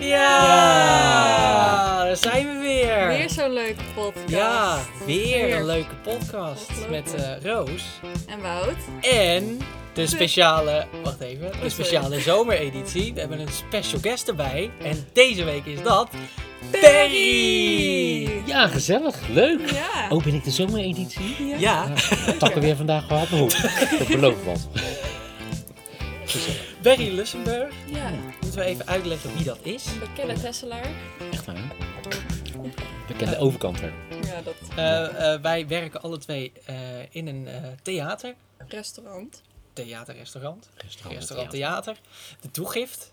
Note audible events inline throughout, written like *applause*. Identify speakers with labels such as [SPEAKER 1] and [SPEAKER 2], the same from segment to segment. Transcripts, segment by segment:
[SPEAKER 1] Ja, daar zijn we weer.
[SPEAKER 2] Weer zo'n leuke podcast.
[SPEAKER 1] Ja, weer
[SPEAKER 2] Weer.
[SPEAKER 1] een leuke podcast met eh, Roos.
[SPEAKER 2] En Wout.
[SPEAKER 1] En de speciale, wacht even, de
[SPEAKER 2] sorry.
[SPEAKER 1] speciale *laughs* zomereditie. We hebben een special guest erbij. En deze week is dat Perry.
[SPEAKER 3] Ja, gezellig. Leuk.
[SPEAKER 2] Ja.
[SPEAKER 3] Oh, ben ik de zomereditie?
[SPEAKER 2] ja.
[SPEAKER 1] Ja,
[SPEAKER 3] Takken weer vandaag gehad. *laughs* Dat belooft wat. Gezellig.
[SPEAKER 1] Barry Lussenburg.
[SPEAKER 2] Ja.
[SPEAKER 1] Moeten we even uitleggen wie dat is?
[SPEAKER 2] Een bekende Tesselaar.
[SPEAKER 3] Echt waar. Bekende overkanter.
[SPEAKER 2] Ja, dat
[SPEAKER 1] Eh, eh, wij werken alle twee eh, in een eh, theater.
[SPEAKER 2] restaurant.
[SPEAKER 1] Theater-restaurant.
[SPEAKER 3] Restaurant,
[SPEAKER 1] Restaurant
[SPEAKER 3] theater.
[SPEAKER 1] Theater. De Toegift.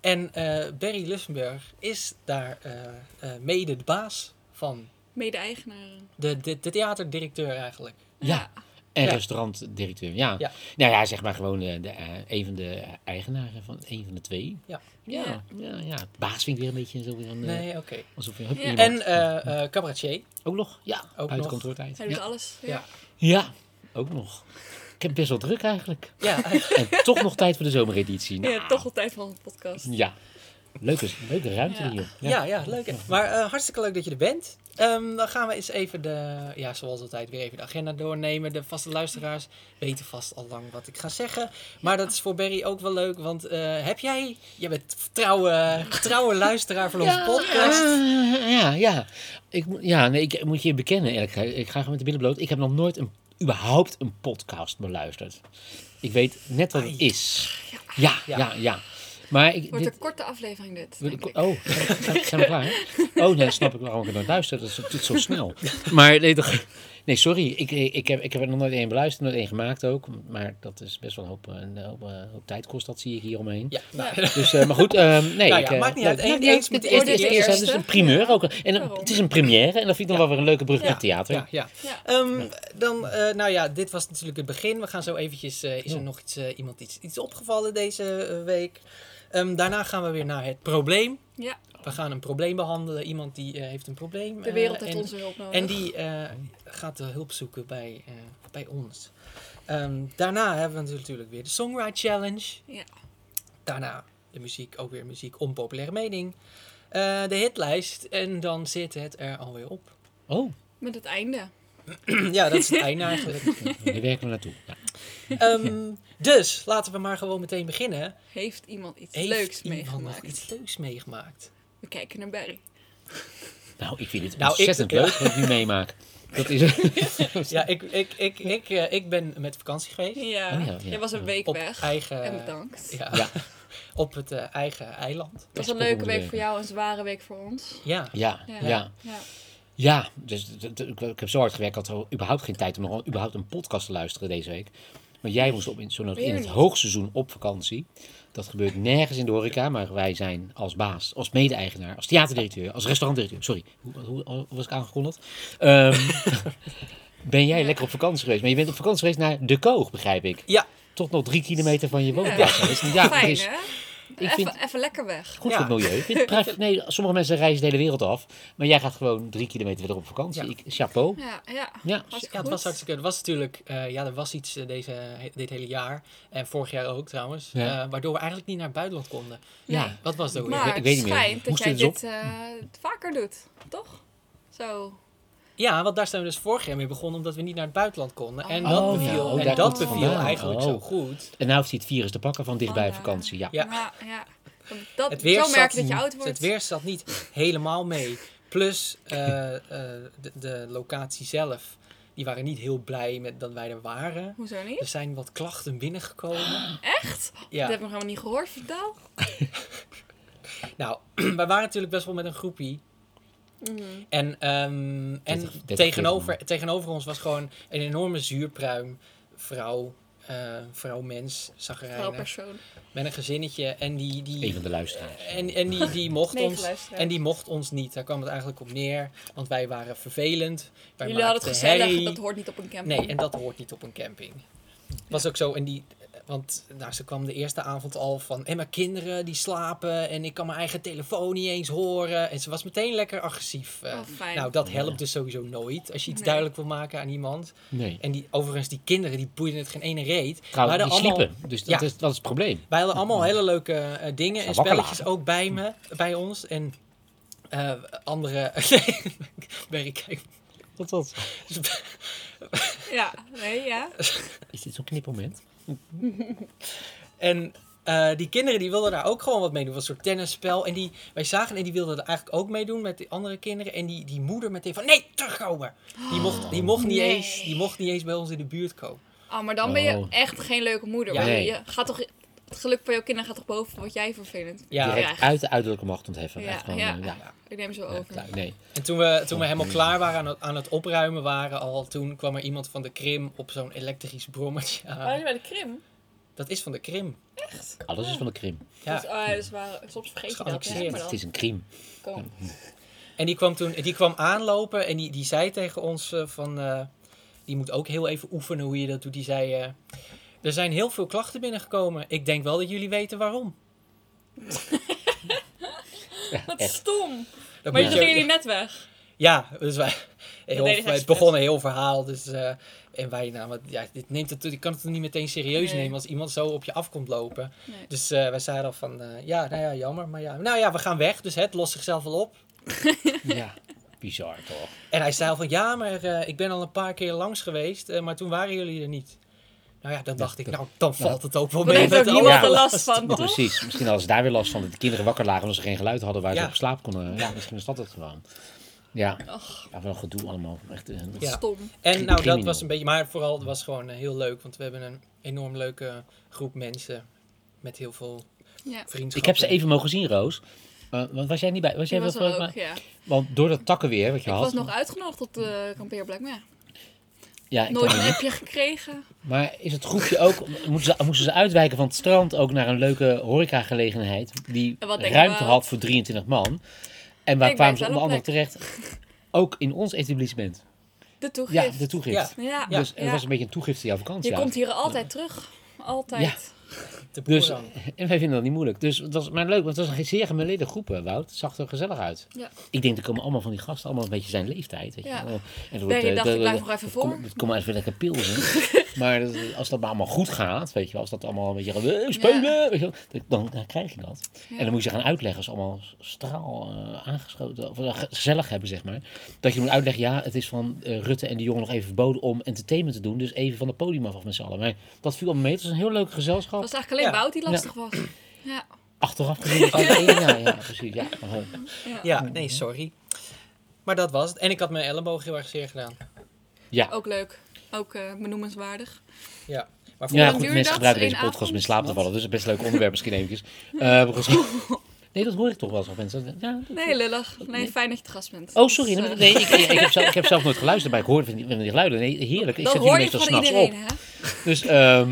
[SPEAKER 1] En eh Barry Lussenburg is daar eh, eh, mede de baas van.
[SPEAKER 2] Mede-eigenaren.
[SPEAKER 1] De, de, de theaterdirecteur eigenlijk.
[SPEAKER 3] Ja. En
[SPEAKER 1] Ja.
[SPEAKER 3] restaurantdirecteur, ja.
[SPEAKER 1] Ja.
[SPEAKER 3] Nou ja, zeg maar gewoon eh, de, eh, een van de eigenaren van een van de twee.
[SPEAKER 1] Ja.
[SPEAKER 3] Ja, ja, ja. Baas vind ik weer een beetje zo weer een... eh,
[SPEAKER 1] Nee, oké.
[SPEAKER 3] Alsof je... hup,
[SPEAKER 2] Ja.
[SPEAKER 1] En eh eh cabaretier.
[SPEAKER 3] Ook nog? Ja,
[SPEAKER 1] Ook
[SPEAKER 3] buiten
[SPEAKER 1] nog.
[SPEAKER 3] kantoortijd.
[SPEAKER 2] Hij doet
[SPEAKER 3] Ja.
[SPEAKER 2] alles.
[SPEAKER 1] Ja.
[SPEAKER 3] ja, ook nog. Ik heb best wel druk eigenlijk.
[SPEAKER 1] Ja, *laughs*
[SPEAKER 3] En toch nog tijd voor de zomereditie. Nou,
[SPEAKER 2] Ja, toch wel tijd van een podcast.
[SPEAKER 3] Ja. Leuke, leuke ruimte
[SPEAKER 2] Ja.
[SPEAKER 3] hier.
[SPEAKER 1] ja, ja, leuk. hè. Maar eh, hartstikke leuk dat je er bent. Ehm, dan gaan we eens even de, ja, zoals altijd, weer even de agenda doornemen. De vaste luisteraars weten vast al lang wat ik ga zeggen. Maar dat is voor Barry ook wel leuk, want eh, heb jij, je bent trouwe, trouwe luisteraar van onze podcast.
[SPEAKER 3] Ja, ja, ja. Ik, moet- ja nee, ik moet je bekennen, eerlijk gezegd. Ik ga gewoon met de billen bloot. Ik heb nog nooit een, überhaupt een podcast beluisterd. Ik weet net wat het is. Ja,
[SPEAKER 1] Ja.
[SPEAKER 3] ja, ja. Maar ik,
[SPEAKER 2] Het wordt
[SPEAKER 3] dit,
[SPEAKER 2] een korte aflevering dit. denk
[SPEAKER 3] ik- oh, zijn- zijn we klaar? *laughs* Oh, dan snap ik waarom ik naar luister. Dat is het zo snel. Maar nee, toch, nee sorry. Ik, ik, heb, ik heb er nog nooit één beluisterd, nooit één gemaakt ook. Maar dat is best wel een hoop, een hoop, eh, hoop tijd kost, dat zie ik hier omheen.
[SPEAKER 1] Ja, nou,
[SPEAKER 3] Dus, eh, maar goed, ehm, nee.
[SPEAKER 1] Nou
[SPEAKER 3] ik,
[SPEAKER 1] ja,
[SPEAKER 3] eh,
[SPEAKER 1] maakt niet uit. Eén- eens
[SPEAKER 3] Het
[SPEAKER 1] de
[SPEAKER 3] eerste is
[SPEAKER 1] eerste
[SPEAKER 3] het eerste,
[SPEAKER 2] eerste.
[SPEAKER 3] het is een primeur
[SPEAKER 2] Ja.
[SPEAKER 3] ook. En het is een première en dat vind ik dan wel weer een leuke brug
[SPEAKER 1] Ja.
[SPEAKER 3] met theater.
[SPEAKER 1] Ja, ja.
[SPEAKER 2] Ja.
[SPEAKER 1] Ehm, dan, eh, nou ja, dit was natuurlijk het begin. We gaan zo eventjes, eh, is er nog iets, eh, iemand iets, iets opgevallen deze eh, week? Ehm, daarna gaan we weer naar het probleem.
[SPEAKER 2] Ja,
[SPEAKER 1] We gaan een probleem behandelen. Iemand die eh, heeft een probleem.
[SPEAKER 2] de
[SPEAKER 1] eh,
[SPEAKER 2] wereld heeft
[SPEAKER 1] en,
[SPEAKER 2] onze hulp nodig.
[SPEAKER 1] En die eh, gaat de hulp zoeken bij, eh, bij ons. Ehm, daarna hebben we natuurlijk weer de Songwrite Challenge.
[SPEAKER 2] Ja.
[SPEAKER 1] Daarna de muziek, ook weer muziek, onpopulaire mening. Eh, de hitlijst. En dan zit het er alweer op.
[SPEAKER 3] Oh,
[SPEAKER 2] Met het einde. *clears throat*
[SPEAKER 1] ja, dat is het *laughs* einde eigenlijk.
[SPEAKER 3] daar werken we naartoe. Ja. *laughs*
[SPEAKER 1] Ehm, dus laten we maar gewoon meteen beginnen.
[SPEAKER 2] Heeft iemand iets
[SPEAKER 1] Heeft
[SPEAKER 2] leuks
[SPEAKER 1] iemand nog
[SPEAKER 2] meegemaakt?
[SPEAKER 1] iets leuks meegemaakt?
[SPEAKER 2] We kijken naar Barry.
[SPEAKER 3] Nou, ik vind het
[SPEAKER 1] Nou, ik-
[SPEAKER 3] ontzettend
[SPEAKER 1] ja.
[SPEAKER 3] leuk wat ik nu meemaak. Dat is *laughs*
[SPEAKER 1] Ja, ik, ik, ik, ik, eh, ik ben met vakantie geweest.
[SPEAKER 2] Ja,
[SPEAKER 3] Oh ja, ja.
[SPEAKER 2] je was een week
[SPEAKER 1] Op
[SPEAKER 2] weg.
[SPEAKER 1] eigen,
[SPEAKER 2] En bedankt.
[SPEAKER 1] ja,
[SPEAKER 3] Ja. *laughs*
[SPEAKER 1] op het eh, eigen eiland.
[SPEAKER 2] Het was een leuke week voor jou, een zware week voor ons.
[SPEAKER 1] Ja,
[SPEAKER 3] Ja,
[SPEAKER 2] Ja.
[SPEAKER 3] Ja. Dus ik heb zo hard gewerkt, ik had überhaupt geen tijd om nog überhaupt een podcast te luisteren deze week. Maar jij moest op in, zo in het hoogseizoen op vakantie. Dat gebeurt nergens in de horeca, maar wij zijn als baas, als mede-eigenaar, als theaterdirecteur, als restaurantdirecteur. Sorry, hoe, hoe, hoe was ik aangekondigd? Ehm, *laughs* ben jij lekker op vakantie geweest? Maar je bent op vakantie geweest naar De Koog, begrijp ik.
[SPEAKER 1] Ja.
[SPEAKER 3] Tot nog drie kilometer van je woonplaats. Ja, ja,
[SPEAKER 2] Fijn,
[SPEAKER 3] is? Ik
[SPEAKER 2] even,
[SPEAKER 3] vind-
[SPEAKER 2] even lekker weg.
[SPEAKER 3] goed
[SPEAKER 1] Ja.
[SPEAKER 3] voor het milieu. Ik vind het prachtig. *laughs* Nee, sommige mensen reizen de hele wereld af. Maar jij gaat gewoon drie kilometer verder op vakantie.
[SPEAKER 1] Ja.
[SPEAKER 3] Ik, chapeau.
[SPEAKER 2] Ja, ja.
[SPEAKER 3] Ja.
[SPEAKER 1] Ja, het was hartstikke. Er was natuurlijk, eh, ja, er was iets eh, deze, dit hele jaar en vorig jaar ook trouwens,
[SPEAKER 3] Ja.
[SPEAKER 1] eh, waardoor we eigenlijk niet naar het buitenland konden.
[SPEAKER 3] Ja.
[SPEAKER 1] Wat was het ook?
[SPEAKER 2] Maar
[SPEAKER 3] ik weet niet
[SPEAKER 2] het
[SPEAKER 3] meer.
[SPEAKER 2] schijnt dat
[SPEAKER 3] Moest
[SPEAKER 2] jij
[SPEAKER 3] het
[SPEAKER 2] dit eh, vaker doet, toch? Zo.
[SPEAKER 1] Ja, want daar zijn we dus vorig jaar mee begonnen omdat we niet naar het buitenland konden. En
[SPEAKER 2] Oh,
[SPEAKER 1] dat
[SPEAKER 3] ja.
[SPEAKER 1] beviel,
[SPEAKER 3] Oh,
[SPEAKER 1] en dat beviel eigenlijk
[SPEAKER 3] Oh.
[SPEAKER 1] zo goed.
[SPEAKER 3] En nou heeft hij het virus te pakken van dichtbij vakantie. Ja.
[SPEAKER 1] Ja.
[SPEAKER 2] Ja, ja. Dat,
[SPEAKER 1] Het weer,
[SPEAKER 2] zo merk dat je oud wordt.
[SPEAKER 1] het weer zat niet helemaal mee. Plus eh, eh, de, de locatie zelf, die waren niet heel blij met dat wij er waren.
[SPEAKER 2] Hoezo
[SPEAKER 1] Er
[SPEAKER 2] niet?
[SPEAKER 1] zijn wat klachten binnengekomen.
[SPEAKER 2] Echt? Dat
[SPEAKER 1] Ja,
[SPEAKER 2] heb ik nog helemaal niet gehoord, vertel. *laughs*
[SPEAKER 1] nou, *clears throat* wij waren natuurlijk best wel met een groepie.
[SPEAKER 2] Mhm.
[SPEAKER 1] En, ehm, en
[SPEAKER 3] 30, 30
[SPEAKER 1] tegenover, tegenover ons was gewoon een enorme zuurpruim vrouw. eh vrouw mens, met een gezinnetje. En die,
[SPEAKER 3] Een
[SPEAKER 1] die,
[SPEAKER 3] van de luisteraars.
[SPEAKER 1] en, en die, die mocht ons. En die mocht ons niet. Daar kwam het eigenlijk op neer. Want wij waren vervelend. Wij
[SPEAKER 2] Jullie hadden het gezellig,
[SPEAKER 1] herrie.
[SPEAKER 2] dat hoort niet op een camping.
[SPEAKER 1] Nee, en dat hoort niet op een camping. Was ook zo. En die, want nou, ze kwam de eerste avond al van... En mijn kinderen die slapen en ik kan mijn eigen telefoon niet eens horen. En ze was meteen lekker agressief. eh.
[SPEAKER 2] Oh,
[SPEAKER 1] nou, dat helpt
[SPEAKER 3] Ja.
[SPEAKER 1] dus sowieso nooit. Als je iets
[SPEAKER 2] Nee.
[SPEAKER 1] duidelijk wil maken aan iemand.
[SPEAKER 3] Nee.
[SPEAKER 1] En die, overigens, die kinderen, die boeiden het geen ene reet.
[SPEAKER 3] Trouwens,
[SPEAKER 1] We hadden
[SPEAKER 3] die
[SPEAKER 1] allemaal-
[SPEAKER 3] sliepen. Dus dat,
[SPEAKER 1] Ja.
[SPEAKER 3] is, dat is het probleem.
[SPEAKER 1] Wij hadden allemaal hele leuke eh, dingen en spelletjes ook bij, me, bij ons. En eh, andere... *laughs* nee, kijk.
[SPEAKER 3] Wat dat? *laughs*
[SPEAKER 2] Ja, nee, ja.
[SPEAKER 3] Is dit zo'n knipmoment? *laughs*
[SPEAKER 1] En eh, die kinderen die wilden daar ook gewoon wat mee doen. Een soort tennisspel. En die, wij zagen en die wilden er eigenlijk ook meedoen met die andere kinderen. En die, die moeder meteen van, nee, terugkomen. Die mocht, die, mocht niet
[SPEAKER 2] Nee.
[SPEAKER 1] eens, die mocht niet eens bij ons in de buurt komen.
[SPEAKER 2] Oh, maar dan ben je
[SPEAKER 3] Oh.
[SPEAKER 2] echt geen leuke moeder.
[SPEAKER 1] Ja.
[SPEAKER 3] Nee.
[SPEAKER 2] Je gaat toch, het geluk van jouw kinderen gaat toch boven wat jij vervelend
[SPEAKER 1] Ja.
[SPEAKER 3] Direct uit de uiterlijke macht ontheffen.
[SPEAKER 2] Ja,
[SPEAKER 3] Echt gewoon,
[SPEAKER 2] ja.
[SPEAKER 3] eh, ja.
[SPEAKER 2] Ik neem zo over.
[SPEAKER 3] klaar. Nee.
[SPEAKER 1] En toen we, toen we helemaal klaar waren aan het, aan het opruimen waren al, toen kwam er iemand van de Krim op zo'n elektrisch brommetje aan.
[SPEAKER 2] Waren jullie bij de Krim?
[SPEAKER 1] Dat is van de Krim.
[SPEAKER 3] Alles is van de krim.
[SPEAKER 1] Ja.
[SPEAKER 2] Dus, oh, dus waar, soms vergeet je dat, hè?
[SPEAKER 1] Geannexeerd.
[SPEAKER 2] Maar
[SPEAKER 3] Het is een krim.
[SPEAKER 2] kom.
[SPEAKER 1] En die kwam toen die kwam aanlopen en die, die zei tegen ons eh, van... eh, die moet ook heel even oefenen hoe je dat doet. Die zei... eh, er zijn heel veel klachten binnengekomen. Ik denk wel dat jullie weten waarom.
[SPEAKER 2] Wat
[SPEAKER 3] Echt.
[SPEAKER 2] stom.
[SPEAKER 1] Dat
[SPEAKER 2] Maar toen
[SPEAKER 1] je-
[SPEAKER 2] gingen jullie net weg.
[SPEAKER 1] Ja, dus wij... Heel,
[SPEAKER 2] ze
[SPEAKER 1] het begon een heel verhaal. Dus, eh, en wij, nou, wat, ja, dit neemt het, je kan het niet meteen serieus
[SPEAKER 2] Nee.
[SPEAKER 1] nemen als iemand zo op je af komt lopen.
[SPEAKER 2] Nee.
[SPEAKER 1] Dus eh, wij zeiden al van, eh, ja, nou ja, jammer. Maar ja, nou ja, we gaan weg. Dus het lost zichzelf wel op. *laughs*
[SPEAKER 3] Ja. Bizar toch?
[SPEAKER 1] En hij zei al van, ja, maar eh, ik ben al een paar keer langs geweest. maar toen waren jullie er niet. Nou ja, dan dacht ik, nou, dan valt het ook wel
[SPEAKER 2] Dan
[SPEAKER 1] mee
[SPEAKER 2] heeft ook
[SPEAKER 1] met
[SPEAKER 2] niemand
[SPEAKER 1] alle
[SPEAKER 2] er
[SPEAKER 1] last.
[SPEAKER 2] van, toch?
[SPEAKER 3] Precies. Misschien hadden ze daar weer last van. Dat de kinderen wakker lagen omdat ze geen geluid hadden waar ze op slaap konden. Ja, misschien is dat het gewoon. Ja. Ja, wel gedoe allemaal. Echt, eh,
[SPEAKER 1] Ja.
[SPEAKER 2] Stom.
[SPEAKER 1] En nou, dat was een beetje, maar vooral het was gewoon eh, heel leuk. Want we hebben een enorm leuke groep mensen met heel veel
[SPEAKER 2] Ja.
[SPEAKER 1] vriendschappen.
[SPEAKER 3] Ik heb ze even mogen zien, Roos. Eh, want was jij niet bij? Was
[SPEAKER 2] Ik
[SPEAKER 3] jij wel
[SPEAKER 2] ook, ja.
[SPEAKER 3] Want door dat takkenweer wat je
[SPEAKER 2] Ik
[SPEAKER 3] had.
[SPEAKER 2] was nog uitgenodigd op de kampeerplek, maar ja.
[SPEAKER 3] Ja, ik
[SPEAKER 2] Nooit een appje gekregen.
[SPEAKER 3] Maar is het groepje ook, moeten ze, moesten ze uitwijken van het strand ook naar een leuke horecagelegenheid die ruimte had voor 23 man? En waar
[SPEAKER 2] Ik
[SPEAKER 3] kwamen ze onder andere terecht? Ook in ons etablissement.
[SPEAKER 2] De
[SPEAKER 3] Ja,
[SPEAKER 2] toegift.
[SPEAKER 3] de toegift.
[SPEAKER 1] Ja.
[SPEAKER 2] Ja.
[SPEAKER 1] Ja.
[SPEAKER 3] Dus het
[SPEAKER 2] Ja.
[SPEAKER 3] was een beetje een toegift voor jouw vakantie.
[SPEAKER 2] Je komt hier altijd terug. Altijd.
[SPEAKER 3] Dus, en wij vinden dat niet moeilijk. Dus het was maar leuk, want het was een zeer gemêleerde groep, Wout. Het zag er gezellig uit.
[SPEAKER 2] Ja.
[SPEAKER 3] Ik denk, er komen allemaal van die gasten, allemaal een beetje zijn leeftijd. Weet je.
[SPEAKER 2] Ja.
[SPEAKER 3] En dat
[SPEAKER 2] Berry
[SPEAKER 3] eh,
[SPEAKER 2] dacht,
[SPEAKER 3] de-
[SPEAKER 2] ik blijf nog even
[SPEAKER 3] het
[SPEAKER 2] voor.
[SPEAKER 3] kom- Het komt maar even lekker pilsen. Maar als dat maar allemaal goed gaat, weet je wel, als dat allemaal een beetje eh, spelen, weet je wel, dan, dan krijg je dat.
[SPEAKER 2] Ja.
[SPEAKER 3] En dan moet je gaan uitleggen, als ze allemaal straal eh, aangeschoten, of eh, ge- gezellig hebben, zeg maar. Dat je moet uitleggen, ja, het is van Rutte en de jongen nog even verboden om entertainment te doen. Dus even van het podium af met z'n allen. Maar dat viel allemaal mee. Het was een heel leuk gezelschap.
[SPEAKER 2] Het was eigenlijk alleen
[SPEAKER 1] Ja.
[SPEAKER 2] Bout die lastig was. *clears throat* Ja.
[SPEAKER 3] Achteraf gezien. *laughs* ja, ja, precies. Ja.
[SPEAKER 2] Ja,
[SPEAKER 1] nee, sorry. Maar dat was het. En ik had mijn elleboog heel erg zeer gedaan.
[SPEAKER 3] ja.
[SPEAKER 2] Ook leuk. Ook eh, benoemenswaardig.
[SPEAKER 1] Ja. Maar voor
[SPEAKER 3] Ja, goed, mensen gebruiken deze podcast om in
[SPEAKER 2] avond?
[SPEAKER 3] slaap te vallen. Dus een best leuk *laughs* onderwerp misschien eventjes. Eh, we gaan- *laughs* nee, dat hoor ik toch wel eens van mensen. Ja, dat-
[SPEAKER 2] Nee, lullig. Nee, fijn dat je te gast bent.
[SPEAKER 3] Oh, sorry.
[SPEAKER 2] Dus,
[SPEAKER 3] Nee,
[SPEAKER 2] eh,
[SPEAKER 3] nee, ik, ik, ik heb zelf, ik heb zelf nooit geluisterd, maar ik hoorde van die, van die geluiden. Nee, heerlijk. Ik
[SPEAKER 2] dat
[SPEAKER 3] zet
[SPEAKER 2] hoor je
[SPEAKER 3] meestal
[SPEAKER 2] van
[SPEAKER 3] s'nachts
[SPEAKER 2] iedereen,
[SPEAKER 3] op.
[SPEAKER 2] hè?
[SPEAKER 3] Dus, ehm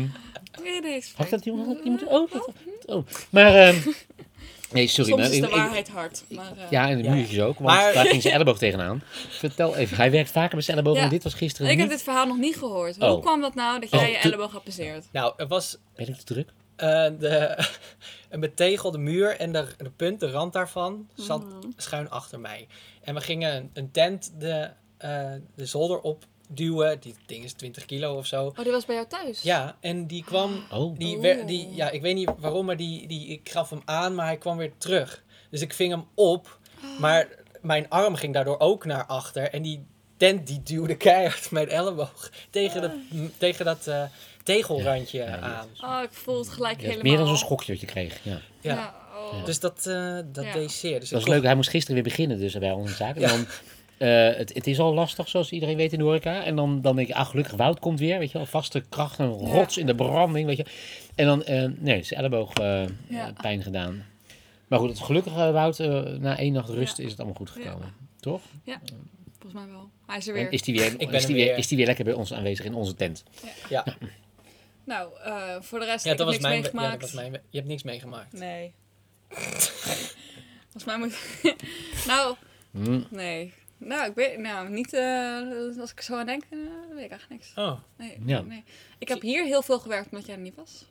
[SPEAKER 2] Nee, nee, is
[SPEAKER 3] had dat iemand? iemand oh, dat, oh. Maar, ehm nee, sorry.
[SPEAKER 2] Soms
[SPEAKER 3] maar,
[SPEAKER 2] is de
[SPEAKER 3] ik-
[SPEAKER 2] waarheid hard. Maar, eh,
[SPEAKER 3] ja, en de
[SPEAKER 1] Ja.
[SPEAKER 3] muurtjes ook, want
[SPEAKER 1] Maar-
[SPEAKER 3] daar ging zijn elleboog tegenaan. Vertel even, hij werkt vaker met zijn elleboog,
[SPEAKER 2] Ja.
[SPEAKER 3] maar dit was gisteren
[SPEAKER 2] ik heb dit verhaal nog niet gehoord.
[SPEAKER 3] Oh.
[SPEAKER 2] Hoe kwam dat nou dat jij
[SPEAKER 3] Oh,
[SPEAKER 2] je
[SPEAKER 3] te-
[SPEAKER 2] elleboog had passeerd?
[SPEAKER 1] Nou, er was
[SPEAKER 3] Ben ik te druk?
[SPEAKER 1] eh, de, *laughs* een betegelde muur en de, de punt, de rand daarvan, zat schuin achter mij. En we gingen een, een tent de, eh, de zolder op duwen. Die ding is 20 kilo of zo.
[SPEAKER 2] Oh, die was bij jou thuis?
[SPEAKER 1] Ja, en die kwam
[SPEAKER 3] Oh,
[SPEAKER 1] Die, wer- die, ja, ik weet niet waarom, maar die, die, ik gaf hem aan, maar hij kwam weer terug. Dus ik ving hem op, maar mijn arm ging daardoor ook naar achter. En die tent die duwde keihard *laughs* mijn elleboog tegen, de, m- tegen dat eh, tegelrandje
[SPEAKER 3] Ja, ja,
[SPEAKER 1] aan.
[SPEAKER 2] Oh, ik voel het gelijk helemaal.
[SPEAKER 3] meer dan zo'n schokje wat je kreeg. Ja.
[SPEAKER 1] Ja.
[SPEAKER 2] Ja, oh.
[SPEAKER 1] Dus dat, eh, dat
[SPEAKER 2] Ja.
[SPEAKER 1] deed zeer. Dus
[SPEAKER 3] Dat is leuk, hij moest gisteren weer beginnen dus bij onze zaak. En
[SPEAKER 1] Ja.
[SPEAKER 3] dan, eh, het, het is al lastig, zoals iedereen weet in de horeca. En dan, dan denk je, ah gelukkig, Wout komt weer, weet je wel. Vaste kracht, een
[SPEAKER 2] Ja.
[SPEAKER 3] rots in de branding, weet je. En dan, eh, nee, zijn elleboog eh,
[SPEAKER 2] Ja.
[SPEAKER 3] eh, pijn gedaan. Maar goed, het gelukkig, eh, Wout, eh, na één nacht rust is het allemaal goed gekomen. Toch?
[SPEAKER 2] Volgens mij wel. Hij is er
[SPEAKER 3] En
[SPEAKER 2] weer.
[SPEAKER 3] is die weer,
[SPEAKER 1] ben
[SPEAKER 3] is, die weer,
[SPEAKER 1] weer.
[SPEAKER 3] is die weer lekker bij ons aanwezig in onze tent?
[SPEAKER 1] Ja,
[SPEAKER 2] Nou, eh, voor de rest
[SPEAKER 1] ja,
[SPEAKER 2] heb
[SPEAKER 1] dat
[SPEAKER 2] ik
[SPEAKER 1] was
[SPEAKER 2] niks
[SPEAKER 1] mijn, ja,
[SPEAKER 2] meegemaakt.
[SPEAKER 1] dat was mijn. Je hebt niks meegemaakt.
[SPEAKER 2] Nee. *laughs* Volgens mij moet... *laughs* nou,
[SPEAKER 3] Hm.
[SPEAKER 2] nee. Nou, ik weet... Nou, niet... eh, als ik zo aan denk, eh, weet ik eigenlijk niks.
[SPEAKER 1] Oh,
[SPEAKER 2] Nee,
[SPEAKER 3] Ja.
[SPEAKER 2] nee. Ik heb hier heel veel gewerkt omdat jij er niet was.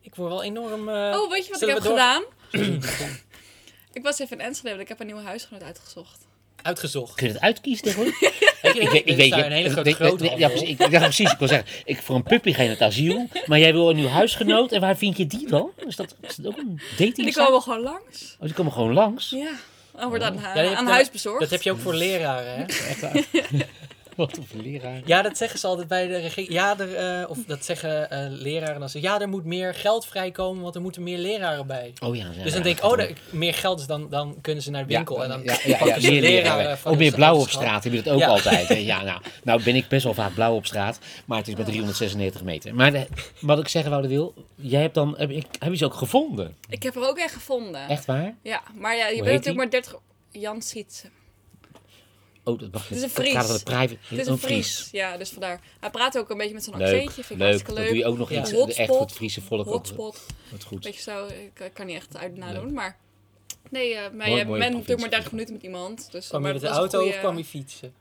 [SPEAKER 1] Ik word wel enorm... eh,
[SPEAKER 2] oh, weet je wat ik heb
[SPEAKER 1] door-
[SPEAKER 2] gedaan? *clears throat* ik was even in Enschede, want ik heb een nieuwe huisgenoot uitgezocht.
[SPEAKER 1] Uitgezocht.
[SPEAKER 3] Kun je het uitkiezen tegenwoordig?
[SPEAKER 1] Je, *laughs*
[SPEAKER 3] Ik weet, ik weet je-
[SPEAKER 1] een hele
[SPEAKER 3] ik
[SPEAKER 1] grote
[SPEAKER 3] weet-
[SPEAKER 1] grote
[SPEAKER 3] ja, precies, ik, ja, precies. Ik wil zeggen, ik, voor een puppy ga je naar het asiel, maar jij wil een nieuw huisgenoot. En waar vind je die dan? Is dat, is dat ook een dating
[SPEAKER 2] En die komen gewoon langs.
[SPEAKER 3] Oh, die komen gewoon langs.
[SPEAKER 2] Ja. Dan wordt aan,
[SPEAKER 1] Ja,
[SPEAKER 2] aan huis bezorgd.
[SPEAKER 1] Dat heb je ook voor leraren, hè? *laughs* *laughs* *laughs*
[SPEAKER 3] Wat een leraar.
[SPEAKER 1] Ja, dat zeggen ze altijd bij de regering. Ja, er, eh, of dat zeggen eh, leraren dan ze. Ja, er moet meer geld vrijkomen, want er moeten meer leraren bij.
[SPEAKER 3] Oh ja.
[SPEAKER 1] Dus dan denk ik, oh, er- meer geld is dan, dan kunnen ze naar de winkel.
[SPEAKER 3] Ja,
[SPEAKER 1] en dan
[SPEAKER 3] ja, ja, ja,
[SPEAKER 1] pakken ze
[SPEAKER 3] meer
[SPEAKER 1] leraren
[SPEAKER 3] leraren.
[SPEAKER 1] van
[SPEAKER 3] Ook
[SPEAKER 1] de
[SPEAKER 3] meer blauw op
[SPEAKER 1] straat.
[SPEAKER 3] heb je dat ook
[SPEAKER 1] Ja.
[SPEAKER 3] altijd. hè. Ja, nou, *laughs* nou ben ik best wel vaak blauw op straat, maar het is maar 396 meter. Maar de- wat ik zeggen wou, wil, jij hebt dan, heb, ik, heb je ze ook gevonden?
[SPEAKER 2] Ik heb er ook echt gevonden.
[SPEAKER 3] Echt waar?
[SPEAKER 2] Ja, maar ja, je
[SPEAKER 3] Hoe
[SPEAKER 2] bent natuurlijk maar 30... Jan Sietse.
[SPEAKER 3] Oh, dat
[SPEAKER 2] Het is een
[SPEAKER 3] dat gaat
[SPEAKER 2] Fries.
[SPEAKER 3] private.
[SPEAKER 2] Het is een Fries. Ja, dus vandaar. Hij praat ook een beetje met zo'n accentje. Vind ik
[SPEAKER 3] leuk.
[SPEAKER 2] hartstikke
[SPEAKER 3] Dat
[SPEAKER 2] leuk.
[SPEAKER 3] doe je ook nog
[SPEAKER 1] Ja.
[SPEAKER 3] iets
[SPEAKER 2] Hotspot.
[SPEAKER 3] echt voor het Friese volk.
[SPEAKER 2] Hotspot.
[SPEAKER 3] wat goed.
[SPEAKER 2] Beetje zo, ik kan niet echt uit nadoen, maar... Nee, eh maar
[SPEAKER 3] Mooi-
[SPEAKER 2] je bent natuurlijk maar
[SPEAKER 3] provincie.
[SPEAKER 2] 30 minuten met iemand. Dus,
[SPEAKER 1] Kwam je met de
[SPEAKER 2] dat
[SPEAKER 1] auto
[SPEAKER 2] goeie-
[SPEAKER 1] of kwam je fietsen?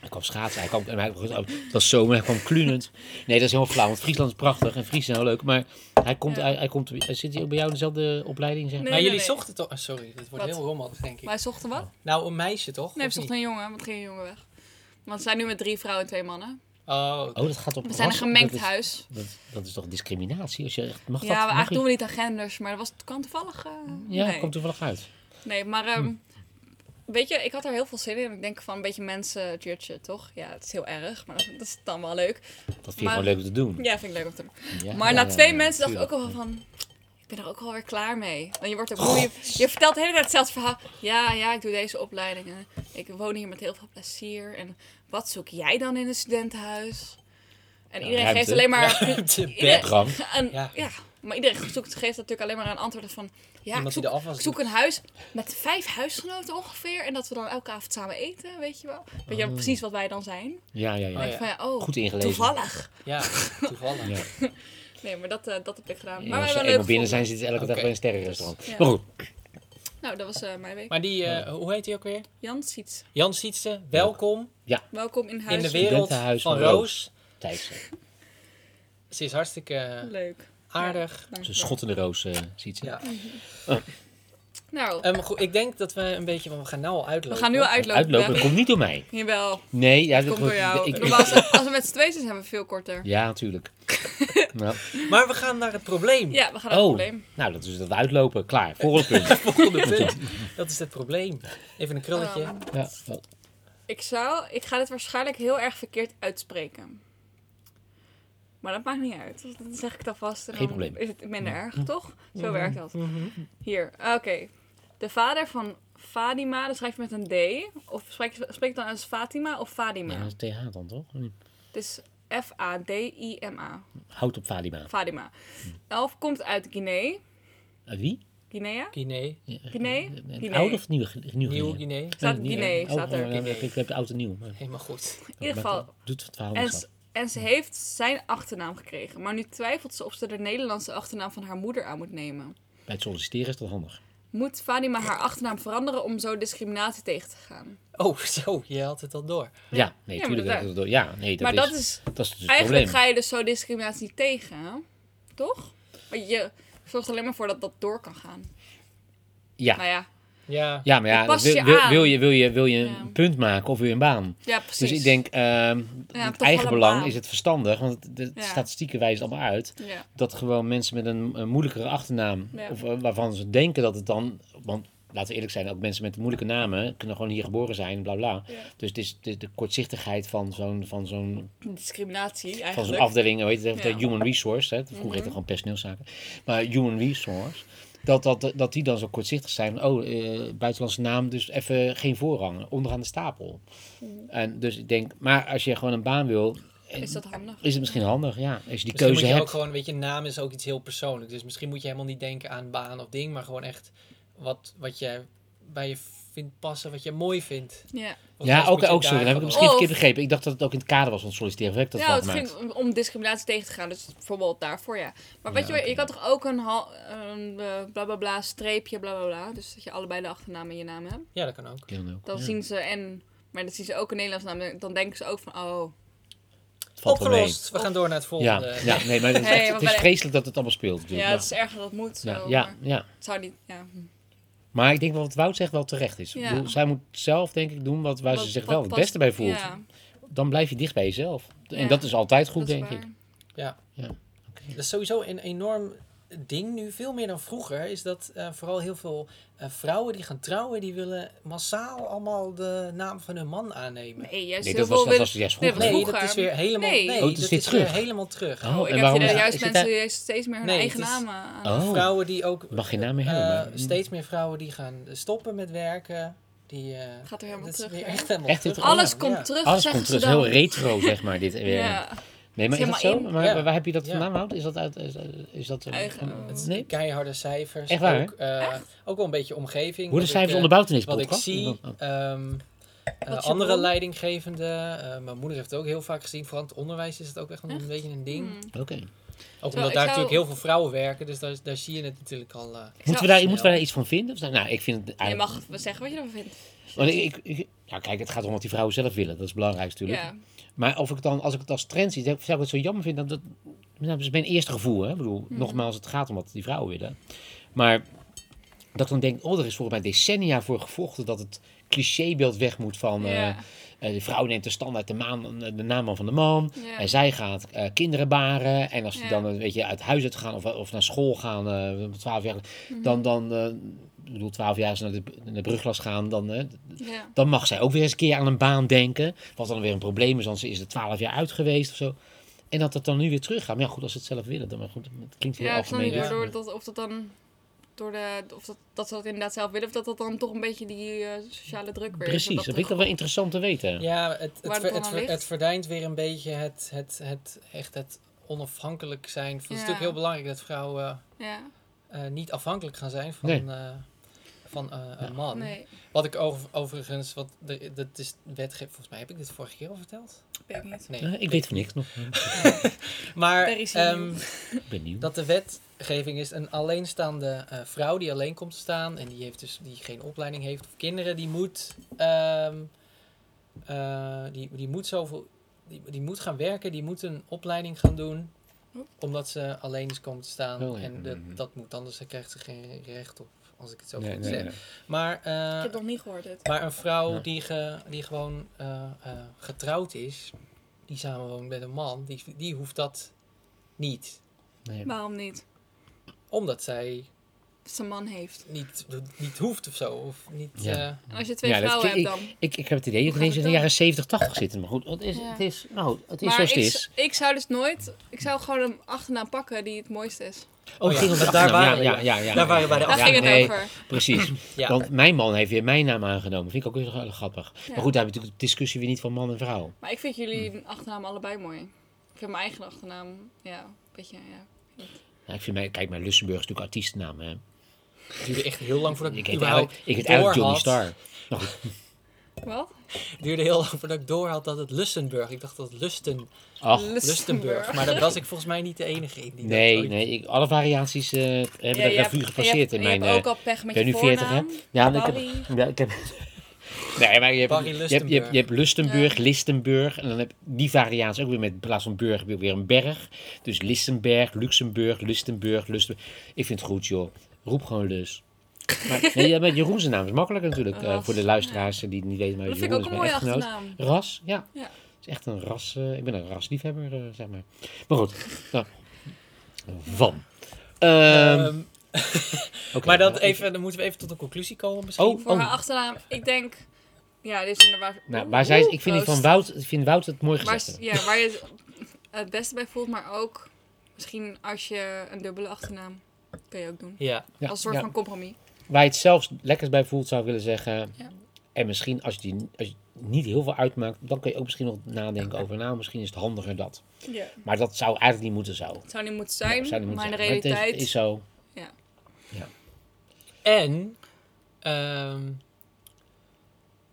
[SPEAKER 3] Hij kwam schaatsen, hij kwam, en hij, het was zomer, hij kwam klunend. Nee, dat is helemaal flauw, want Friesland is prachtig en Fries zijn heel leuk. Maar hij, komt,
[SPEAKER 2] Ja.
[SPEAKER 3] hij, hij komt, zit hij ook bij jou in dezelfde opleiding? Zeg?
[SPEAKER 2] Nee,
[SPEAKER 1] maar jullie
[SPEAKER 2] nee.
[SPEAKER 1] zochten toch... oh, sorry, dit wordt
[SPEAKER 2] Wat?
[SPEAKER 1] heel rommelig, denk ik.
[SPEAKER 2] Maar hij zocht er wat?
[SPEAKER 1] Nou, een meisje toch?
[SPEAKER 2] Nee, we zochten
[SPEAKER 1] niet?
[SPEAKER 2] een jongen, want geen jongen weg. Want we zijn nu met drie vrouwen en twee mannen.
[SPEAKER 1] Oh,
[SPEAKER 3] Oh, dat gaat op
[SPEAKER 2] We zijn een gemengd
[SPEAKER 3] dat is,
[SPEAKER 2] huis.
[SPEAKER 3] Dat, dat is toch discriminatie? Als je echt, mag
[SPEAKER 2] Ja,
[SPEAKER 3] dat?
[SPEAKER 2] we
[SPEAKER 3] mag
[SPEAKER 2] eigenlijk
[SPEAKER 3] je-
[SPEAKER 2] doen we niet aan genders, maar dat was, kwam toevallig... eh,
[SPEAKER 3] Ja,
[SPEAKER 2] nee.
[SPEAKER 3] komt toevallig uit.
[SPEAKER 2] Nee, maar ehm, weet je, ik had er heel veel zin in. Ik denk van een beetje mensen judgen, toch? Ja, het is heel erg, maar dat, dat is dan wel leuk.
[SPEAKER 3] Dat vind je
[SPEAKER 2] Maar-
[SPEAKER 3] gewoon leuk om te doen.
[SPEAKER 2] Ja, vind ik leuk om te doen.
[SPEAKER 3] Ja,
[SPEAKER 2] Maar
[SPEAKER 3] ja,
[SPEAKER 2] na twee mensen dacht ik ook al van... Ik ben er ook alweer klaar mee. Want je wordt ook moe. Je, je vertelt de hele tijd hetzelfde verhaal. Ja, ja, ik doe deze opleidingen. Ik woon hier met heel veel plezier. En wat zoek jij dan in een studentenhuis? En iedereen
[SPEAKER 3] ruimte.
[SPEAKER 2] geeft alleen maar... *laughs*
[SPEAKER 1] Ruimte,
[SPEAKER 2] iedereen-
[SPEAKER 1] ja.
[SPEAKER 2] maar iedereen zoekt, geeft natuurlijk alleen maar een antwoord van... Ja, ik
[SPEAKER 1] die
[SPEAKER 2] zoek,
[SPEAKER 1] de afwas
[SPEAKER 2] ik zoek
[SPEAKER 1] doet.
[SPEAKER 2] een huis met vijf huisgenoten ongeveer. En dat we dan elke avond samen eten, weet je wel. Weet je wel precies wat wij dan zijn?
[SPEAKER 3] Ja, ja, ja.
[SPEAKER 1] Oh, ja.
[SPEAKER 2] van, ja, oh,
[SPEAKER 3] Goed ingelezen.
[SPEAKER 2] toevallig.
[SPEAKER 1] Ja, toevallig.
[SPEAKER 3] Ja. *laughs*
[SPEAKER 2] Nee, maar dat, eh, dat heb ik gedaan.
[SPEAKER 3] Ja,
[SPEAKER 2] maar we
[SPEAKER 3] als
[SPEAKER 2] hebben
[SPEAKER 3] eenmaal binnen zijn, zitten ze elke dag
[SPEAKER 1] Oké.
[SPEAKER 3] bij een sterrenrestaurant.
[SPEAKER 2] Ja.
[SPEAKER 3] Maar goed,
[SPEAKER 2] Nou, dat was eh, mijn week.
[SPEAKER 1] Maar die, eh, hoe heet die ook weer?
[SPEAKER 2] Jan Siets,
[SPEAKER 1] Jan Sietse, welkom
[SPEAKER 2] welkom in huis.
[SPEAKER 1] in de wereld van
[SPEAKER 3] van
[SPEAKER 1] Roos.
[SPEAKER 3] Thijs.
[SPEAKER 1] Ze is hartstikke
[SPEAKER 2] Leuk.
[SPEAKER 1] Aardig.
[SPEAKER 2] Dank
[SPEAKER 3] Zo'n
[SPEAKER 2] je.
[SPEAKER 3] schottende roos eh, ziet ze.
[SPEAKER 1] Ja.
[SPEAKER 2] Nou,
[SPEAKER 1] Ehm, goed, ik denk dat we een beetje, want we gaan nu al
[SPEAKER 2] we
[SPEAKER 1] uitlopen.
[SPEAKER 2] gaan nu al uitlopen.
[SPEAKER 3] Uitlopen,
[SPEAKER 2] Ja.
[SPEAKER 3] dat komt niet door mij.
[SPEAKER 2] Jawel,
[SPEAKER 3] Nee, ja,
[SPEAKER 2] dat
[SPEAKER 3] dat
[SPEAKER 2] komt door jou.
[SPEAKER 3] ik-
[SPEAKER 2] als, als we met z'n tweeën zijn, zijn we veel korter.
[SPEAKER 3] Ja, natuurlijk. *laughs* nou,
[SPEAKER 1] Maar we gaan naar het probleem.
[SPEAKER 2] Ja, we gaan naar het
[SPEAKER 3] oh,
[SPEAKER 2] probleem.
[SPEAKER 3] nou, dat is dat we uitlopen. Klaar, volgende punt. *laughs*
[SPEAKER 1] Volgende punt. Dat is het probleem. Even een krulletje.
[SPEAKER 2] Ehm,
[SPEAKER 3] Ja.
[SPEAKER 2] ik zou, ik ga dit waarschijnlijk heel erg verkeerd uitspreken. Maar dat maakt niet uit. Dan zeg ik het alvast. En
[SPEAKER 3] Geen
[SPEAKER 2] dan
[SPEAKER 3] probleem.
[SPEAKER 2] is het minder erg, toch? Zo
[SPEAKER 1] Mhm.
[SPEAKER 2] werkt dat.
[SPEAKER 1] Mhm.
[SPEAKER 2] Hier, oké. De vader van Fadima, dat schrijf je met een D. Of spreek je spreek je dan als Fatima of Fadima?
[SPEAKER 3] Ja, dat is TH dan, toch?
[SPEAKER 2] Het is F-A-D-I-M-A.
[SPEAKER 3] Houd op Fadima.
[SPEAKER 2] Fadima. Elf komt uit Guinea.
[SPEAKER 3] Uit wie?
[SPEAKER 2] Guinea?
[SPEAKER 1] Guinea.
[SPEAKER 2] Guinea? Guinea.
[SPEAKER 3] oude of nieuwe? Nieuw
[SPEAKER 1] Nieuw
[SPEAKER 3] Guinea?
[SPEAKER 1] Guinea.
[SPEAKER 2] Staat
[SPEAKER 3] Nee,
[SPEAKER 2] Guinea,
[SPEAKER 3] oh,
[SPEAKER 2] staat er.
[SPEAKER 3] oh, ja,
[SPEAKER 1] Guinea.
[SPEAKER 3] Ik heb oud en nieuw. maar-
[SPEAKER 1] Helemaal goed.
[SPEAKER 2] In ieder geval.
[SPEAKER 3] Doet het verhaal
[SPEAKER 2] En. En ze heeft zijn achternaam gekregen. Maar nu twijfelt ze of ze de Nederlandse achternaam van haar moeder aan moet nemen.
[SPEAKER 3] Bij het solliciteren is dat handig.
[SPEAKER 2] Moet Fadima haar achternaam veranderen om zo discriminatie tegen te gaan?
[SPEAKER 1] Oh, zo. Je had het al door.
[SPEAKER 3] Ja, nee,
[SPEAKER 2] Ja, maar
[SPEAKER 3] tuurlijk.
[SPEAKER 2] dat-
[SPEAKER 3] dat- dat- ja, nee, dat
[SPEAKER 2] maar
[SPEAKER 3] is,
[SPEAKER 2] dat is
[SPEAKER 3] dat is dus het
[SPEAKER 2] Eigenlijk
[SPEAKER 3] probleem.
[SPEAKER 2] ga je dus zo discriminatie niet tegen, hè? toch? Want je zorgt alleen maar voor dat dat door kan gaan.
[SPEAKER 3] Ja.
[SPEAKER 2] Nou ja,
[SPEAKER 1] Ja.
[SPEAKER 3] Ja, maar ja, wil,
[SPEAKER 2] je
[SPEAKER 3] wil,
[SPEAKER 2] aan.
[SPEAKER 3] wil je, wil je, wil je
[SPEAKER 2] Ja.
[SPEAKER 3] een punt maken of wil je een baan?
[SPEAKER 2] ja precies.
[SPEAKER 3] Dus ik denk, ehm
[SPEAKER 2] Ja,
[SPEAKER 3] het eigen belang is het verstandig, want de
[SPEAKER 2] Ja.
[SPEAKER 3] statistieken wijzen allemaal uit,
[SPEAKER 2] Ja,
[SPEAKER 3] dat gewoon mensen met een, een moeilijkere achternaam,
[SPEAKER 2] Ja.
[SPEAKER 3] of eh, waarvan ze denken dat het dan, want laten we eerlijk zijn, ook mensen met moeilijke namen kunnen gewoon hier geboren zijn, bla bla.
[SPEAKER 2] Ja.
[SPEAKER 3] Dus het is de, de kortzichtigheid van zo'n van zo'n
[SPEAKER 2] discriminatie
[SPEAKER 3] van
[SPEAKER 2] eigenlijk.
[SPEAKER 3] zo'n afdeling, hoe heet het,
[SPEAKER 2] Ja.
[SPEAKER 3] de human resource, hè? vroeger heette
[SPEAKER 2] Mhm.
[SPEAKER 3] het gewoon personeelszaken, maar human resource. Dat, dat, dat die dan zo kortzichtig zijn. Oh, eh, buitenlandse naam, dus even geen voorrang. Onderaan de stapel.
[SPEAKER 2] Mhm.
[SPEAKER 3] En dus ik denk, maar als je gewoon een baan wil,
[SPEAKER 2] Is dat handig?
[SPEAKER 3] is het misschien handig, ja. Als je die
[SPEAKER 1] Misschien
[SPEAKER 3] keuze
[SPEAKER 1] moet je
[SPEAKER 3] hebt.
[SPEAKER 1] ook gewoon, weet je, naam is ook iets heel persoonlijks. Dus misschien moet je helemaal niet denken aan baan of ding, maar gewoon echt wat, wat je bij je vindt passen, wat je mooi vindt.
[SPEAKER 2] Ja,
[SPEAKER 1] Of
[SPEAKER 3] Ja, ook, ook sorry, dan heb ik misschien
[SPEAKER 2] Of-
[SPEAKER 3] verkeerd begrepen. Ik dacht dat het ook in het kader was van het solliciteren. Of heb ik dat
[SPEAKER 2] ja het
[SPEAKER 3] gemaakt?
[SPEAKER 2] ging om discriminatie tegen te gaan. Dus bijvoorbeeld daarvoor, ja. Maar weet
[SPEAKER 3] Ja,
[SPEAKER 2] je, je kan toch ook een, hal- een eh, bla bla bla streepje bla bla bla. Dus dat je allebei de achternaam in je naam hebt.
[SPEAKER 1] Ja, dat kan ook.
[SPEAKER 3] Leuk,
[SPEAKER 2] Dan
[SPEAKER 3] ja.
[SPEAKER 2] zien ze en... Maar dan zien ze ook een Nederlandse naam. Dan denken ze ook van, oh,
[SPEAKER 3] Het valt wel mee.
[SPEAKER 1] Opgelost. We gaan door naar het
[SPEAKER 3] Ja,
[SPEAKER 1] volgende.
[SPEAKER 3] ja, nee, maar het is, *laughs*
[SPEAKER 2] Nee,
[SPEAKER 3] echt-
[SPEAKER 2] maar
[SPEAKER 3] het is vreselijk dat het allemaal speelt. natuurlijk.
[SPEAKER 2] Ja, het is erg dat het moet. Zo,
[SPEAKER 3] ja, ja, ja.
[SPEAKER 2] Het zou niet, ja.
[SPEAKER 3] Maar ik denk wel wat Wout zegt wel terecht is. Ik
[SPEAKER 2] Ja.
[SPEAKER 3] bedoel, zij moet zelf denk ik doen wat, waar ze zich
[SPEAKER 2] wat
[SPEAKER 3] wel het
[SPEAKER 2] past-
[SPEAKER 3] beste bij voelt.
[SPEAKER 2] Ja,
[SPEAKER 3] Dan blijf je dicht bij jezelf. En
[SPEAKER 2] Ja,
[SPEAKER 3] dat is altijd goed, denk
[SPEAKER 2] waar.
[SPEAKER 3] ik.
[SPEAKER 1] Ja.
[SPEAKER 3] Ja.
[SPEAKER 1] Dat is sowieso een enorm ding nu, veel meer dan vroeger, is dat eh, vooral heel veel eh, vrouwen die gaan trouwen, die willen massaal allemaal de naam van hun man aannemen.
[SPEAKER 2] Nee, juist
[SPEAKER 3] Nee, dat was, dat was juist
[SPEAKER 2] Nee,
[SPEAKER 3] vroeger.
[SPEAKER 2] dat
[SPEAKER 1] Nee,
[SPEAKER 2] vroeger.
[SPEAKER 1] dat is weer helemaal,
[SPEAKER 2] Nee.
[SPEAKER 1] nee,
[SPEAKER 3] Oh, het is
[SPEAKER 1] dat
[SPEAKER 3] weer
[SPEAKER 1] is weer
[SPEAKER 3] terug.
[SPEAKER 1] helemaal terug.
[SPEAKER 3] Oh,
[SPEAKER 2] Oh,
[SPEAKER 3] en
[SPEAKER 2] ik heb
[SPEAKER 3] waarom
[SPEAKER 2] hier
[SPEAKER 3] is-
[SPEAKER 2] juist mensen
[SPEAKER 3] daar-
[SPEAKER 2] die steeds meer hun
[SPEAKER 1] Nee,
[SPEAKER 2] eigen namen aan.
[SPEAKER 3] Oh.
[SPEAKER 1] Vrouwen die ook,
[SPEAKER 3] Mag geen naam meer hebben.
[SPEAKER 1] eh,
[SPEAKER 3] maar-
[SPEAKER 1] steeds meer vrouwen die gaan stoppen met werken. Die, eh,
[SPEAKER 2] Gaat er helemaal terug,
[SPEAKER 1] echt helemaal
[SPEAKER 3] Echt
[SPEAKER 1] terug.
[SPEAKER 2] Alles
[SPEAKER 1] Ja,
[SPEAKER 2] komt
[SPEAKER 1] ja.
[SPEAKER 2] terug,
[SPEAKER 3] Alles komt terug. Het is heel retro, zeg maar. Dit, weer.
[SPEAKER 2] Ja.
[SPEAKER 3] Nee, maar is dat zo?
[SPEAKER 2] helemaal
[SPEAKER 3] Maar
[SPEAKER 1] Ja.
[SPEAKER 3] waar heb je dat
[SPEAKER 1] Ja.
[SPEAKER 3] vandaan gehaald? Is dat uit... Is, is dat...
[SPEAKER 2] Eigen-
[SPEAKER 3] nee?
[SPEAKER 1] keiharde cijfers.
[SPEAKER 3] Echt waar,
[SPEAKER 1] Ook, eh, ook wel een beetje omgeving.
[SPEAKER 3] Worden
[SPEAKER 1] Wat
[SPEAKER 3] cijfers
[SPEAKER 1] ik, eh,
[SPEAKER 3] onderbouwd in deze
[SPEAKER 1] Wat ik zie,
[SPEAKER 3] Oh.
[SPEAKER 1] ehm, eh, andere
[SPEAKER 2] bron?
[SPEAKER 1] leidinggevenden, eh, mijn moeder heeft het ook heel vaak gezien, vooral in het onderwijs is het ook echt een
[SPEAKER 2] Echt?
[SPEAKER 1] beetje een ding.
[SPEAKER 2] Hmm.
[SPEAKER 3] Oké.
[SPEAKER 1] Ook omdat daar
[SPEAKER 2] zou-
[SPEAKER 1] natuurlijk heel veel vrouwen werken, dus daar, daar zie je het natuurlijk al. eh,
[SPEAKER 3] Moeten we, daar,
[SPEAKER 1] snel.
[SPEAKER 3] moeten we daar iets van vinden? Of, nou, ik vind het
[SPEAKER 2] Je
[SPEAKER 3] eigenlijk...
[SPEAKER 2] mag wel zeggen wat je ervan vindt.
[SPEAKER 3] Want ik, ik, ik- ja, kijk, het gaat om wat die vrouwen zelf willen. Dat is belangrijk natuurlijk.
[SPEAKER 2] Ja.
[SPEAKER 3] Maar of ik het dan, als ik het als trend zie, zou ik het zo jammer vinden. Dat, nou, dat is mijn eerste gevoel. Hè? Ik bedoel,
[SPEAKER 2] Mhm.
[SPEAKER 3] nogmaals, het gaat om wat die vrouwen willen. Maar dat ik dan denk, oh, er is volgens mij decennia voor gevochten dat het clichébeeld weg moet van... eh,
[SPEAKER 2] Ja.
[SPEAKER 3] eh, de vrouw neemt de standaard de, maan, de naam van de man.
[SPEAKER 2] Ja.
[SPEAKER 3] En zij gaat eh, kinderen baren. En als die
[SPEAKER 2] Ja.
[SPEAKER 3] dan een beetje uit huis uit gaan of, of naar school gaan, eh 12 jaar,
[SPEAKER 2] Mhm.
[SPEAKER 3] dan, dan eh, ik bedoel, 12 jaar ze naar de, naar gaan, dan, eh,
[SPEAKER 2] Ja.
[SPEAKER 3] dan mag zij ook weer eens een keer aan een baan denken. Wat dan weer een probleem is, want ze is er 12 jaar uit geweest of zo. En dat het dan nu weer teruggaat. Maar ja, goed, als ze het zelf willen, dan maar goed. Het klinkt heel
[SPEAKER 2] Ja, ik snap niet
[SPEAKER 3] algemeen.
[SPEAKER 2] door,
[SPEAKER 3] dus-
[SPEAKER 2] door dat, of dat dan door de, of dat, dat ze dat inderdaad zelf willen, of dat dat dan toch een beetje die eh, sociale druk weer is.
[SPEAKER 3] Precies, dat vind ik wel interessant te weten.
[SPEAKER 1] Ja, het, het,
[SPEAKER 2] het
[SPEAKER 1] ver-
[SPEAKER 2] dan
[SPEAKER 1] het,
[SPEAKER 2] aan
[SPEAKER 1] ver-
[SPEAKER 2] ligt?
[SPEAKER 1] het verdijnt weer een beetje het, het, het, echt het onafhankelijk zijn. Het is
[SPEAKER 2] Ja.
[SPEAKER 1] natuurlijk heel belangrijk dat vrouwen
[SPEAKER 2] Ja,
[SPEAKER 1] eh, niet afhankelijk gaan zijn van,
[SPEAKER 3] Nee.
[SPEAKER 1] eh, van eh, een man.
[SPEAKER 2] nee,
[SPEAKER 1] Wat ik over, overigens, wat, de, dat is wetgeving, volgens mij heb ik dit vorige keer al verteld.
[SPEAKER 2] weet ik niet.
[SPEAKER 1] Nee.
[SPEAKER 3] Ik weet van niks nog. *laughs*
[SPEAKER 1] Maar
[SPEAKER 2] senior.
[SPEAKER 1] ehm,
[SPEAKER 3] Ik ben nieuw.
[SPEAKER 1] dat de wetgeving is een alleenstaande eh, vrouw die alleen komt te staan en die, heeft dus, die geen opleiding heeft of kinderen, die moet, ehm, eh, die, die moet zoveel, die, die moet gaan werken, die moet een opleiding gaan doen
[SPEAKER 2] Oep.
[SPEAKER 1] omdat ze alleen is komen te staan
[SPEAKER 3] Oh, ja.
[SPEAKER 1] en de-
[SPEAKER 3] Mhm.
[SPEAKER 1] dat moet anders krijgt ze geen recht op als ik het zo
[SPEAKER 3] Nee,
[SPEAKER 1] goed
[SPEAKER 3] nee,
[SPEAKER 1] zeg.
[SPEAKER 3] nee.
[SPEAKER 1] Maar, eh,
[SPEAKER 2] Ik heb nog niet gehoord dit.
[SPEAKER 1] maar een vrouw
[SPEAKER 3] Ja.
[SPEAKER 1] die, ge, die gewoon eh, eh, getrouwd is, die samenwoont met een man, die, die hoeft dat niet.
[SPEAKER 3] Nee.
[SPEAKER 2] Waarom niet?
[SPEAKER 1] Omdat zij
[SPEAKER 2] een man heeft.
[SPEAKER 1] niet, niet hoeft of zo. Of niet,
[SPEAKER 3] Ja.
[SPEAKER 1] eh,
[SPEAKER 2] En als je twee
[SPEAKER 3] Ja,
[SPEAKER 2] vrouwen hebt dan.
[SPEAKER 3] Ik, ik heb het idee dat we ineens in de jaren 70, 80 zitten. Maar goed, het is,
[SPEAKER 2] Ja.
[SPEAKER 3] het is, nou, het is
[SPEAKER 2] maar
[SPEAKER 3] zoals het
[SPEAKER 2] ik,
[SPEAKER 3] is.
[SPEAKER 2] ik zou dus nooit... Ik zou gewoon een achternaam pakken die het mooiste is.
[SPEAKER 3] Oh,
[SPEAKER 1] ja,
[SPEAKER 3] ging om de
[SPEAKER 1] daar waren we,
[SPEAKER 3] ja,
[SPEAKER 1] ja.
[SPEAKER 3] ja, ja, ja.
[SPEAKER 1] Daar waren we bij de
[SPEAKER 2] Daar
[SPEAKER 3] Ja,
[SPEAKER 2] ging het
[SPEAKER 3] nee,
[SPEAKER 2] over.
[SPEAKER 3] Precies.
[SPEAKER 1] ja.
[SPEAKER 3] Want mijn man heeft weer mijn naam aangenomen. Vind ik ook heel, grappig.
[SPEAKER 2] Ja.
[SPEAKER 3] Maar goed, daar heb je natuurlijk de discussie weer niet van man en vrouw.
[SPEAKER 2] Maar ik vind jullie achternaam allebei mooi. Ik vind mijn eigen achternaam, ja, een beetje, ja.
[SPEAKER 3] Ja, ik vind mij, kijk, mijn Lussenburg is natuurlijk artiestennaam. Hè.
[SPEAKER 1] Het duurde echt heel lang voordat ik,
[SPEAKER 3] Ik heet
[SPEAKER 1] überhaupt
[SPEAKER 3] eigenlijk, ik heet eigenlijk Johnny
[SPEAKER 1] had.
[SPEAKER 3] Star. Nou *laughs*
[SPEAKER 2] Wat?
[SPEAKER 1] Het duurde heel lang voordat ik door had dat het Lustenburg. Ik dacht dat het Lusten,
[SPEAKER 3] ach,
[SPEAKER 1] Lustenburg. Maar daar was ik volgens mij niet de enige in. Die dat
[SPEAKER 3] nee, nee ik, alle variaties eh, hebben
[SPEAKER 2] Ja,
[SPEAKER 3] de revue gepasseerd in mijn...
[SPEAKER 2] hebt ook
[SPEAKER 3] eh,
[SPEAKER 2] al pech met
[SPEAKER 3] ben
[SPEAKER 2] je
[SPEAKER 3] nu 40, hè? ja, ik heb, ja, ik heb... Nee, maar je hebt, je hebt, je hebt, je
[SPEAKER 1] Lustenburg.
[SPEAKER 3] hebt Lustenburg,
[SPEAKER 2] Ja.
[SPEAKER 3] Listenburg. En dan heb je die variatie ook weer met in plaats van burg heb je weer een berg. Dus Listenberg, Luxemburg, Lustenburg, Lustenburg. Ik vind het goed, joh. Roep gewoon Lus. Maar, *laughs* nee, ja, met Jeroen zijn naam is makkelijker natuurlijk. eh, voor de luisteraars die het niet weten. Maar
[SPEAKER 2] Dat vind
[SPEAKER 3] Jeroen
[SPEAKER 2] ik ook
[SPEAKER 3] is
[SPEAKER 2] een
[SPEAKER 3] mijn
[SPEAKER 2] mooie achternaam.
[SPEAKER 3] Ras, ja.
[SPEAKER 2] Ja.
[SPEAKER 3] Het is echt een ras. eh, ik ben een rasliefhebber, eh, zeg maar. Maar goed. Nou, van. Ehm,
[SPEAKER 1] Ehm, *laughs* *laughs* maar dat
[SPEAKER 3] nou,
[SPEAKER 1] even, dan moeten we even tot een conclusie komen misschien.
[SPEAKER 3] Oh,
[SPEAKER 2] Voor haar achternaam, ik denk, ja, dit is inderdaad...
[SPEAKER 3] Nou, waar zij, ik vind die van. Wout, ik vind Wout het mooi
[SPEAKER 2] Waar,
[SPEAKER 3] gezegd.
[SPEAKER 2] ja, waar je het beste bij voelt, maar ook misschien als je een dubbele achternaam kun je ook doen.
[SPEAKER 1] Ja.
[SPEAKER 3] Ja,
[SPEAKER 2] Als een soort
[SPEAKER 3] ja.
[SPEAKER 2] van compromis.
[SPEAKER 3] Waar je het zelfs lekkers bij voelt, zou ik willen zeggen.
[SPEAKER 2] Ja.
[SPEAKER 3] En misschien als je, die, als je niet heel veel uitmaakt, dan kun je ook misschien nog nadenken over, nou, misschien is het handiger dat.
[SPEAKER 2] Ja.
[SPEAKER 3] Maar dat zou eigenlijk niet moeten zo.
[SPEAKER 2] Het zou niet moeten zijn,
[SPEAKER 3] Ja, zou niet
[SPEAKER 2] maar in de
[SPEAKER 3] moeten zijn. Maar
[SPEAKER 2] realiteit...
[SPEAKER 3] het is, is zo.
[SPEAKER 1] En ehm,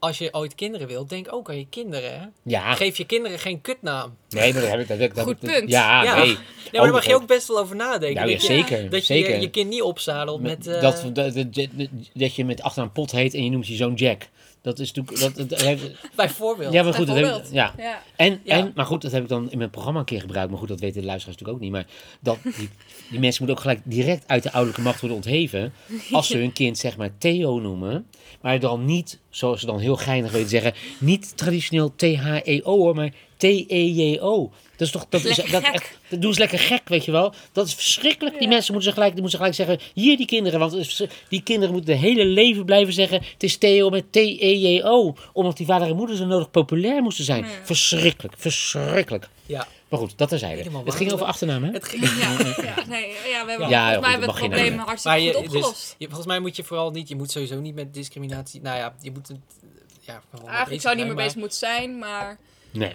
[SPEAKER 1] als je ooit kinderen wilt, denk ook aan je kinderen. Hè?
[SPEAKER 3] Ja,
[SPEAKER 1] Geef je kinderen geen kutnaam.
[SPEAKER 3] nee, maar daar heb ik dat. dat
[SPEAKER 2] Goed
[SPEAKER 3] dat-
[SPEAKER 2] punt.
[SPEAKER 3] Ja,
[SPEAKER 1] Ja.
[SPEAKER 3] nee.
[SPEAKER 1] Ja, maar daar mag je
[SPEAKER 3] dat-
[SPEAKER 1] ook best wel over nadenken.
[SPEAKER 3] Nou, ja,
[SPEAKER 1] dat je,
[SPEAKER 3] zeker.
[SPEAKER 1] dat je
[SPEAKER 3] zeker.
[SPEAKER 1] je, je kind niet opzadelt met... eh,
[SPEAKER 3] dat, dat, dat, dat- dat je met achteraan pot heet en je noemt je zoon Jack. Dat is natuurlijk... Dat, dat, heeft-
[SPEAKER 1] Bijvoorbeeld.
[SPEAKER 3] ja, maar goed. Dat heb, ja.
[SPEAKER 2] Ja.
[SPEAKER 3] En,
[SPEAKER 1] Ja.
[SPEAKER 3] en, maar goed, dat heb ik dan in mijn programma een keer gebruikt. Maar goed, dat weten de luisteraars natuurlijk ook niet. Maar dat, die, die mensen moeten ook gelijk direct uit de ouderlijke macht worden ontheven. Als ze hun kind zeg maar Theo noemen. Maar dan niet, zoals ze dan heel geinig weten zeggen, niet traditioneel T-H-E-O hoor, maar T-E-J-O. Dat is toch, dat, is, dat, echt, dat doen ze lekker gek, weet je wel. Dat is verschrikkelijk. Die
[SPEAKER 2] Ja.
[SPEAKER 3] mensen moeten ze, gelijk, die moeten ze gelijk zeggen, hier die kinderen. Want die kinderen moeten de hele leven blijven zeggen, het is Theo met T-E-J-O. Omdat die vader en moeder zo nodig populair moesten zijn.
[SPEAKER 2] Ja.
[SPEAKER 3] Verschrikkelijk, verschrikkelijk.
[SPEAKER 1] Ja.
[SPEAKER 3] Maar goed, dat terzijde. Het ging over achternaam, hè?
[SPEAKER 1] Het ging,
[SPEAKER 2] Ja, *laughs* ja, nee, ja, we hebben,
[SPEAKER 3] Ja,
[SPEAKER 2] volgens mij hebben het probleem
[SPEAKER 3] naam.
[SPEAKER 2] hartstikke
[SPEAKER 1] maar je,
[SPEAKER 2] goed
[SPEAKER 1] dus,
[SPEAKER 2] opgelost.
[SPEAKER 1] je, volgens mij moet je vooral niet, je moet sowieso niet met discriminatie, nou ja, je moet het, ja,
[SPEAKER 2] Eigenlijk zou je niet meer bezig moeten zijn, maar...
[SPEAKER 3] Nee.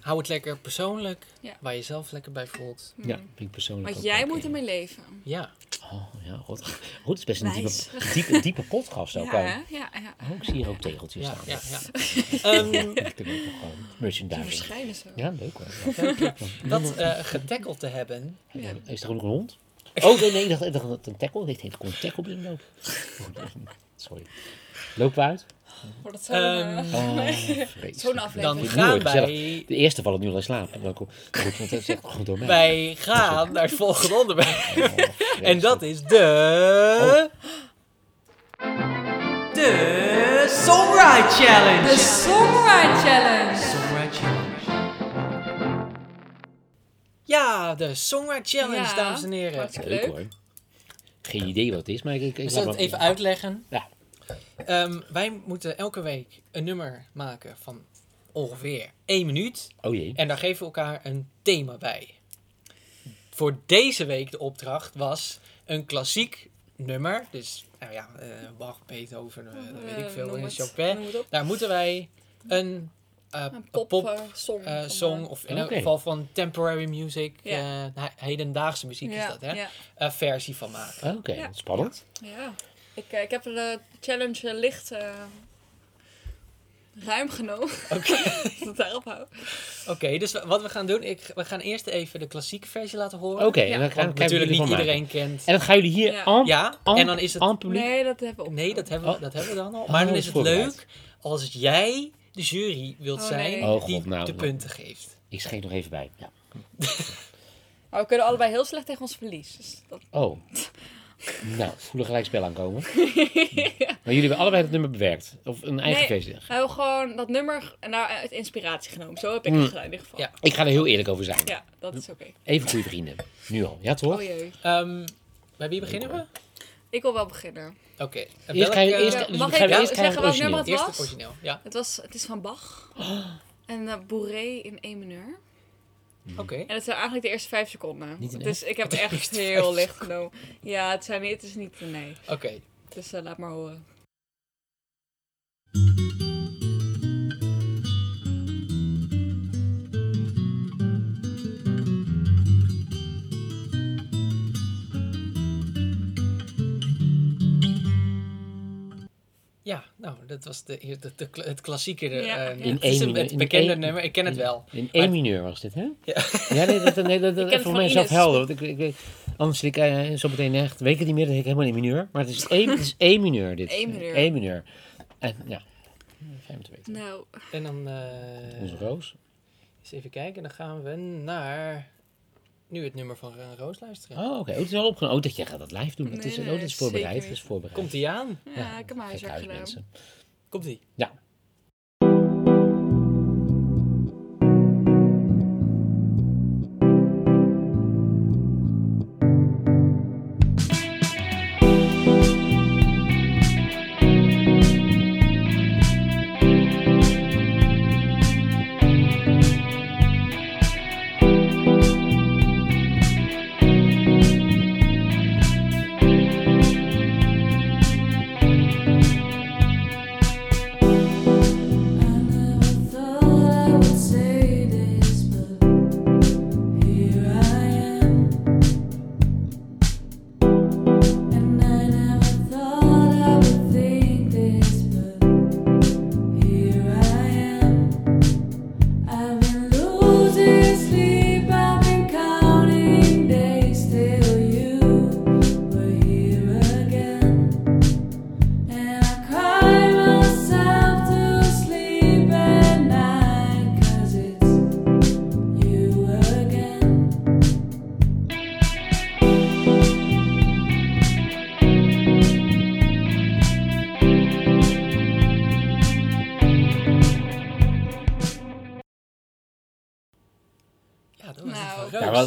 [SPEAKER 1] Hou het lekker persoonlijk,
[SPEAKER 2] Ja.
[SPEAKER 1] waar je zelf lekker bij voelt.
[SPEAKER 3] Ja, vind ik persoonlijk
[SPEAKER 2] Want jij moet ermee leven.
[SPEAKER 1] Ja.
[SPEAKER 3] Oh, ja, goed. Goed, het is best een diepe, diepe, diepe podcast ook.
[SPEAKER 2] Ja, ja, ja.
[SPEAKER 3] Oh, ik zie hier ook tegeltjes
[SPEAKER 1] Ja,
[SPEAKER 3] staan.
[SPEAKER 1] ja, ja. *laughs* Ehm,
[SPEAKER 3] Dat kunnen we ook nog gewoon
[SPEAKER 2] Die
[SPEAKER 3] merchandising.
[SPEAKER 2] verschijnen zo.
[SPEAKER 3] Ja, leuk hoor.
[SPEAKER 1] dat eh getackeld te hebben.
[SPEAKER 2] Ja.
[SPEAKER 3] Is er ook nog een hond? Oh, nee, nee, ik dacht, ik dacht dat het een tackle. Heeft heeft gewoon een tackle loop. *laughs* Sorry. Lopen we uit?
[SPEAKER 2] Wordt het zo'n... eh,
[SPEAKER 1] Ehm,
[SPEAKER 3] Oh, *laughs*
[SPEAKER 2] Zo'n
[SPEAKER 3] vreselijk.
[SPEAKER 2] aflevering.
[SPEAKER 1] Dan gaan wij,
[SPEAKER 3] De eerste vallen nu al in slaap. Goed, dat is echt goed door mij.
[SPEAKER 1] wij gaan naar het volgende onderwerp.
[SPEAKER 3] Oh.
[SPEAKER 1] En dat is de... De Songwrite Challenge.
[SPEAKER 2] De Songwrite Challenge!
[SPEAKER 1] Songwrite Challenge. Ja, de Songwrite Challenge,
[SPEAKER 2] Ja,
[SPEAKER 1] dames en heren.
[SPEAKER 3] Leuk
[SPEAKER 2] leuk.
[SPEAKER 3] hoor. Geen idee wat het is, maar ik, ik, ik
[SPEAKER 1] zal het even uitleggen.
[SPEAKER 3] Ja.
[SPEAKER 1] Ehm, wij moeten elke week een nummer maken van ongeveer één minuut.
[SPEAKER 3] Oh jee.
[SPEAKER 1] En daar geven we elkaar een thema bij. Voor deze week de opdracht was een klassiek nummer. Dus, nou ja, eh, Bach, Beethoven, eh, weet ik veel,
[SPEAKER 2] het.
[SPEAKER 1] Chopin. Daar moeten wij een, eh,
[SPEAKER 2] Een
[SPEAKER 1] pop,
[SPEAKER 2] pop, eh, song.
[SPEAKER 1] of in elk geval van temporary music, eh, hedendaagse muziek is dat, hè? Eh, versie van maken.
[SPEAKER 3] Oké, spannend.
[SPEAKER 2] ja. Ik, eh, ik heb de challenge eh, licht eh, ruim genomen.
[SPEAKER 1] Oké. *laughs*
[SPEAKER 2] Ik het daarop hou.
[SPEAKER 1] Oké, dus wat we gaan doen, ik, we gaan eerst even de klassieke versie laten horen.
[SPEAKER 3] Oké,
[SPEAKER 2] Ja.
[SPEAKER 3] en dan gaan we kijken
[SPEAKER 1] natuurlijk
[SPEAKER 3] wie
[SPEAKER 1] niet iedereen
[SPEAKER 3] maken.
[SPEAKER 1] kent.
[SPEAKER 3] En dat gaan jullie hier
[SPEAKER 2] Ja.
[SPEAKER 3] aan,
[SPEAKER 1] Ja, en dan is het...
[SPEAKER 3] publiek.
[SPEAKER 2] Nee, dat hebben we op.
[SPEAKER 1] Nee, dat hebben, we,
[SPEAKER 3] Oh.
[SPEAKER 1] dat hebben we dan al.
[SPEAKER 3] Oh,
[SPEAKER 1] Maar dan
[SPEAKER 3] dat
[SPEAKER 1] is het leuk als jij de jury wilt
[SPEAKER 2] Oh,
[SPEAKER 1] zijn
[SPEAKER 2] nee.
[SPEAKER 3] Oh,
[SPEAKER 1] die
[SPEAKER 3] God, nou,
[SPEAKER 1] de
[SPEAKER 3] nou.
[SPEAKER 1] punten geeft.
[SPEAKER 3] Ik schreef nog even bij. Ja.
[SPEAKER 2] Maar we kunnen allebei heel slecht tegen ons verlies. Dus dat...
[SPEAKER 3] Oh. *laughs* nou, ik voel er gelijk spel aankomen. *laughs* Maar jullie hebben allebei het nummer bewerkt. Of een eigen
[SPEAKER 2] Nee.
[SPEAKER 3] versie.
[SPEAKER 2] We hebben gewoon dat nummer en daar uit inspiratie genomen. Zo heb ik
[SPEAKER 3] Mm.
[SPEAKER 2] het gedaan in ieder geval.
[SPEAKER 1] Ja.
[SPEAKER 3] Ik ga er heel eerlijk over zijn.
[SPEAKER 2] Ja, dat is oké.
[SPEAKER 3] Even goede vrienden. Nu al. Ja, toch?
[SPEAKER 2] Oh jee.
[SPEAKER 1] Ehm, bij wie beginnen we?
[SPEAKER 2] Ik wil wel beginnen.
[SPEAKER 1] Oké. En
[SPEAKER 3] Eerst eerst,
[SPEAKER 2] Ja,
[SPEAKER 3] dus
[SPEAKER 2] mag ik
[SPEAKER 3] eerst
[SPEAKER 2] zeggen welk
[SPEAKER 3] het
[SPEAKER 2] nummer
[SPEAKER 3] origineel.
[SPEAKER 2] het
[SPEAKER 1] Eerst
[SPEAKER 2] was?
[SPEAKER 1] het origineel, ja.
[SPEAKER 2] Het, was, het is van Bach. *gasps* En uh, Bourré in E mineur.
[SPEAKER 1] Oké.
[SPEAKER 2] En het zijn eigenlijk de eerste vijf seconden.
[SPEAKER 3] Niet
[SPEAKER 2] dus ik heb *laughs* echt heel licht genomen. Ja, het, zijn niet, het is niet... Nee.
[SPEAKER 1] Oké.
[SPEAKER 2] Dus eh, laat maar horen.
[SPEAKER 1] Ja, nou, dat was de, de, de, het klassieke.
[SPEAKER 2] Ja,
[SPEAKER 1] eh,
[SPEAKER 2] ja.
[SPEAKER 1] het
[SPEAKER 3] In één
[SPEAKER 1] een,
[SPEAKER 3] minuut-
[SPEAKER 1] het bekende nummer. Ik ken het wel.
[SPEAKER 3] In één mineur was dit, hè?
[SPEAKER 1] Ja.
[SPEAKER 3] Ja, nee, dat, nee, dat, *laughs* dat,
[SPEAKER 2] het
[SPEAKER 3] voor mij zelf helder. Want ik, ik, ik- anders zit ik eh, zo meteen echt, weet ik het niet meer, dat ik helemaal in mineur. Maar het is één, het is *laughs* één mineur, dit.
[SPEAKER 2] Eén mineur.
[SPEAKER 3] Eén mineur. En ja, fijn om te weten.
[SPEAKER 2] Nou,
[SPEAKER 1] En dan eh,
[SPEAKER 3] Onze Roos.
[SPEAKER 1] eens even kijken. Dan gaan we naar nu het nummer van Roos luisteren.
[SPEAKER 3] Oh, oké. Oh, het is al opgenomen. Oh, dat jij gaat dat live doen. Dat
[SPEAKER 2] Nee,
[SPEAKER 3] is,
[SPEAKER 2] nee,
[SPEAKER 3] oh, dat is voorbereid. Dat is voorbereid.
[SPEAKER 1] Komt ie aan?
[SPEAKER 2] ja, ik heb mijn
[SPEAKER 3] Kijk
[SPEAKER 2] huiswerk
[SPEAKER 3] uit,
[SPEAKER 2] gedaan.
[SPEAKER 3] mensen.
[SPEAKER 1] Komt ie.
[SPEAKER 3] Ja.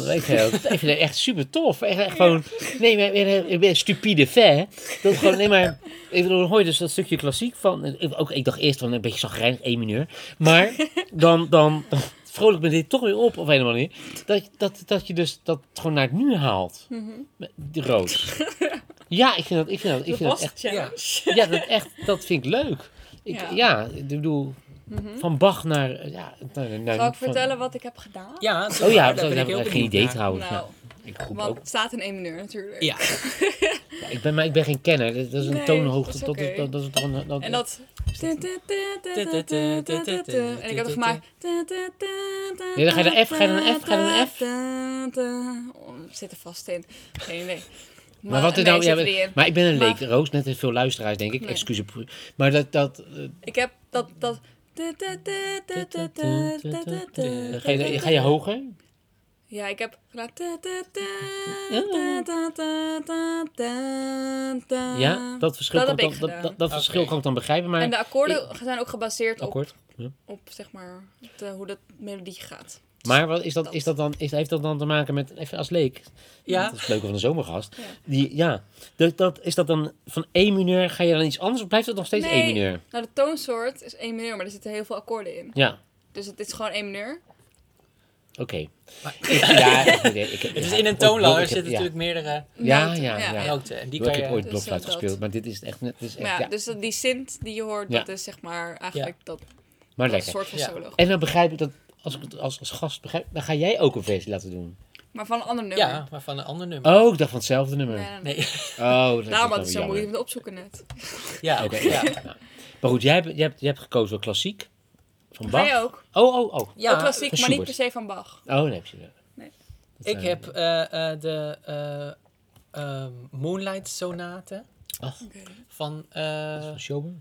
[SPEAKER 3] Ik, vind het, ik vind het echt super tof. Echt, echt gewoon, nee, maar, ik ben- ben stupide fan. Dat gewoon, nee, maar, ik bedoel, dan hoor je dus dat stukje klassiek van, ik- ook, ik dacht eerst van een beetje zagrijnig, één mineur. Maar dan, dan, vrolijk me dit toch weer op, op een of andere manier. Dat, dat, dat je dus dat gewoon naar het nu haalt. Met Die roos. Ja, ik vind dat, ik vind dat, ik vind dat echt,
[SPEAKER 1] Ja.
[SPEAKER 3] ja, dat, echt, dat vind ik leuk. Ik, ja.
[SPEAKER 2] Ja.
[SPEAKER 3] ik bedoel, van Bach naar, ja, naar, naar
[SPEAKER 2] Zal ik
[SPEAKER 3] van-
[SPEAKER 2] vertellen wat ik heb gedaan?
[SPEAKER 1] Ja,
[SPEAKER 3] Oh ja,
[SPEAKER 1] daar
[SPEAKER 3] dat heb
[SPEAKER 1] ik
[SPEAKER 3] geen idee
[SPEAKER 1] naar.
[SPEAKER 3] trouwens.
[SPEAKER 2] Nou,
[SPEAKER 3] Ja. Ik roep
[SPEAKER 2] Want
[SPEAKER 3] ook.
[SPEAKER 2] het staat in één mineur natuurlijk.
[SPEAKER 1] Ja, *laughs*
[SPEAKER 3] Ja, ik ben, maar ik ben geen kenner. Dat is een
[SPEAKER 2] Nee,
[SPEAKER 3] toonhoogte.
[SPEAKER 2] dat is
[SPEAKER 3] Dat, is,
[SPEAKER 2] oké.
[SPEAKER 3] dat, dat is toch een... Dat,
[SPEAKER 2] En dat... En ik heb er gemaakt...
[SPEAKER 3] Nee, dan ga je naar F, ga je naar F, ga je naar F.
[SPEAKER 2] Oh, Zit er vast in. Geen idee.
[SPEAKER 3] maar wat er nou... Ja,
[SPEAKER 2] er niet in.
[SPEAKER 3] maar ik ben een leek. Roos, net als veel luisteraars, denk ik.
[SPEAKER 2] Nee.
[SPEAKER 3] Excuses. Maar dat... dat eh,
[SPEAKER 2] Ik heb dat... dat
[SPEAKER 3] ga, je, ga je hoger?
[SPEAKER 2] Ja, ik heb gedaan.
[SPEAKER 3] Ja, dat verschil,
[SPEAKER 2] Dat
[SPEAKER 3] kan, ik dan, dat,
[SPEAKER 2] gedaan.
[SPEAKER 3] dat, dat verschil kan ik dan begrijpen. Maar
[SPEAKER 2] En de akkoorden zijn ook gebaseerd op,
[SPEAKER 3] akkoord. Ja.
[SPEAKER 2] op zeg maar, de, hoe dat melodie gaat.
[SPEAKER 3] Maar wat is dat,
[SPEAKER 2] Dat.
[SPEAKER 3] is dat dan, is, heeft dat dan te maken met, even als leek,
[SPEAKER 1] ja.
[SPEAKER 3] dat is het leuke van de zomergast,
[SPEAKER 2] Ja.
[SPEAKER 3] die, ja, dat, dat, is dat dan van één mineur, ga je dan iets anders of blijft het nog steeds
[SPEAKER 2] Nee.
[SPEAKER 3] één mineur?
[SPEAKER 2] Nou, de toonsoort is één mineur, maar er zitten heel veel akkoorden in.
[SPEAKER 3] Ja,
[SPEAKER 2] Dus het is gewoon één mineur.
[SPEAKER 3] oké.
[SPEAKER 1] Maar-
[SPEAKER 3] Ik- *laughs* Ja, ik, ik, ik,
[SPEAKER 1] Het is in een toonladder
[SPEAKER 3] ik heb-
[SPEAKER 1] zitten
[SPEAKER 3] ja.
[SPEAKER 1] natuurlijk meerdere
[SPEAKER 3] Ja,
[SPEAKER 2] noten.
[SPEAKER 3] ja, ja.
[SPEAKER 1] noten. En die
[SPEAKER 3] Ik
[SPEAKER 1] kan
[SPEAKER 3] heb
[SPEAKER 1] je...
[SPEAKER 3] ooit
[SPEAKER 2] dus,
[SPEAKER 3] blokfluit
[SPEAKER 2] dat.
[SPEAKER 3] gespeeld, maar dit is echt, net- dit is echt,
[SPEAKER 2] ja,
[SPEAKER 3] ja,
[SPEAKER 2] dus dat- die synth die je hoort,
[SPEAKER 3] Ja.
[SPEAKER 2] dat is zeg maar eigenlijk dat,
[SPEAKER 3] maar
[SPEAKER 2] dat
[SPEAKER 3] lekker.
[SPEAKER 2] soort van
[SPEAKER 1] Ja.
[SPEAKER 2] solo.
[SPEAKER 3] En dan begrijp ik dat, als als, als gast begrijp, dan ga jij ook een versie laten doen.
[SPEAKER 2] Maar van een ander nummer.
[SPEAKER 1] Ja, maar van een ander nummer.
[SPEAKER 3] Oh, ik dacht van hetzelfde nummer.
[SPEAKER 2] Nee, nee.
[SPEAKER 3] Oh, dat is
[SPEAKER 2] Daarom had het zo moeilijk te opzoeken net.
[SPEAKER 1] Ja,
[SPEAKER 3] Oké,
[SPEAKER 1] ja.
[SPEAKER 3] ja. Maar goed, jij hebt, jij, hebt, jij hebt gekozen voor klassiek. Van Bach.
[SPEAKER 2] je ook?
[SPEAKER 3] Oh, oh, oh.
[SPEAKER 1] Ja,
[SPEAKER 2] ook klassiek, maar niet per se van Bach.
[SPEAKER 3] Oh, nee, heb je.
[SPEAKER 2] Nee.
[SPEAKER 3] Dat
[SPEAKER 1] Ik heb eh, eh, de eh, ehm, Moonlight Sonate
[SPEAKER 3] Ach,
[SPEAKER 1] van, eh,
[SPEAKER 3] van Schubert?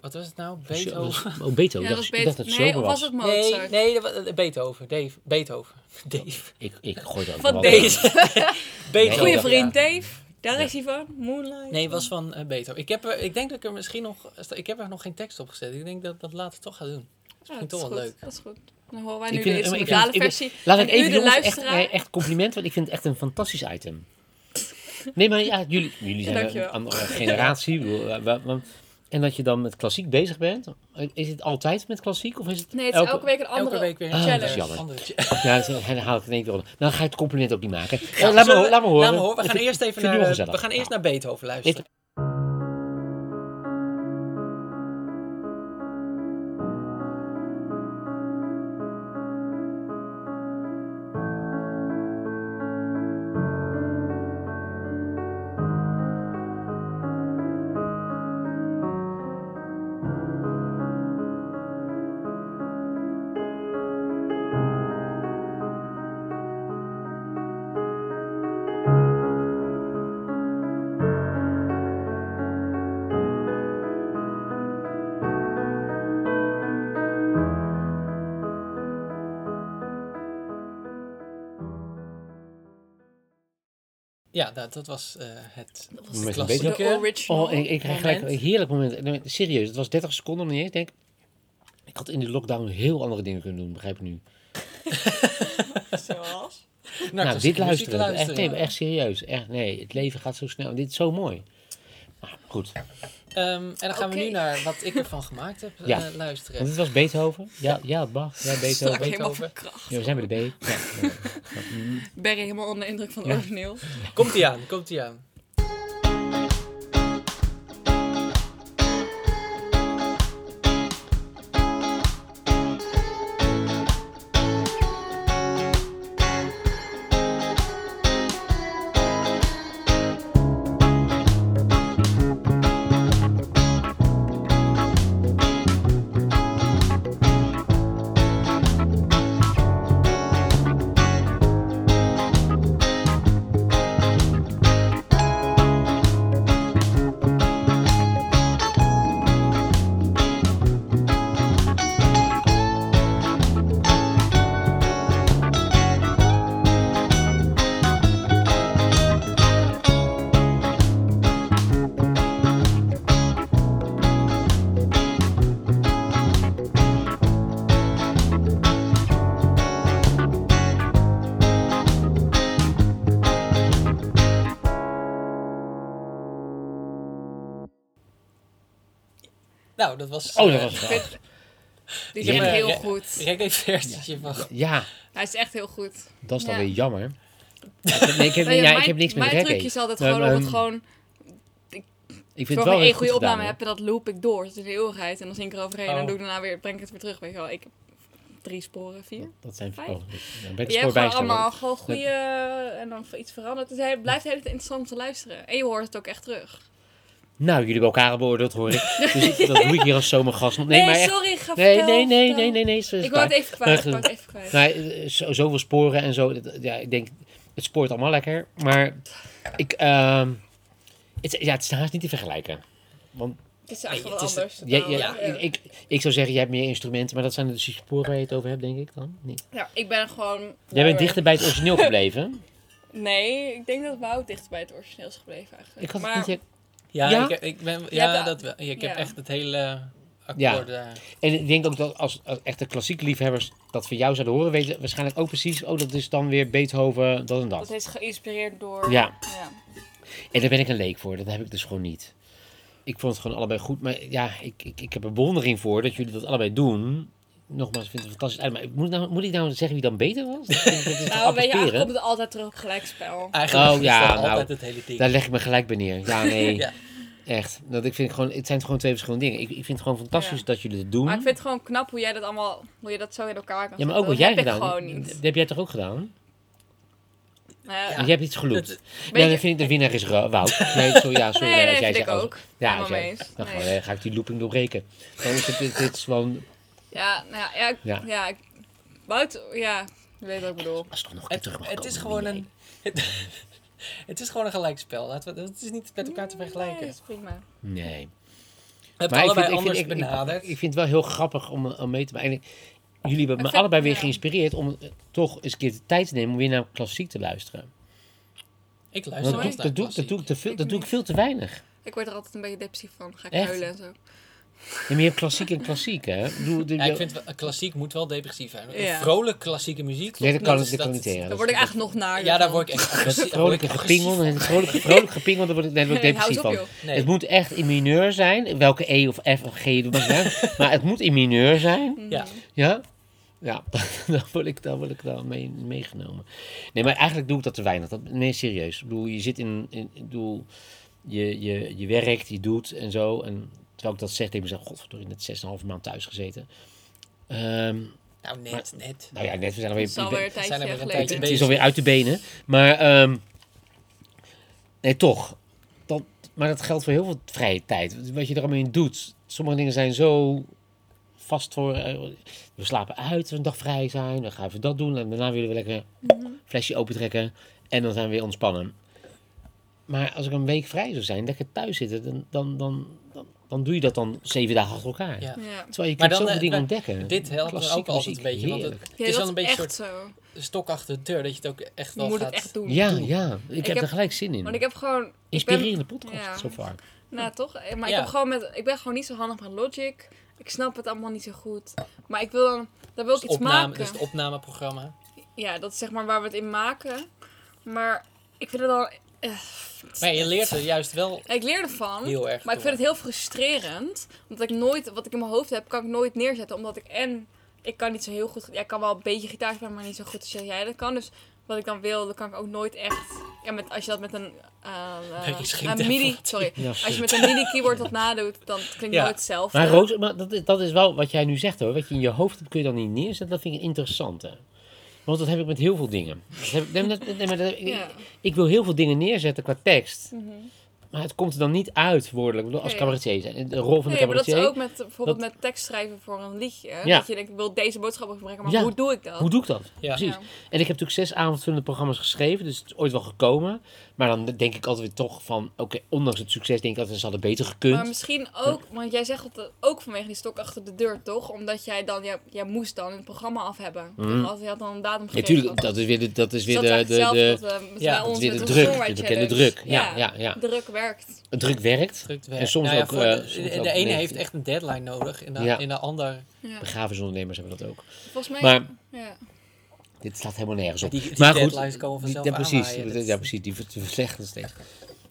[SPEAKER 1] Wat was het nou? Beethoven?
[SPEAKER 3] Oh, Beethoven. *laughs*
[SPEAKER 2] Ja,
[SPEAKER 3] ik
[SPEAKER 2] dat
[SPEAKER 3] dacht,
[SPEAKER 2] was
[SPEAKER 3] ik dacht dat het
[SPEAKER 2] Nee, was
[SPEAKER 3] was.
[SPEAKER 2] het
[SPEAKER 1] Nee,
[SPEAKER 2] Mozart?
[SPEAKER 1] nee, dat was- eh, Beethoven. Dave. Beethoven. *laughs* Dave.
[SPEAKER 3] Ik, ik gooi ook
[SPEAKER 2] Van
[SPEAKER 1] Deze.
[SPEAKER 3] wat *laughs*
[SPEAKER 1] Beethoven.
[SPEAKER 2] Goeie vriend Dave. Daar
[SPEAKER 3] Ja.
[SPEAKER 2] is hij van. Moonlight.
[SPEAKER 1] Nee, het was van eh, Beethoven. Ik, heb er, ik denk dat ik er misschien nog... Ik heb er nog geen tekst op gezet. Ik denk dat dat later toch ga doen. Dat is
[SPEAKER 2] Ja,
[SPEAKER 1] misschien
[SPEAKER 2] dat
[SPEAKER 1] toch wel
[SPEAKER 2] goed.
[SPEAKER 1] leuk.
[SPEAKER 2] Dat is goed. Dan horen wij
[SPEAKER 3] Ik
[SPEAKER 2] nu
[SPEAKER 3] vind-
[SPEAKER 2] de
[SPEAKER 3] ik vind-
[SPEAKER 2] instrumentale
[SPEAKER 3] ik vind-
[SPEAKER 2] versie.
[SPEAKER 3] Laat ik even
[SPEAKER 2] de
[SPEAKER 3] jongens, echt,
[SPEAKER 2] luisteraar.
[SPEAKER 3] nee, echt compliment, want ik vind het echt een fantastisch item. Nee, maar ja, jullie, jullie zijn een andere generatie. Eh, En dat je dan met klassiek bezig bent. Is het altijd met klassiek? Of is het
[SPEAKER 2] Nee, het is elke, week een andere
[SPEAKER 1] Elke week weer
[SPEAKER 3] Ah,
[SPEAKER 1] een
[SPEAKER 3] dat
[SPEAKER 1] challenge.
[SPEAKER 3] is jammer.
[SPEAKER 1] Andere cha- *laughs*
[SPEAKER 3] Ja, dan haal ik het in één keer onder. Dan ga je het compliment ook niet maken. Eh,
[SPEAKER 1] Ja,
[SPEAKER 3] laat, me,
[SPEAKER 1] zullen
[SPEAKER 3] ho- laat me horen.
[SPEAKER 1] Laat me horen. We gaan eerst even naar, eh, we gaan eerst naar Beethoven luisteren. Ja, dat, dat was eh, het
[SPEAKER 2] Dat was
[SPEAKER 3] een
[SPEAKER 1] klassieke.
[SPEAKER 2] de original.
[SPEAKER 3] Oh, ik, ik krijg gelijk een heerlijk moment. Serieus, het was 30 seconden nog niet eens. Ik denk, ik had in die lockdown heel andere dingen kunnen doen, begrijp ik nu. *laughs*
[SPEAKER 2] Zoals?
[SPEAKER 3] nou,
[SPEAKER 1] klassieke
[SPEAKER 3] dit luisteren, echt, nee, echt serieus. Echt, nee, het leven gaat zo snel. Dit is zo mooi. Nou, goed.
[SPEAKER 1] Ehm, en dan gaan we nu naar wat ik ervan gemaakt heb *laughs*
[SPEAKER 3] Ja.
[SPEAKER 1] eh,
[SPEAKER 3] Want
[SPEAKER 1] luisteren.
[SPEAKER 3] dit was Beethoven. Ja, ja Bach. Ja, Beethoven.
[SPEAKER 1] Beethoven.
[SPEAKER 3] Ja, we zijn bij de B. Ja. *laughs*
[SPEAKER 2] Barry helemaal onder de indruk van het
[SPEAKER 3] Ja.
[SPEAKER 2] origineel.
[SPEAKER 1] Komt ie aan, komt ie aan. Nou, dat was...
[SPEAKER 3] Oh, dat
[SPEAKER 1] eh,
[SPEAKER 3] was
[SPEAKER 2] Ik
[SPEAKER 3] grappig.
[SPEAKER 2] vind- Die is echt heel goed.
[SPEAKER 1] reggae-versietje van...
[SPEAKER 3] Ja,
[SPEAKER 2] Hij is echt heel goed.
[SPEAKER 3] dat is dan
[SPEAKER 2] Ja.
[SPEAKER 3] weer jammer. *laughs* Nee, ik heb,
[SPEAKER 2] Nee,
[SPEAKER 3] ja,
[SPEAKER 2] mijn,
[SPEAKER 3] ik heb niks met
[SPEAKER 2] Mijn trucje is altijd
[SPEAKER 3] Maar,
[SPEAKER 2] gewoon om het
[SPEAKER 3] ehm,
[SPEAKER 2] gewoon...
[SPEAKER 3] Ik vind
[SPEAKER 2] Voor
[SPEAKER 3] het wel
[SPEAKER 2] ik één
[SPEAKER 3] heel
[SPEAKER 2] goede
[SPEAKER 3] goed
[SPEAKER 2] opname
[SPEAKER 3] gedaan,
[SPEAKER 2] heb en dat loop ik door. Het is een eeuwigheid. En dan zing ik eroverheen en
[SPEAKER 1] Oh.
[SPEAKER 2] dan doe ik daarna weer, breng ik het weer terug. Weet je wel, ik heb drie sporen, vier.
[SPEAKER 3] hoor. Dat zijn...
[SPEAKER 2] Vijf.
[SPEAKER 3] Oh, dan ben ik
[SPEAKER 2] Je hebt gewoon allemaal gewoon goede... En dan iets veranderd. Het is- het blijft tijd interessant om te luisteren. En je hoort het ook echt terug.
[SPEAKER 3] Nou, jullie hebben elkaar beoordeeld, hoor ik. Dus dat doe ik hier als zomergast. Nee,
[SPEAKER 2] Nee,
[SPEAKER 3] maar echt...
[SPEAKER 2] sorry, ga
[SPEAKER 3] Nee, nee, nee, nee, nee, nee. is
[SPEAKER 2] Ik wou het even kwijt. Ik wou het even kwijt.
[SPEAKER 3] Nee, eh, zo, zoveel sporen en zo. Ja, ik denk, het spoort allemaal lekker. Maar ik, ehm, het, ja, het is haast niet te vergelijken. Want
[SPEAKER 2] Het is
[SPEAKER 1] Nee,
[SPEAKER 2] wel anders.
[SPEAKER 3] jij-
[SPEAKER 2] ja.
[SPEAKER 3] ik, ik, ik zou zeggen, jij hebt meer instrumenten, maar dat zijn dus die sporen waar je het over hebt, denk ik dan? Niet.
[SPEAKER 2] Ja, ik ben gewoon...
[SPEAKER 3] Jij bent dichter bij het origineel gebleven. *laughs*
[SPEAKER 2] Nee, ik denk dat Wout dichter bij het origineel is gebleven eigenlijk.
[SPEAKER 3] Ik had
[SPEAKER 2] maar,
[SPEAKER 3] het niet...
[SPEAKER 1] Ja,
[SPEAKER 3] Ja?
[SPEAKER 1] Ik, ik ben... Ja, dat wel. Ik heb
[SPEAKER 2] ja.
[SPEAKER 1] echt het hele
[SPEAKER 3] Ja.
[SPEAKER 1] akkoord... eh,
[SPEAKER 3] En ik denk ook dat als, als echte klassieke liefhebbers dat van jou zouden horen, weten waarschijnlijk ook precies, oh, dat is dan weer Beethoven, dat en
[SPEAKER 2] Dat
[SPEAKER 3] dat.
[SPEAKER 2] is geïnspireerd door...
[SPEAKER 3] Ja.
[SPEAKER 2] ja.
[SPEAKER 3] En daar ben ik een leek voor, dat heb ik dus gewoon niet. Ik vond het gewoon allebei goed, maar ja, ik, ik, ik heb er bewondering voor dat jullie dat allebei doen. Nogmaals, ik vind het fantastisch uit, maar moet, nou, moet ik nou zeggen wie dan beter was? Dat, dat is toch *laughs*
[SPEAKER 2] Nou, weet je, eigenlijk komt het altijd terug op gelijkspel.
[SPEAKER 1] Eigenlijk
[SPEAKER 3] Oh,
[SPEAKER 1] is
[SPEAKER 3] ja, nou,
[SPEAKER 1] altijd het hele ding.
[SPEAKER 3] Daar leg ik me gelijk bij neer. Ja, nee, *laughs*
[SPEAKER 1] Ja.
[SPEAKER 3] Echt. Dat ik vind gewoon, het zijn gewoon twee verschillende dingen. Ik, ik vind het gewoon fantastisch
[SPEAKER 2] Ja.
[SPEAKER 3] dat jullie het doen.
[SPEAKER 2] Maar ik vind het gewoon knap hoe jij dat allemaal... Hoe je dat zo in elkaar kan
[SPEAKER 3] ja, maar ook wat
[SPEAKER 2] Dat
[SPEAKER 3] jij
[SPEAKER 2] heb
[SPEAKER 3] gedaan.
[SPEAKER 2] ik gewoon niet.
[SPEAKER 3] Dat heb jij toch ook gedaan?
[SPEAKER 2] Nou ja,
[SPEAKER 3] jij hebt iets geloept.
[SPEAKER 1] Dat-
[SPEAKER 3] Ja,
[SPEAKER 2] je-
[SPEAKER 3] dan vind ik de winnaar is Wout. Nee, sorry, ja, sorry.
[SPEAKER 2] Nee,
[SPEAKER 3] ja,
[SPEAKER 2] nee,
[SPEAKER 3] als jij
[SPEAKER 2] vind ik
[SPEAKER 3] als-
[SPEAKER 2] ook.
[SPEAKER 3] Ja, als jij- dan
[SPEAKER 2] Nee.
[SPEAKER 3] ga, ga ik die looping doorbreken. Dan is het, dit, is gewoon...
[SPEAKER 2] Ja, nou ja, ja, ik-
[SPEAKER 3] Ja.
[SPEAKER 2] ja. ik- Wout, ja, je weet wat ik bedoel.
[SPEAKER 3] Als het toch nog een keer
[SPEAKER 1] Het,
[SPEAKER 3] terug mag
[SPEAKER 1] het
[SPEAKER 3] komen,
[SPEAKER 1] is gewoon een... Het, *laughs* het is gewoon een gelijkspel. Laten we, het is niet met elkaar te
[SPEAKER 2] Nee,
[SPEAKER 1] vergelijken.
[SPEAKER 2] dat is prima.
[SPEAKER 3] Nee.
[SPEAKER 1] We hebben
[SPEAKER 3] Maar ik
[SPEAKER 1] allebei
[SPEAKER 3] vind, ik,
[SPEAKER 1] anders
[SPEAKER 3] ik, ik,
[SPEAKER 1] benaderd.
[SPEAKER 3] ik vind het wel heel grappig om, om mee te maken. En Jullie hebben me
[SPEAKER 2] vind-
[SPEAKER 3] allebei weer
[SPEAKER 2] ja.
[SPEAKER 3] geïnspireerd om eh, toch eens een keer de tijd te nemen om weer naar klassiek te luisteren.
[SPEAKER 1] ik luister
[SPEAKER 3] dat,
[SPEAKER 1] wel
[SPEAKER 3] doe,
[SPEAKER 1] naar
[SPEAKER 3] dat, doe, dat,
[SPEAKER 1] klassiek.
[SPEAKER 3] doe ik te veel,
[SPEAKER 2] Ik
[SPEAKER 3] dat doe ik veel te weinig.
[SPEAKER 2] Ik word er altijd een beetje depressief van. Ga ik
[SPEAKER 3] Echt?
[SPEAKER 2] huilen en zo.
[SPEAKER 3] Ja, hebt klassiek en klassiek, hè? De-
[SPEAKER 1] Ja, ik vind wel- klassiek moet wel depressief zijn.
[SPEAKER 2] Ja.
[SPEAKER 1] Vrolijk klassieke muziek.
[SPEAKER 3] Nee, dat kan,
[SPEAKER 1] is-
[SPEAKER 3] dat kan niet Dat
[SPEAKER 2] word ik eigenlijk nog naar.
[SPEAKER 1] Ja, daar word ik echt agressief-
[SPEAKER 3] vrolijke
[SPEAKER 1] daar
[SPEAKER 3] gepingel, en vrolijk, *laughs* vrolijk gepingel, daar word ik, daar word ik
[SPEAKER 2] Nee,
[SPEAKER 3] depressief van. Het moet echt in mineur zijn. Welke E of F of G je doet. *laughs* Maar het moet in mineur zijn.
[SPEAKER 1] Ja.
[SPEAKER 3] Ja? Ja, *laughs* dan word ik, dan word ik daar mee, meegenomen. Nee, maar eigenlijk doe ik dat te weinig. Dat, nee, serieus. Ik bedoel, je zit in... in ik bedoel, je, je, je werkt, je doet en zo. En terwijl ik dat zeg, denk ik mezelf... Godverdorie, net 6,5 maand thuis gezeten. Ehm,
[SPEAKER 1] Nou, net, net.
[SPEAKER 3] nou ja, net, we zijn alweer...
[SPEAKER 2] Het is alweer een
[SPEAKER 1] zijn er
[SPEAKER 2] tijdje
[SPEAKER 1] een
[SPEAKER 3] Het is alweer uit de benen. Maar, ehm, nee, toch. Dat, maar dat geldt voor heel veel vrije tijd. Wat je er allemaal in doet. Sommige dingen zijn zo vast voor... eh, we slapen uit een dag vrij zijn. Dan gaan we dat doen. En daarna willen we lekker een flesje opentrekken. En dan zijn we weer ontspannen. Maar als ik een week vrij zou zijn, lekker thuis zitten, dan, dan, dan, dan, doe je dat dan zeven dagen achter elkaar.
[SPEAKER 1] Ja.
[SPEAKER 2] Ja.
[SPEAKER 3] Terwijl je kunt
[SPEAKER 1] dan,
[SPEAKER 3] zoveel
[SPEAKER 1] eh,
[SPEAKER 3] dingen ontdekken.
[SPEAKER 1] Dit helpt me ook altijd een beetje. Want het, is
[SPEAKER 2] dat
[SPEAKER 1] wel een beetje soort
[SPEAKER 2] zo.
[SPEAKER 1] stok achter de deur. Dat je het ook echt
[SPEAKER 2] Je
[SPEAKER 1] wel
[SPEAKER 2] moet
[SPEAKER 1] gaat...
[SPEAKER 2] het echt doen.
[SPEAKER 3] Ja, ja. Ik, heb
[SPEAKER 2] heb-
[SPEAKER 3] er gelijk zin in.
[SPEAKER 2] Want ik heb gewoon... ik ben-
[SPEAKER 3] Inspirerende podcast,
[SPEAKER 2] ja.
[SPEAKER 3] so far.
[SPEAKER 2] Nou, toch? Eh, Maar ik, heb gewoon met, ik ben gewoon niet zo handig met Logic. Ik snap het allemaal niet zo goed. Maar ik wil dan... Daar wil ik
[SPEAKER 1] Het
[SPEAKER 2] iets
[SPEAKER 1] opname,
[SPEAKER 2] maken.
[SPEAKER 1] dus het opnameprogramma.
[SPEAKER 2] Ja, dat is zeg maar waar we het in maken. Maar ik vind het dan... eh,
[SPEAKER 1] Maar je leert er juist wel
[SPEAKER 2] ik leer ervan.
[SPEAKER 1] heel erg
[SPEAKER 2] Maar ik vind het heel frustrerend. Omdat ik nooit... Wat ik in mijn hoofd heb, kan ik nooit neerzetten. Omdat ik en... Ik kan niet zo heel goed... Ja, ik kan wel een beetje gitaar spelen, maar niet zo goed als jij dat kan. Dus wat ik dan wil, dan kan ik ook nooit echt... Ja, met, als je dat met een...
[SPEAKER 1] geen
[SPEAKER 2] een midi... Sorry.
[SPEAKER 3] Ja,
[SPEAKER 2] Als je met een midi-keyboard dat nadoet, dan klinkt
[SPEAKER 1] Ja.
[SPEAKER 2] nooit hetzelfde.
[SPEAKER 3] Maar Roos, maar dat, is- dat is wel wat jij nu zegt hoor. Wat je in je hoofd hebt, kun je dan niet neerzetten. Dat vind ik interessant. Hè? Want dat heb ik met heel veel dingen. Dat heb ik, nee, maar dat- nee, maar dat- ik,
[SPEAKER 2] Ja.
[SPEAKER 3] ik wil heel veel dingen neerzetten qua tekst.
[SPEAKER 2] Mhm.
[SPEAKER 3] Maar het komt er dan niet uit woordelijk. Ik bedoel, als cabaretier zijn. De rol van de
[SPEAKER 2] Nee, maar dat is ook met bijvoorbeeld met tekst schrijven voor een liedje.
[SPEAKER 3] Ja.
[SPEAKER 2] Dat je denkt, ik wil deze boodschap overbrengen, maar
[SPEAKER 3] Ja.
[SPEAKER 2] hoe doe ik dat?
[SPEAKER 3] Hoe doe ik dat?
[SPEAKER 1] Ja.
[SPEAKER 3] Precies.
[SPEAKER 2] Ja.
[SPEAKER 3] En ik heb natuurlijk zes avondvullende programma's geschreven. Dus het is ooit wel gekomen. Maar dan denk ik altijd weer toch van... Oké, ondanks het succes denk ik altijd... Ze hadden beter gekund.
[SPEAKER 2] Maar misschien ook, want jij zegt dat ook vanwege die stok achter de deur, toch? Omdat jij dan, jij, jij moest dan het programma af hebben. Als je had dan een datum
[SPEAKER 3] Ja,
[SPEAKER 2] gegeven.
[SPEAKER 3] tuurlijk, dat is weer de, dat is weer
[SPEAKER 2] Dus
[SPEAKER 3] de,
[SPEAKER 2] dat
[SPEAKER 3] de, de,
[SPEAKER 2] hetzelfde dat we
[SPEAKER 1] ja,
[SPEAKER 2] bij
[SPEAKER 1] dat
[SPEAKER 3] dat
[SPEAKER 2] ons
[SPEAKER 3] weer de
[SPEAKER 2] onze
[SPEAKER 3] druk. De bekende druk. Ja, ja, ja.
[SPEAKER 2] Druk werkt.
[SPEAKER 3] Het druk werkt.
[SPEAKER 1] Drukt weg.
[SPEAKER 3] En soms
[SPEAKER 1] Nou ja,
[SPEAKER 3] ook,
[SPEAKER 1] voor
[SPEAKER 3] eh,
[SPEAKER 1] de,
[SPEAKER 3] soms
[SPEAKER 1] de,
[SPEAKER 3] ook
[SPEAKER 1] de ene heeft echt een deadline nodig. En de,
[SPEAKER 3] Ja.
[SPEAKER 1] en de ander...
[SPEAKER 2] Ja.
[SPEAKER 3] Begrafenisondernemers hebben dat ook.
[SPEAKER 2] Volgens mij.
[SPEAKER 3] Maar
[SPEAKER 2] ja.
[SPEAKER 3] Dit staat helemaal nergens op.
[SPEAKER 1] Die, die
[SPEAKER 3] maar goed,
[SPEAKER 1] deadlines komen
[SPEAKER 3] die-
[SPEAKER 1] vanzelf
[SPEAKER 3] ja, precies. Ja, precies. Die ver- die verslechteren steeds.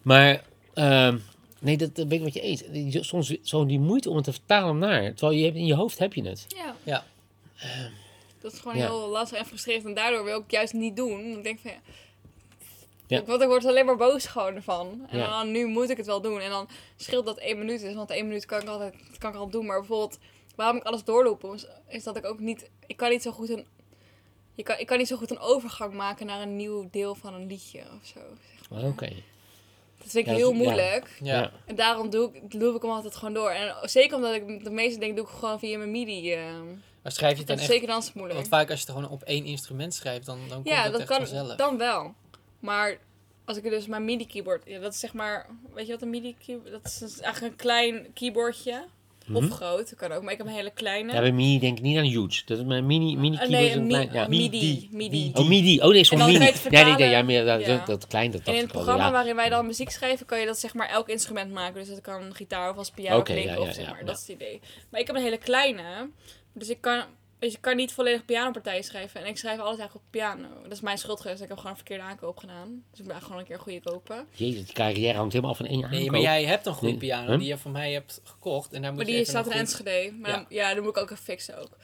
[SPEAKER 3] Maar, ehm, Nee, dat, dat ben ik met je eens. Die- Soms zo die moeite om het te vertalen naar. Terwijl je hebt, in je hoofd heb je het.
[SPEAKER 2] Ja.
[SPEAKER 1] Ja.
[SPEAKER 2] Dat is gewoon
[SPEAKER 3] Ja.
[SPEAKER 2] heel lastig en frustrerend. En daardoor wil ik het juist niet doen. Ik denk van ja. Want ik word er alleen maar boos gewoon ervan. En
[SPEAKER 3] Ja.
[SPEAKER 2] dan nu moet ik het wel doen. En dan scheelt dat één minuut is. Want één minuut kan ik altijd kan ik al doen. Maar bijvoorbeeld, waarom ik alles doorloop, is, is dat ik ook niet. Ik kan niet zo goed een. Je kan, ik kan niet zo goed een overgang maken naar een nieuw deel van een liedje of zo. zeg maar.
[SPEAKER 3] Oké.
[SPEAKER 2] Dat vind ik
[SPEAKER 3] Ja,
[SPEAKER 2] heel
[SPEAKER 3] dat-
[SPEAKER 2] moeilijk.
[SPEAKER 1] Ja.
[SPEAKER 3] Ja.
[SPEAKER 2] En daarom doe ik, loop ik hem altijd gewoon door. En zeker omdat ik de meeste dingen doe ik gewoon via mijn MIDI. eh
[SPEAKER 1] Maar schrijf je het dan echt...
[SPEAKER 2] zeker dan is het moeilijk.
[SPEAKER 1] Want vaak als je het gewoon op één instrument schrijft, dan, dan komt
[SPEAKER 2] Ja,
[SPEAKER 1] dat
[SPEAKER 2] dat
[SPEAKER 1] echt
[SPEAKER 2] kan
[SPEAKER 1] vanzelf.
[SPEAKER 2] dan wel. Maar als ik dus mijn MIDI keyboard, ja, dat is zeg maar, weet je wat een MIDI keyboard? Dat is eigenlijk een klein keyboardje. Of
[SPEAKER 3] Mhm.
[SPEAKER 2] groot, dat kan ook, maar ik heb een hele kleine.
[SPEAKER 3] Ja, bij mini denk ik niet aan huge. Dat is mijn mini, mini
[SPEAKER 2] Ah,
[SPEAKER 3] keyboard.
[SPEAKER 2] nee,
[SPEAKER 3] is
[SPEAKER 2] een
[SPEAKER 3] een
[SPEAKER 2] mi-
[SPEAKER 3] klein, ja.
[SPEAKER 2] MIDI. MIDI.
[SPEAKER 3] Oh, midi. Oh, nee,
[SPEAKER 2] dan
[SPEAKER 3] mini.
[SPEAKER 2] het
[SPEAKER 3] Nee, nee, nee, ja, meer, dat,
[SPEAKER 2] Ja.
[SPEAKER 3] dat, dat klein, dat
[SPEAKER 2] En in het
[SPEAKER 3] al,
[SPEAKER 2] programma
[SPEAKER 3] ja.
[SPEAKER 2] waarin wij dan muziek schrijven, kan je dat zeg maar elk instrument maken. Dus dat kan gitaar of als piano
[SPEAKER 3] Oké,
[SPEAKER 2] klinken
[SPEAKER 3] ja, ja,
[SPEAKER 2] of zeg
[SPEAKER 3] ja,
[SPEAKER 2] maar.
[SPEAKER 3] ja.
[SPEAKER 2] Dat is het idee. Maar ik heb een hele kleine, dus ik kan, dus ik kan niet volledig pianopartijen schrijven. En ik schrijf alles eigenlijk op piano. Dat is mijn schuld geweest. Ik heb gewoon een verkeerde aankoop gedaan. Dus ik ben gewoon een keer een goede kopen.
[SPEAKER 3] Jezus, die carrière hangt helemaal af van één aankoop.
[SPEAKER 1] Nee, maar jij hebt een goede
[SPEAKER 3] Nee.
[SPEAKER 1] piano
[SPEAKER 3] Huh?
[SPEAKER 1] die je van mij hebt gekocht. En daar moet
[SPEAKER 2] Maar
[SPEAKER 1] je
[SPEAKER 2] die staat in
[SPEAKER 1] goed-
[SPEAKER 2] Enschede. Maar
[SPEAKER 1] Ja.
[SPEAKER 2] dan- ja, dan moet ik ook even fixen ook.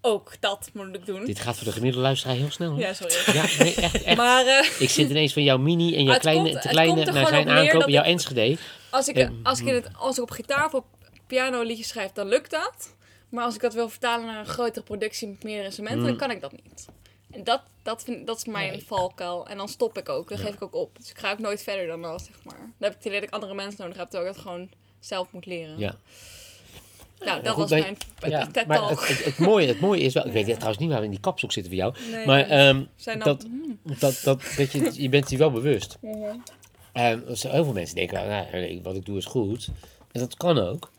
[SPEAKER 2] Ook dat moet ik doen.
[SPEAKER 3] Dit gaat voor de gemiddelde luisteraar heel snel. hoor.
[SPEAKER 2] Ja, sorry.
[SPEAKER 3] Ja, nee, echt, echt.
[SPEAKER 2] Maar eh,
[SPEAKER 3] Ik zit ineens van jouw mini en jouw kleine,
[SPEAKER 2] komt-
[SPEAKER 3] kleine naar zijn aankoop en jouw
[SPEAKER 2] ik-
[SPEAKER 3] Enschede.
[SPEAKER 2] als, ik, als, ik in het, als ik op gitaar of op piano liedjes schrijf, dan lukt dat. Maar als ik dat wil vertalen naar een grotere productie met meerdere instrumenten, dan kan ik dat niet. En dat, dat, vind, dat is mijn
[SPEAKER 1] Nee.
[SPEAKER 2] valkuil. En dan stop ik ook. Dan geef ik ook op. Dus ik ga ook nooit verder dan dat, zeg maar. Dan heb ik het idee dat ik andere mensen nodig heb, terwijl ik het gewoon zelf moet leren.
[SPEAKER 3] Ja.
[SPEAKER 2] Nou, dat
[SPEAKER 3] goed,
[SPEAKER 2] was mijn
[SPEAKER 1] ja,
[SPEAKER 2] TED
[SPEAKER 3] Maar
[SPEAKER 2] Talk.
[SPEAKER 3] het, het, het, mooie, het mooie is wel, ik weet trouwens niet waar we in die kapstok zitten voor jou.
[SPEAKER 2] Nee,
[SPEAKER 3] maar ehm,
[SPEAKER 2] Zijn
[SPEAKER 3] dat, dat, dat, dat je, je bent je wel bewust.
[SPEAKER 2] Mhm.
[SPEAKER 3] En zo- heel veel mensen denken, nou, wat ik doe is goed. En dat kan ook.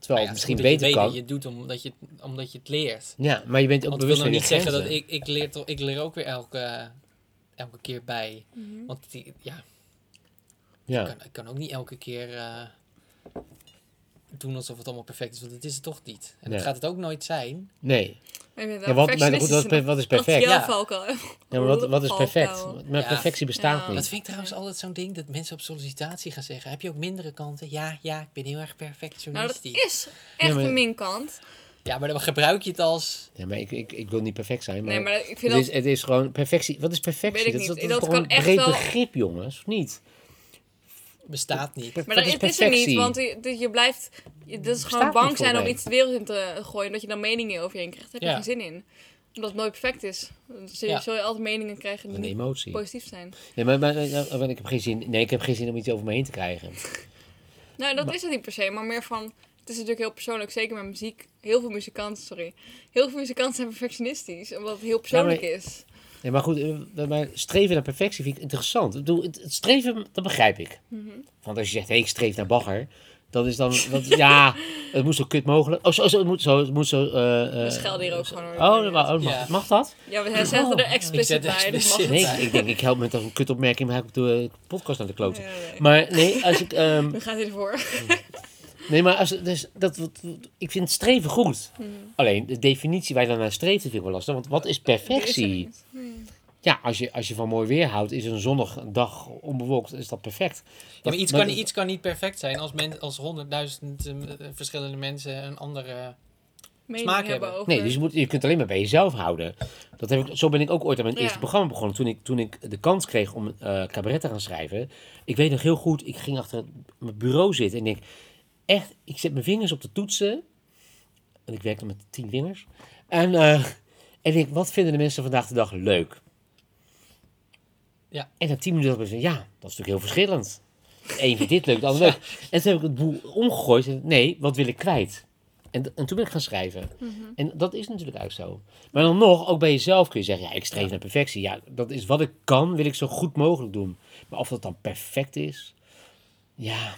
[SPEAKER 3] Terwijl
[SPEAKER 1] Ja,
[SPEAKER 3] het
[SPEAKER 1] het
[SPEAKER 3] misschien beter
[SPEAKER 1] je
[SPEAKER 3] kan.
[SPEAKER 1] dat je het doet omdat je, het- omdat je het leert.
[SPEAKER 3] Ja, maar je bent ook
[SPEAKER 1] Want
[SPEAKER 3] bewust
[SPEAKER 1] nog
[SPEAKER 3] van je
[SPEAKER 1] niet zeggen dat
[SPEAKER 3] grenzen.
[SPEAKER 1] ik, ik, leer, toch, ik leer ook weer elke, elke keer bij.
[SPEAKER 2] Mhm.
[SPEAKER 1] Want die, ja,
[SPEAKER 3] Ja.
[SPEAKER 1] ik, kan, ik kan ook niet elke keer eh, doen alsof het allemaal perfect is. Want dat is het toch niet. En
[SPEAKER 3] Nee.
[SPEAKER 1] dat gaat het ook nooit zijn.
[SPEAKER 3] Nee. Ja, wat, maar goed,
[SPEAKER 2] perfectionistisch
[SPEAKER 3] wat, is- wat is perfect?
[SPEAKER 1] Ja.
[SPEAKER 3] Ja, maar wat, wat is perfect? Maar perfectie bestaat
[SPEAKER 2] Ja.
[SPEAKER 3] niet.
[SPEAKER 1] Dat vind ik trouwens altijd zo'n ding dat mensen op sollicitatie gaan zeggen. Heb je ook mindere kanten? Ja, ja, ik ben heel erg
[SPEAKER 2] Nou, dat is echt
[SPEAKER 3] Ja, maar-
[SPEAKER 2] een minkant.
[SPEAKER 1] Ja, maar dan gebruik je het als...
[SPEAKER 3] Ja, maar ik, ik, ik wil niet perfect zijn. Maar
[SPEAKER 2] Nee, maar ik vind
[SPEAKER 3] het,
[SPEAKER 2] dat...
[SPEAKER 3] is, het is gewoon perfectie. Wat is perfectie?
[SPEAKER 2] Weet ik
[SPEAKER 3] dat dat is
[SPEAKER 2] kan
[SPEAKER 3] een
[SPEAKER 2] echt
[SPEAKER 3] breed
[SPEAKER 2] wel-
[SPEAKER 3] begrip, jongens, of niet?
[SPEAKER 1] Bestaat niet.
[SPEAKER 2] Maar dat,
[SPEAKER 3] is
[SPEAKER 2] het is er niet,
[SPEAKER 3] perfectie?
[SPEAKER 2] want je, je blijft... Je, dat is gewoon bang zijn om iets de wereld in te gooien. Dat je dan meningen over je heen krijgt. Daar heb je
[SPEAKER 1] Ja.
[SPEAKER 2] geen zin in. Omdat het nooit perfect is. Zul je,
[SPEAKER 1] Ja.
[SPEAKER 2] zul je altijd meningen krijgen die
[SPEAKER 3] Een emotie.
[SPEAKER 2] positief zijn.
[SPEAKER 3] Nee, maar, maar, maar ik heb geen zin. Nee, ik heb geen zin om iets over me heen te krijgen. *laughs*
[SPEAKER 2] Nou, dat is het niet per se. Maar meer van... Het is natuurlijk heel persoonlijk. Zeker met muziek. Heel veel muzikanten, sorry. Heel veel muzikanten zijn perfectionistisch. Omdat het heel persoonlijk is.
[SPEAKER 3] Nee, maar goed, eh, maar streven naar perfectie vind ik interessant. Ik bedoel, het, het streven, dat begrijp ik.
[SPEAKER 2] Mhm.
[SPEAKER 3] Want als je zegt, hé, ik streef naar bagger. Dat is dan, dat, ja, *laughs* het moet zo kut mogelijk. Oh, zo, zo, het moet zo, het moet zo. eh, eh,
[SPEAKER 2] We schelden hier ook gewoon. hoor.
[SPEAKER 3] Oh, dat mag, oh, mag,
[SPEAKER 1] Ja.
[SPEAKER 3] mag dat?
[SPEAKER 2] Ja, we zetten er
[SPEAKER 1] Ik
[SPEAKER 2] explicit
[SPEAKER 1] zet
[SPEAKER 2] bij. dus mag.
[SPEAKER 3] Nee, ik denk, ik help met een kutopmerking, maar heb ik de podcast naar de kloten.
[SPEAKER 2] Ja, nee.
[SPEAKER 3] Maar nee, als ik. ehm,
[SPEAKER 2] Dan gaat hij ervoor. *laughs*
[SPEAKER 3] nee, maar als, dus, dat, wat- ik vind streven goed. Alleen de definitie waar je dan naar streeft, vind ik wel lastig. Want wat is
[SPEAKER 2] er
[SPEAKER 3] perfectie?
[SPEAKER 2] niet.
[SPEAKER 3] Ja, als je, als je van mooi weer houdt, is een zonnig dag onbewolkt, is dat perfect.
[SPEAKER 1] Ja, maar iets,
[SPEAKER 3] maar
[SPEAKER 1] kan, iets kan niet perfect zijn als, men, als honderdduizend eh, verschillende mensen een andere... Smaak
[SPEAKER 2] hebben
[SPEAKER 1] hebben.
[SPEAKER 2] over...
[SPEAKER 3] Nee, dus je, moet, je kunt alleen maar bij jezelf houden. Dat heb ik, zo ben ik ook ooit aan mijn
[SPEAKER 2] Ja.
[SPEAKER 3] eerste programma begonnen. Toen ik, toen ik de kans kreeg om eh cabaret te gaan schrijven. Ik weet nog heel goed, ik ging achter mijn bureau zitten en ik denk... Echt, ik zet mijn vingers op de toetsen. En ik werkte met tien vingers. En, eh, en ik denk, wat vinden de mensen vandaag de dag leuk?
[SPEAKER 1] Ja.
[SPEAKER 3] En na tien minuten dacht ik, ja, dat is natuurlijk heel verschillend. Eén vindt dit leuk, de ander *laughs* leuk. En toen heb ik het boel omgegooid. En, nee, wat wil ik kwijt? En, en toen ben ik gaan schrijven.
[SPEAKER 2] Mhm.
[SPEAKER 3] En dat is natuurlijk eigenlijk zo. Maar dan nog, ook bij jezelf kun je zeggen, ja, ik streef naar perfectie. Ja, dat is wat ik kan, wil ik zo goed mogelijk doen. Maar of dat dan perfect is, ja,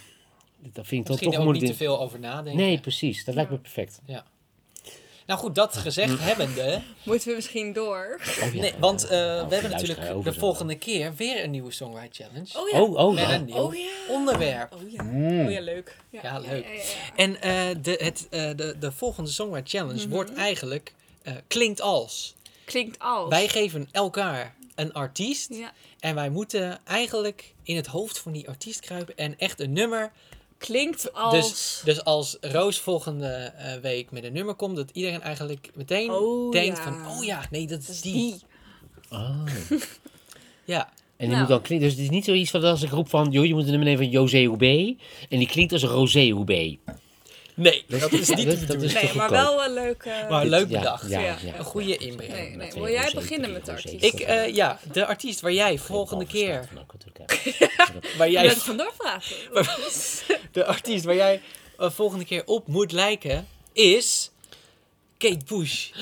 [SPEAKER 3] dat vind ik dan
[SPEAKER 1] Misschien
[SPEAKER 3] toch
[SPEAKER 1] ook
[SPEAKER 3] moeilijk.
[SPEAKER 1] niet te veel over nadenken.
[SPEAKER 3] Nee, precies. Dat lijkt me perfect.
[SPEAKER 1] Nou goed, dat gezegd *laughs* hebbende...
[SPEAKER 2] Moeten we misschien door?
[SPEAKER 3] Oh, ja.
[SPEAKER 1] Nee, want eh, we hebben
[SPEAKER 3] luisteraar
[SPEAKER 1] natuurlijk de
[SPEAKER 3] zo.
[SPEAKER 1] volgende keer weer een nieuwe Songwrite Challenge.
[SPEAKER 2] Oh ja.
[SPEAKER 3] Oh, oh,
[SPEAKER 1] Met
[SPEAKER 3] ja.
[SPEAKER 1] een nieuw
[SPEAKER 2] Oh ja.
[SPEAKER 1] onderwerp.
[SPEAKER 2] Oh ja.
[SPEAKER 3] Mm.
[SPEAKER 2] Oh ja, leuk.
[SPEAKER 1] Ja, leuk.
[SPEAKER 2] ja, ja, ja.
[SPEAKER 1] En eh, de, het, eh, de, de volgende Songwrite Challenge wordt eigenlijk... eh, klinkt als.
[SPEAKER 2] Klinkt als.
[SPEAKER 1] Wij geven elkaar een artiest.
[SPEAKER 2] Ja.
[SPEAKER 1] En wij moeten eigenlijk in het hoofd van die artiest kruipen. En echt een nummer
[SPEAKER 2] klinkt als...
[SPEAKER 1] Dus, dus als Roos volgende eh, week met een nummer komt, dat iedereen eigenlijk meteen
[SPEAKER 2] Oh,
[SPEAKER 1] denkt
[SPEAKER 2] ja.
[SPEAKER 1] van, oh ja, nee, dat is
[SPEAKER 2] dat is
[SPEAKER 1] die.
[SPEAKER 2] die.
[SPEAKER 3] Ah. *laughs*
[SPEAKER 1] Ja,
[SPEAKER 3] En die
[SPEAKER 2] Nou.
[SPEAKER 3] moet dan klinken. Dus het is niet zoiets van als ik roep van, joh, je moet een nummer nemen van José Houbé. En die klinkt als een Rosé Houbé.
[SPEAKER 1] Nee, dat is niet
[SPEAKER 3] dat-
[SPEAKER 1] de bedoeling.
[SPEAKER 2] Nee, maar wel een eh,
[SPEAKER 1] Maar
[SPEAKER 3] Dit-
[SPEAKER 1] leuk bedacht.
[SPEAKER 3] Ja,
[SPEAKER 2] Ja.
[SPEAKER 3] ja.
[SPEAKER 1] Een goede inbreng.
[SPEAKER 2] Nee, Wil jij beginnen met de artiest?
[SPEAKER 1] Ik, eh, ja, de artiest waar jij volgende keer, *laughs* waar jij,
[SPEAKER 2] bent vandoor praten.
[SPEAKER 1] de artiest waar jij eh, volgende keer op moet lijken, is Kate Bush. *gasps*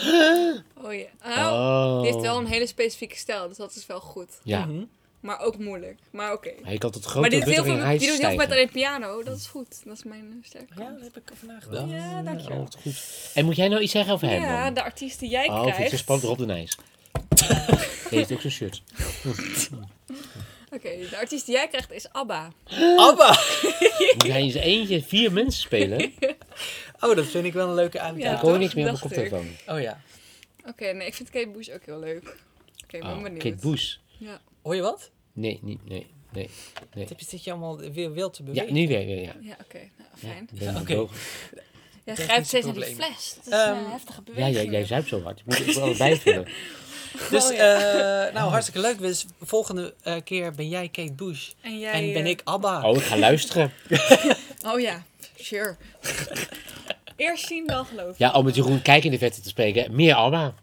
[SPEAKER 2] Oh ja. Nou,
[SPEAKER 3] Oh.
[SPEAKER 2] die heeft wel een hele specifieke stijl, dus dat is wel goed.
[SPEAKER 3] Ja,
[SPEAKER 1] Mhm.
[SPEAKER 2] Maar ook moeilijk. Maar oké.
[SPEAKER 3] hij kan tot
[SPEAKER 2] Maar
[SPEAKER 3] grote
[SPEAKER 2] die, doet heel veel, die doet heel veel met alleen piano, dat is goed. Dat is mijn eh, sterke
[SPEAKER 1] Ja, daar heb ik over nagedacht.
[SPEAKER 2] Ja, dankjewel.
[SPEAKER 3] Oh, goed. En moet jij nou iets zeggen over hem
[SPEAKER 2] Ja, de artiest die jij
[SPEAKER 3] Oh, vind ik
[SPEAKER 2] krijgt.
[SPEAKER 3] zo spannend Rob de Nijs. *laughs* Hij heeft ook zo'n shirt. *laughs*
[SPEAKER 2] Oké, de artiest die jij krijgt is ABBA. *gasps*
[SPEAKER 1] Abba! *laughs*
[SPEAKER 3] Moet hij zijn eentje vier mensen spelen?
[SPEAKER 1] Oh, dat vind ik wel een leuke
[SPEAKER 2] Ja,
[SPEAKER 3] Ik
[SPEAKER 1] uitdaging.
[SPEAKER 3] hoor niks meer op mijn
[SPEAKER 2] ik.
[SPEAKER 3] koptelefoon.
[SPEAKER 1] Oh ja.
[SPEAKER 2] Oké, nee, ik vind Kate Bush ook heel leuk. Oké, ik ben
[SPEAKER 3] Oh,
[SPEAKER 2] benieuwd.
[SPEAKER 3] Kate Bush.
[SPEAKER 2] Ja.
[SPEAKER 1] Hoor je wat?
[SPEAKER 3] Nee, niet, nee, nee.
[SPEAKER 1] Wat heb je, zit je allemaal weer wild te
[SPEAKER 3] Ja,
[SPEAKER 1] bewegen?
[SPEAKER 3] nu weer, weer, ja.
[SPEAKER 2] Ja, oké. Nou,
[SPEAKER 3] Ja,
[SPEAKER 2] fijn.
[SPEAKER 1] Oké.
[SPEAKER 2] Jij
[SPEAKER 1] is
[SPEAKER 2] grijpt steeds naar die fles. Dat is
[SPEAKER 1] Ehm,
[SPEAKER 2] een heftige
[SPEAKER 3] Ja,
[SPEAKER 2] beweging.
[SPEAKER 3] jij, jij zuipt zo hard. Je moet het wel *laughs* bijvullen.
[SPEAKER 1] Dus,
[SPEAKER 2] Oh, ja.
[SPEAKER 1] eh, nou, hartstikke leuk. Dus volgende eh, keer ben jij Kate Bush.
[SPEAKER 2] En, jij,
[SPEAKER 1] en ben
[SPEAKER 2] eh,
[SPEAKER 1] ik Abba.
[SPEAKER 3] Oh, ik ga luisteren. *laughs*
[SPEAKER 2] Oh ja, sure. *laughs* Eerst zien dan geloven.
[SPEAKER 3] Ja, om met Jeroen Kijk in de verte te spreken. Meer Alma.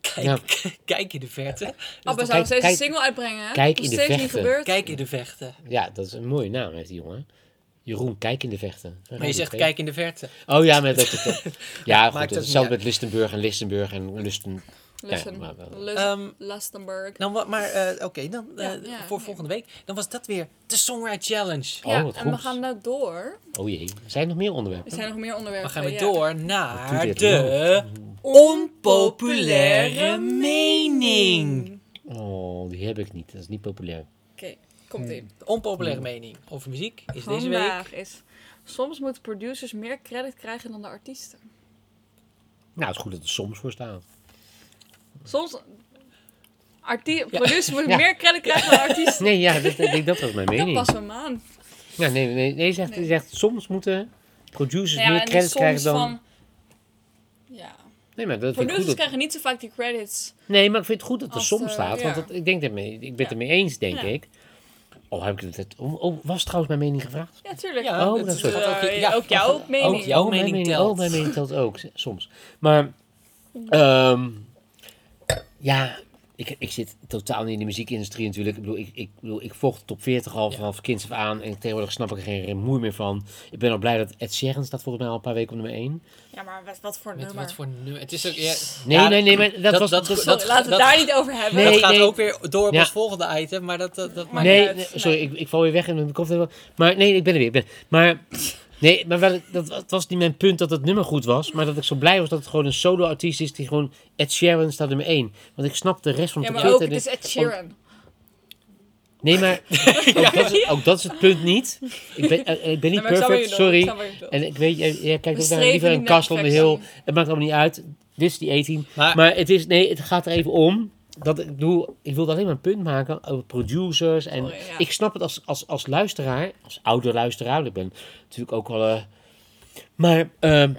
[SPEAKER 1] Kijk,
[SPEAKER 3] Ja. *laughs*
[SPEAKER 1] kijk in de verte.
[SPEAKER 2] Abba
[SPEAKER 3] toch-
[SPEAKER 2] zou steeds een single uitbrengen. hè?
[SPEAKER 3] kijk in de
[SPEAKER 2] steeds niet
[SPEAKER 3] vechten.
[SPEAKER 2] gebeurd.
[SPEAKER 1] Kijk in de vechten.
[SPEAKER 3] Ja, dat is een mooie naam, heeft die jongen. Jeroen Kijk in de vechten.
[SPEAKER 1] Maar je zegt kijk in de verte.
[SPEAKER 3] Oh ja, met dat. *laughs* ja, goed. Hetzelfde met Listenburg en Listenburg en Lusten. Ja,
[SPEAKER 1] Ehm,
[SPEAKER 2] Lustenburg.
[SPEAKER 1] Nou, wa- maar eh, oké, dan eh,
[SPEAKER 2] Ja, ja,
[SPEAKER 1] voor
[SPEAKER 2] ja.
[SPEAKER 1] volgende week. Dan was dat weer de Songwriter Challenge.
[SPEAKER 3] Oh,
[SPEAKER 2] ja,
[SPEAKER 3] wat
[SPEAKER 2] en we gaan nou door.
[SPEAKER 3] Oh jee, zijn er nog meer
[SPEAKER 2] Er
[SPEAKER 3] onderwerpen?
[SPEAKER 2] zijn nog meer onderwerpen.
[SPEAKER 1] Dan gaan we
[SPEAKER 2] ja.
[SPEAKER 1] door
[SPEAKER 3] Wat
[SPEAKER 1] naar de onpopulaire mening.
[SPEAKER 3] Oh, die heb ik niet. Dat is niet populair.
[SPEAKER 2] Oké, komt ie.
[SPEAKER 1] De onpopulaire mening over muziek is deze week.
[SPEAKER 2] Is... Soms moeten producers meer credit krijgen dan de artiesten.
[SPEAKER 3] Nou, het is goed dat er soms voor staat.
[SPEAKER 2] Soms... Artie producers moeten *laughs*
[SPEAKER 3] Ja.
[SPEAKER 2] meer credit krijgen dan artiesten.
[SPEAKER 3] Nee, ja, dat, dat, dat was mijn
[SPEAKER 2] Dat
[SPEAKER 3] mening.
[SPEAKER 2] passen we hem aan.
[SPEAKER 3] Ja, nee, nee, nee, je zegt,
[SPEAKER 2] Nee.
[SPEAKER 3] zegt soms moeten producers
[SPEAKER 2] Nou ja,
[SPEAKER 3] meer credit
[SPEAKER 2] soms
[SPEAKER 3] krijgen dan...
[SPEAKER 2] van... Ja.
[SPEAKER 3] Nee, maar dat vind ik
[SPEAKER 2] Producers
[SPEAKER 3] goed. Dat...
[SPEAKER 2] krijgen niet zo vaak die credits.
[SPEAKER 3] Nee, maar ik vind het goed dat er soms
[SPEAKER 2] eh,
[SPEAKER 3] staat. Want
[SPEAKER 2] ja.
[SPEAKER 3] dat, ik, denk ermee, ik ben het
[SPEAKER 2] Ja.
[SPEAKER 3] ermee eens, denk
[SPEAKER 2] Ja.
[SPEAKER 3] ik. Oh, heb ik het... Oh, oh, was trouwens mijn mening gevraagd?
[SPEAKER 2] Ja, tuurlijk.
[SPEAKER 1] Ja,
[SPEAKER 3] Oh,
[SPEAKER 1] dat
[SPEAKER 3] dat
[SPEAKER 1] is
[SPEAKER 2] Eh,
[SPEAKER 1] ook, ja,
[SPEAKER 2] ook jouw mening.
[SPEAKER 1] Ook jouw
[SPEAKER 3] oh, mijn
[SPEAKER 1] mening
[SPEAKER 3] Oh,
[SPEAKER 1] telt.
[SPEAKER 3] mijn mening telt ook, soms. Maar, *laughs* ehm, ja, ik, ik zit totaal niet in de muziekindustrie natuurlijk. Ik bedoel, ik, ik, bedoel, ik volg de top 40 al
[SPEAKER 1] Ja.
[SPEAKER 3] vanaf kinds af aan. En tegenwoordig snap ik er geen moer meer van. Ik ben al blij dat Ed Sheeran staat volgens mij al een paar weken op nummer 1.
[SPEAKER 2] Ja, maar wat, wat voor
[SPEAKER 1] Met
[SPEAKER 2] nummer?
[SPEAKER 1] wat voor nummer? Het is ook... Ja,
[SPEAKER 3] Nee,
[SPEAKER 1] ja,
[SPEAKER 3] nee, nee, maar dat, was...
[SPEAKER 1] dat-
[SPEAKER 3] dat-
[SPEAKER 1] dat-
[SPEAKER 2] Sorry, laten we het
[SPEAKER 1] dat-
[SPEAKER 2] daar niet over hebben.
[SPEAKER 3] Nee,
[SPEAKER 1] dat gaat
[SPEAKER 3] nee.
[SPEAKER 1] ook weer door op
[SPEAKER 3] Ja.
[SPEAKER 1] ons volgende item, maar dat, dat, dat maakt
[SPEAKER 3] nee,
[SPEAKER 1] niet uit.
[SPEAKER 3] nee, sorry, ik, ik val weer weg in mijn kop. Maar nee, ik ben er weer. Ik ben, maar nee, maar wel, dat, het was niet mijn punt dat het nummer goed was. Maar dat ik zo blij was dat het gewoon een solo-artiest is die gewoon Ed Sheeran staat nummer 1. Want ik snap de rest van
[SPEAKER 2] Ja,
[SPEAKER 3] de
[SPEAKER 2] maar ook,
[SPEAKER 3] 40
[SPEAKER 2] het is Ed Sheeran.
[SPEAKER 3] Nee, maar *laughs* ook, dat is, ook dat is het punt niet. Ik ben, eh, ik ben niet
[SPEAKER 2] Nee,
[SPEAKER 3] perfect,
[SPEAKER 2] ik
[SPEAKER 3] sorry. En ik weet, jij, jij kijkt
[SPEAKER 2] We
[SPEAKER 3] ook naar liever
[SPEAKER 2] niet
[SPEAKER 3] een on the Hill.
[SPEAKER 2] perfectie.
[SPEAKER 3] Het maakt allemaal niet uit. Dit is die 18.
[SPEAKER 1] Maar-
[SPEAKER 3] Maar het is, nee, het gaat er even om. Dat ik bedoel, ik wilde alleen maar een punt maken over producers. En
[SPEAKER 2] ja.
[SPEAKER 3] ik snap het als, als, als luisteraar, als oude luisteraar. Ik ben natuurlijk ook wel. eh, maar ehm,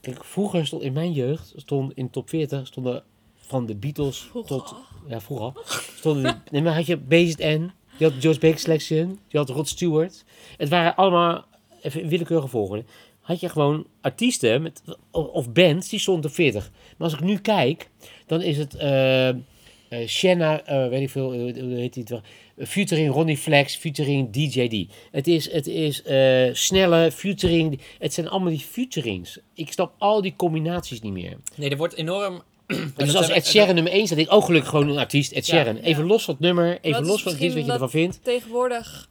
[SPEAKER 3] kijk, vroeger stond in mijn jeugd, stond in top 40, stonden van de Beatles
[SPEAKER 2] Vroeger.
[SPEAKER 3] tot. Ja, vroeger. Stonden de, nee, maar had je Based N, je had George Baker Selection, je had Rod Stewart. Het waren allemaal, even willekeurige volgorde, had je gewoon artiesten met, of of bands die stonden op 40. Maar als ik nu kijk, dan is het eh eh, Shanna, eh, weet ik veel, hoe heet die Featuring Ronnie Flex, featuring DJD. Het is, het is eh, snelle featuring. Het zijn allemaal die featurings. Ik snap al die combinaties niet meer.
[SPEAKER 1] Nee, er wordt enorm... *clears throat*
[SPEAKER 3] Dus als Ed Sheeran nummer 1 staat, denk ik ook gelukkig gewoon een artiest, Ed
[SPEAKER 1] Ja.
[SPEAKER 3] Sheeran. Even los van het nummer, even los van het wat je ervan vindt.
[SPEAKER 2] Tegenwoordig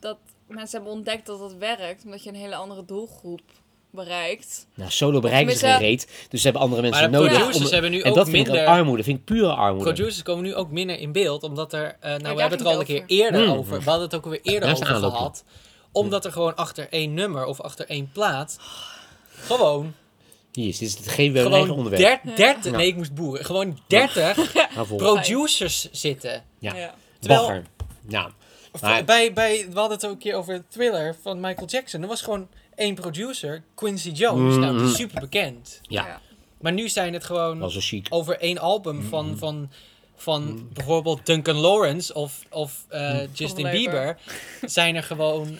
[SPEAKER 2] dat mensen hebben ontdekt dat dat werkt, omdat je een hele andere doelgroep bereikt.
[SPEAKER 3] Nou, solo bereiken ze geen
[SPEAKER 2] tenminste-
[SPEAKER 3] reet, dus ze hebben andere mensen
[SPEAKER 1] Maar
[SPEAKER 3] nodig.
[SPEAKER 1] producers
[SPEAKER 3] om-
[SPEAKER 1] hebben nu
[SPEAKER 3] en
[SPEAKER 1] ook
[SPEAKER 3] dat vind ik
[SPEAKER 1] minder-
[SPEAKER 3] armoede, vind ik pure armoede.
[SPEAKER 1] Producers komen nu ook minder in beeld, omdat er... eh, nou, we hebben het er al een keer eerder
[SPEAKER 3] Hmm.
[SPEAKER 1] over. We hadden het ook alweer eerder
[SPEAKER 3] is
[SPEAKER 1] over gehad. Omdat er gewoon achter één nummer of achter één plaat... Gewoon,
[SPEAKER 3] Hier is, dit is het geen eigen
[SPEAKER 1] gewoon
[SPEAKER 3] onderwerp.
[SPEAKER 1] der- dertig...
[SPEAKER 3] Ja.
[SPEAKER 1] Nee, ik moest boeren. Gewoon 30
[SPEAKER 3] Hou vol.
[SPEAKER 1] producers zitten.
[SPEAKER 3] Ja.
[SPEAKER 2] Ja.
[SPEAKER 1] Terwijl-
[SPEAKER 3] Bagger. Ja. Maar-
[SPEAKER 1] Bij, bij, we hadden het ook een keer over Thriller van Michael Jackson. Er was gewoon één producer, Quincy Jones. Nou, die is super bekend.
[SPEAKER 3] Ja,
[SPEAKER 1] Maar nu zijn het gewoon over één album
[SPEAKER 3] Mhm.
[SPEAKER 1] van, van, van bijvoorbeeld Duncan Lawrence of, of eh,
[SPEAKER 3] Mhm.
[SPEAKER 1] Justin. Bieber. Zijn er gewoon *laughs*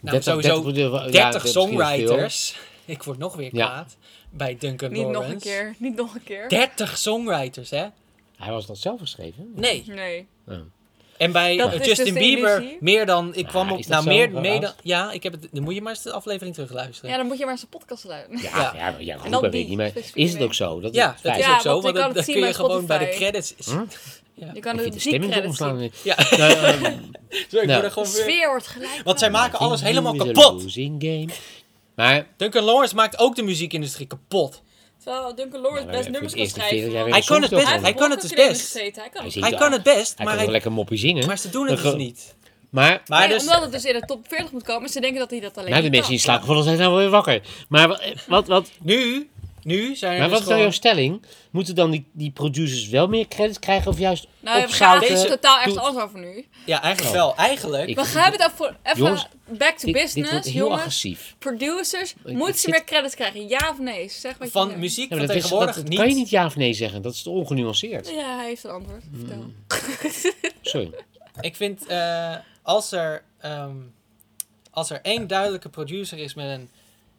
[SPEAKER 1] nou,
[SPEAKER 3] 30
[SPEAKER 1] sowieso
[SPEAKER 3] 30 ja,
[SPEAKER 1] 30
[SPEAKER 3] dat is veel.
[SPEAKER 1] songwriters. *laughs* Ik word nog weer
[SPEAKER 3] Ja.
[SPEAKER 1] kwaad bij Duncan
[SPEAKER 2] Niet
[SPEAKER 1] Lawrence.
[SPEAKER 2] nog een keer. Niet nog een keer.
[SPEAKER 1] 30 songwriters, hè?
[SPEAKER 3] Hij was dat zelf geschreven?
[SPEAKER 1] Nee.
[SPEAKER 2] Nee.
[SPEAKER 3] Oh.
[SPEAKER 1] En bij
[SPEAKER 2] Dat
[SPEAKER 1] eh, Justin
[SPEAKER 2] dus de
[SPEAKER 1] Bieber
[SPEAKER 2] illusie.
[SPEAKER 1] meer dan... Ik kwam
[SPEAKER 3] Ja,
[SPEAKER 1] op... Nou, meer, meer dan... Ja, ik heb het... Dan moet je maar eens de aflevering terugluisteren.
[SPEAKER 2] Ja, dan moet je maar eens een podcast luisteren.
[SPEAKER 3] Ja,
[SPEAKER 1] Ja.
[SPEAKER 3] ja, maar ja, dat weet ik niet. Maar is het ook zo? Dat
[SPEAKER 1] Ja,
[SPEAKER 3] is
[SPEAKER 1] dat is
[SPEAKER 2] Ja,
[SPEAKER 1] ook zo.
[SPEAKER 2] want
[SPEAKER 1] dan kun je gewoon bij de credits...
[SPEAKER 3] Hm?
[SPEAKER 2] Je kan
[SPEAKER 3] Ik
[SPEAKER 2] de
[SPEAKER 3] vind de stemming omslaan.
[SPEAKER 1] Ja,
[SPEAKER 3] Nou, ehm, *laughs*
[SPEAKER 1] zo, ik
[SPEAKER 3] Nou.
[SPEAKER 1] word
[SPEAKER 2] De
[SPEAKER 1] gewoon weer...
[SPEAKER 2] sfeer wordt gelijk.
[SPEAKER 1] Want zij maken alles helemaal kapot.
[SPEAKER 3] losing game. Maar
[SPEAKER 1] Duncan Lawrence maakt ook de muziekindustrie kapot.
[SPEAKER 2] Terwijl Duncan Lawrence
[SPEAKER 3] Nou,
[SPEAKER 2] best nummers kan schrijven.
[SPEAKER 1] Hij kan het best, hij
[SPEAKER 3] wel.
[SPEAKER 1] kan het dus best.
[SPEAKER 2] gezeten, Hij kan het.
[SPEAKER 1] kan best,
[SPEAKER 3] Hij
[SPEAKER 1] maar,
[SPEAKER 3] kan wel
[SPEAKER 1] hij,
[SPEAKER 3] lekker moppie zingen.
[SPEAKER 1] maar ze doen het dus niet.
[SPEAKER 3] Maar,
[SPEAKER 1] Maar
[SPEAKER 2] Nee,
[SPEAKER 1] dus...
[SPEAKER 2] omdat het dus in de top 40 moet komen, ze denken dat hij dat alleen
[SPEAKER 3] nou, de mensen die
[SPEAKER 2] kan.
[SPEAKER 3] slapen vallen zijn nou weer wakker. Maar wa- wat, wat,
[SPEAKER 1] Nu, nu zijn er
[SPEAKER 3] maar
[SPEAKER 1] dus
[SPEAKER 3] wat is nou jouw stelling? Moeten dan die, die producers wel meer credits krijgen of juist
[SPEAKER 2] Nou, we gaan
[SPEAKER 3] opzouten?
[SPEAKER 1] Deze-
[SPEAKER 2] totaal
[SPEAKER 1] doet-
[SPEAKER 2] anders over nu.
[SPEAKER 1] Ja, eigenlijk
[SPEAKER 3] Oh.
[SPEAKER 1] wel. Eigenlijk...
[SPEAKER 3] Ik-
[SPEAKER 2] We gaan het over even
[SPEAKER 3] Jongens,
[SPEAKER 2] back to
[SPEAKER 3] Dit, dit
[SPEAKER 2] business,
[SPEAKER 3] wordt heel
[SPEAKER 2] jongens.
[SPEAKER 3] agressief.
[SPEAKER 2] Producers,
[SPEAKER 3] ik
[SPEAKER 2] moeten ze
[SPEAKER 3] zit-
[SPEAKER 2] meer credits krijgen? Ja of nee? Zeg wat je
[SPEAKER 1] van muziek
[SPEAKER 3] Ja,
[SPEAKER 1] van
[SPEAKER 3] maar dat, is, dat,
[SPEAKER 1] tegenwoordig
[SPEAKER 3] dat
[SPEAKER 1] niet.
[SPEAKER 3] kan je niet ja of nee zeggen. Dat is te ongenuanceerd.
[SPEAKER 2] Ja, hij heeft een antwoord.
[SPEAKER 3] Mm.
[SPEAKER 2] Vertel. *laughs*
[SPEAKER 3] Sorry.
[SPEAKER 1] Ik vind, eh, als, er, ehm, als er één duidelijke producer is met een,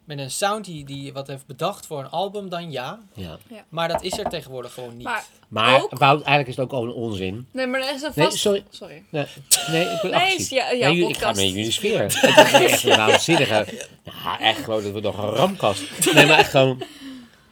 [SPEAKER 1] met een sound die, die wat heeft bedacht voor een album, dan ja.
[SPEAKER 3] Ja.
[SPEAKER 1] Maar dat is er tegenwoordig gewoon niet.
[SPEAKER 2] Maar,
[SPEAKER 3] Maar
[SPEAKER 2] Ook?
[SPEAKER 3] Wout, eigenlijk is het ook al een onzin.
[SPEAKER 2] nee, maar er is een
[SPEAKER 3] Nee, sorry.
[SPEAKER 2] Sorry.
[SPEAKER 3] Nee, nee ik
[SPEAKER 2] Nee,
[SPEAKER 3] agressief.
[SPEAKER 2] ja, ja,
[SPEAKER 3] nee, jullie- ik ga met jullie sfeer. Het is echt een *laughs* waanzinnige... Nou, echt gewoon dat we nog een ramkast. Nee, maar echt gewoon...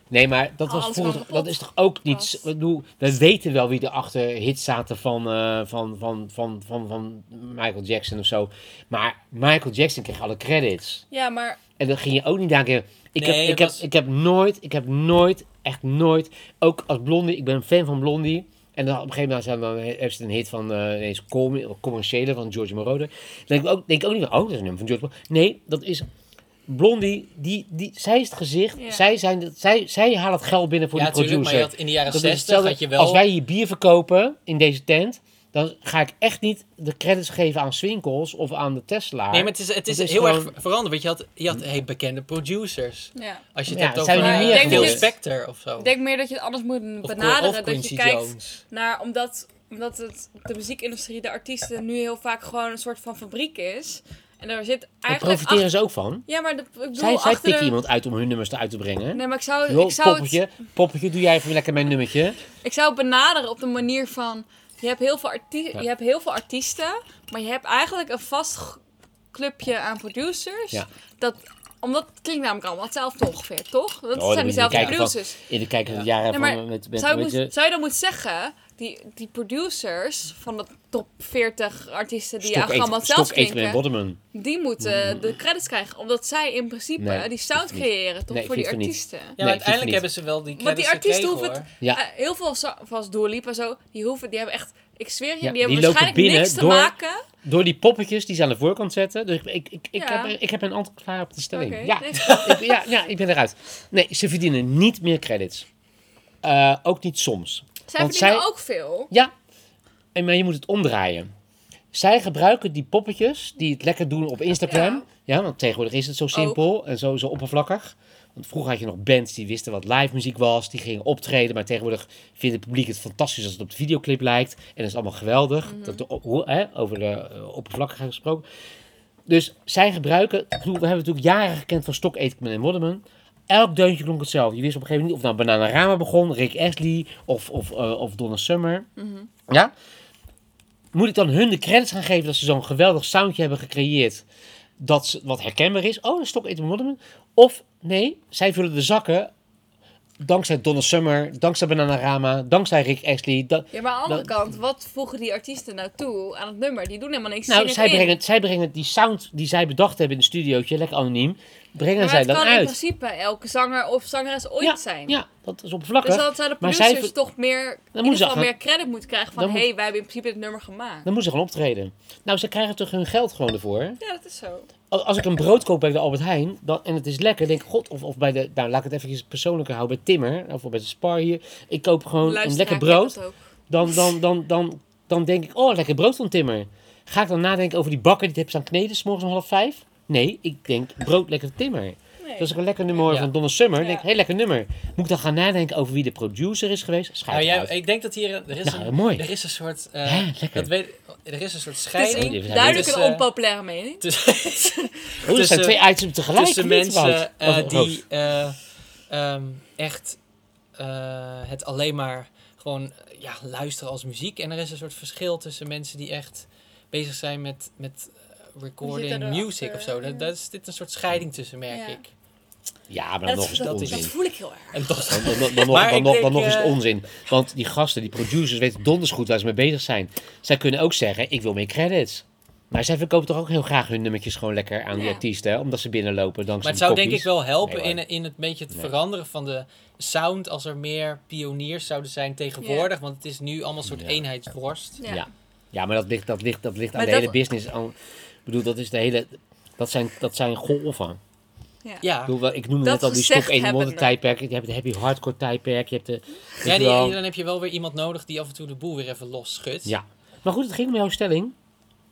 [SPEAKER 3] Nee, maar dat, was vroeger,
[SPEAKER 2] gewoon
[SPEAKER 3] dat is toch ook niet... Bedoel, we weten wel wie er achter hits zaten van, eh, van, van, van, van, van Michael Jackson of zo. Maar Michael Jackson kreeg alle credits.
[SPEAKER 2] Ja, maar
[SPEAKER 3] En dan ging je ook niet denken... Ik,
[SPEAKER 1] Nee,
[SPEAKER 3] heb, ik, heb, ik heb nooit, ik heb nooit, echt nooit... Ook als Blondie, ik ben een fan van Blondie... En dan op een gegeven moment zijn dan, heeft ze een hit van eh com- commerciële van George Moroder. Dan denk ik ook, denk ik ook niet van, oh, dat is een nummer van George Moroder. Nee, dat is Blondie, die, die, zij is het gezicht.
[SPEAKER 2] Ja.
[SPEAKER 3] Zij, zijn, de- zij, zij halen het geld binnen voor
[SPEAKER 1] ja,
[SPEAKER 3] die
[SPEAKER 1] tuurlijk, maar
[SPEAKER 3] producer.
[SPEAKER 1] je had in de jaren
[SPEAKER 3] Dat is
[SPEAKER 1] 60
[SPEAKER 3] hetzelfde
[SPEAKER 1] had je wel...
[SPEAKER 3] Als wij hier bier verkopen in deze tent, dan ga ik echt niet de credits geven aan Swinkels of aan de Tesla.
[SPEAKER 1] Nee, maar het is, het is,
[SPEAKER 3] Het is
[SPEAKER 1] heel
[SPEAKER 3] gewoon-
[SPEAKER 1] erg veranderd. Want je had, je had hey, bekende producers.
[SPEAKER 2] ja.
[SPEAKER 1] Als je het
[SPEAKER 3] Ja,
[SPEAKER 1] hebt over
[SPEAKER 3] zijn
[SPEAKER 2] er
[SPEAKER 1] uh,
[SPEAKER 2] meer
[SPEAKER 1] Phil. Spector of zo.
[SPEAKER 2] Ik denk meer dat je het anders moet benaderen.
[SPEAKER 1] of
[SPEAKER 2] dat je kijkt
[SPEAKER 1] Jones.
[SPEAKER 2] naar, omdat, omdat het, de muziekindustrie, de artiesten, nu heel vaak gewoon een soort van fabriek is. En er zit
[SPEAKER 3] Daar
[SPEAKER 2] eigenlijk...
[SPEAKER 3] profiteren
[SPEAKER 2] achter-
[SPEAKER 3] ze ook van.
[SPEAKER 2] Ja, maar de, ik bedoel,
[SPEAKER 3] Zij, zij pikken
[SPEAKER 2] de-
[SPEAKER 3] iemand uit om hun nummers eruit te brengen.
[SPEAKER 2] Nee, maar ik zou, ik, zou
[SPEAKER 3] poppetje,
[SPEAKER 2] het,
[SPEAKER 3] poppetje, doe jij even lekker mijn nummertje.
[SPEAKER 2] ik zou het benaderen op de manier van... Je hebt heel veel, arti
[SPEAKER 3] Ja.
[SPEAKER 2] je hebt heel veel artiesten, maar je hebt eigenlijk een vast clubje aan producers.
[SPEAKER 3] Ja.
[SPEAKER 2] Dat, omdat het klinkt namelijk allemaal hetzelfde ongeveer, toch? Dat
[SPEAKER 3] Oh,
[SPEAKER 2] zijn
[SPEAKER 3] van-
[SPEAKER 2] producers.
[SPEAKER 3] In de kijken
[SPEAKER 1] Ja.
[SPEAKER 3] de jaren
[SPEAKER 2] Nee, maar
[SPEAKER 3] van met, met,
[SPEAKER 2] zou, je
[SPEAKER 3] met,
[SPEAKER 2] moet- zou je dan moeten zeggen, die, die producers van de top 40 artiesten die eigenlijk allemaal zelf klinken, die moeten de credits krijgen. Omdat zij in principe
[SPEAKER 3] Nee,
[SPEAKER 2] die sound creëren, toch?
[SPEAKER 3] Nee,
[SPEAKER 2] voor die artiesten.
[SPEAKER 1] Ja, maar
[SPEAKER 3] het
[SPEAKER 1] uiteindelijk hebben ze wel die
[SPEAKER 2] Want die
[SPEAKER 1] credits
[SPEAKER 2] artiesten
[SPEAKER 1] gekregen,
[SPEAKER 2] hoeven.
[SPEAKER 3] Ja.
[SPEAKER 2] Eh, heel veel, zo- zoals Dua Lipa zo, die, hoeven, die hebben echt, ik zweer je,
[SPEAKER 3] Ja,
[SPEAKER 2] die hebben
[SPEAKER 3] die
[SPEAKER 2] waarschijnlijk niks te
[SPEAKER 3] door-
[SPEAKER 2] maken.
[SPEAKER 3] Door die poppetjes die ze aan de voorkant zetten. Dus ik, ik, ik,
[SPEAKER 2] Ja.
[SPEAKER 3] heb, ik heb een antwoord klaar op de stelling. Ja.
[SPEAKER 2] nee. *laughs*
[SPEAKER 3] ja, ja, ik ben eruit. Nee, ze verdienen niet meer credits. Eh, ook niet soms.
[SPEAKER 2] Zij
[SPEAKER 3] Want
[SPEAKER 2] verdienen
[SPEAKER 3] zij-
[SPEAKER 2] ook veel.
[SPEAKER 3] Ja, en, maar je moet het omdraaien. Zij gebruiken die poppetjes die het lekker doen op Instagram. Ja, want tegenwoordig is het zo simpel en zo, zo oppervlakkig. Want vroeger had je nog bands die wisten wat live muziek was. Die gingen optreden. Maar tegenwoordig vindt het publiek het fantastisch als het op de videoclip lijkt. En dat is allemaal geweldig. dat, de- hoe- hè, over de eh, oppervlakkigheid gesproken. Dus zij gebruiken... We hebben natuurlijk jaren gekend van Stock Aitken en Waterman. Elk deuntje klonk hetzelfde. Je wist op een gegeven moment niet of nou Bananarama begon, Rick Astley of, of, eh, of Donna Summer. Ja? Moet ik dan hun de credits gaan geven dat ze zo'n geweldig soundje hebben gecreëerd dat wat herkenbaar is? Oh, dat is Aitken Waterman. Of nee, zij vullen de zakken dankzij Donna Summer, dankzij Bananarama, dankzij Rick Astley. da-
[SPEAKER 2] Ja, maar aan de andere kant, wat voegen die artiesten nou toe aan het nummer? Die doen helemaal niks.
[SPEAKER 3] nou, zij brengen, zij brengen die sound die zij bedacht hebben in het studiootje, lekker anoniem, brengen zij
[SPEAKER 2] het
[SPEAKER 3] dan
[SPEAKER 2] kan in
[SPEAKER 3] uit.
[SPEAKER 2] principe elke zanger of zangeres ooit
[SPEAKER 3] Ja,
[SPEAKER 2] zijn.
[SPEAKER 3] ja, dat is oppervlakkig.
[SPEAKER 2] Dus dan zouden de
[SPEAKER 3] Maar zij
[SPEAKER 2] producers
[SPEAKER 3] ver-
[SPEAKER 2] toch meer, in
[SPEAKER 3] gaan-
[SPEAKER 2] meer credit moeten krijgen van...
[SPEAKER 3] Dan
[SPEAKER 2] hé, hey, wij hebben in principe het nummer gemaakt.
[SPEAKER 3] Dan moeten ze gewoon optreden. Nou, ze krijgen toch hun geld gewoon ervoor.
[SPEAKER 2] Ja, dat is zo.
[SPEAKER 3] Als, ik een brood koop bij de Albert Heijn dan, en het is lekker, denk ik, god, of, of bij de, nou laat ik het even persoonlijker houden, bij Timmer, of bij de Spar hier. Ik koop gewoon een lekker brood. Dan, dan, dan, dan, dan denk ik, oh, lekker brood van Timmer. Ga ik dan nadenken over die bakker die het heeft staan kneden, s morgens om half vijf? Nee, ik denk brood lekker timmer.
[SPEAKER 2] Nee.
[SPEAKER 3] Dat is ook een lekker nummer
[SPEAKER 1] Ja.
[SPEAKER 3] van Donna Summer.
[SPEAKER 2] Ja.
[SPEAKER 3] denk ik, heel lekker nummer. Moet ik dan gaan nadenken over wie de producer is geweest? Schijt
[SPEAKER 1] Nou, ik denk dat hier er is,
[SPEAKER 3] Nou,
[SPEAKER 1] een,
[SPEAKER 3] mooi.
[SPEAKER 1] er is een soort eh,
[SPEAKER 3] Hè, lekker.
[SPEAKER 1] dat weet, er is een soort
[SPEAKER 2] Het is
[SPEAKER 1] scheiding
[SPEAKER 3] zijn
[SPEAKER 2] duidelijk een
[SPEAKER 1] eh,
[SPEAKER 2] onpopulaire mening. *laughs*
[SPEAKER 1] tussen,
[SPEAKER 3] Oh,
[SPEAKER 1] tussen-
[SPEAKER 3] zijn twee items tegelijk.
[SPEAKER 1] tussen mensen eh, die eh, ehm, echt eh, het alleen maar gewoon eh, ja, luisteren als muziek. En er is een soort verschil tussen mensen die echt bezig zijn met, met eh, recording music of zo. Dat, dat is dit een soort scheiding tussen, merk
[SPEAKER 2] Ja.
[SPEAKER 1] ik.
[SPEAKER 3] Ja, maar dan
[SPEAKER 2] Dat,
[SPEAKER 3] nog is het
[SPEAKER 2] dat, dat
[SPEAKER 3] onzin.
[SPEAKER 2] voel ik heel erg.
[SPEAKER 1] En toch,
[SPEAKER 3] Dan, dan, dan, dan, nog,
[SPEAKER 1] Maar
[SPEAKER 3] dan,
[SPEAKER 1] ik
[SPEAKER 3] nog,
[SPEAKER 1] denk,
[SPEAKER 3] dan nog is het
[SPEAKER 1] eh,
[SPEAKER 3] onzin. Want die gasten, die producers, weten donders goed waar ze mee bezig zijn. Zij kunnen ook zeggen, ik wil meer credits. Maar zij verkopen toch ook heel graag hun nummertjes gewoon lekker aan die artiesten. hè, Omdat ze binnenlopen dankzij
[SPEAKER 1] Maar het zou denk ik wel helpen
[SPEAKER 3] Nee,
[SPEAKER 1] in, in het beetje het
[SPEAKER 3] Nee.
[SPEAKER 1] veranderen van de sound als er meer pioniers zouden zijn tegenwoordig. Want het is nu allemaal een soort
[SPEAKER 3] Ja.
[SPEAKER 1] eenheidsworst.
[SPEAKER 2] Ja.
[SPEAKER 3] Ja. Ja, maar dat ligt, dat ligt, dat ligt aan de
[SPEAKER 2] dat-
[SPEAKER 3] hele business. Aan, bedoel, dat is de hele... Dat zijn, dat zijn golven.
[SPEAKER 2] Ja.
[SPEAKER 1] Ja,
[SPEAKER 3] Ik, bedoel, ik noemde
[SPEAKER 2] Dat
[SPEAKER 3] net al die stok 1
[SPEAKER 2] hebbende.
[SPEAKER 3] tijdperk. Je hebt de happy hardcore tijdperk. Je hebt de...
[SPEAKER 1] ja
[SPEAKER 3] je
[SPEAKER 1] die, dan heb je wel weer iemand nodig die af en toe de boel weer even los schudt.
[SPEAKER 3] ja. Maar goed, het ging om jouw stelling.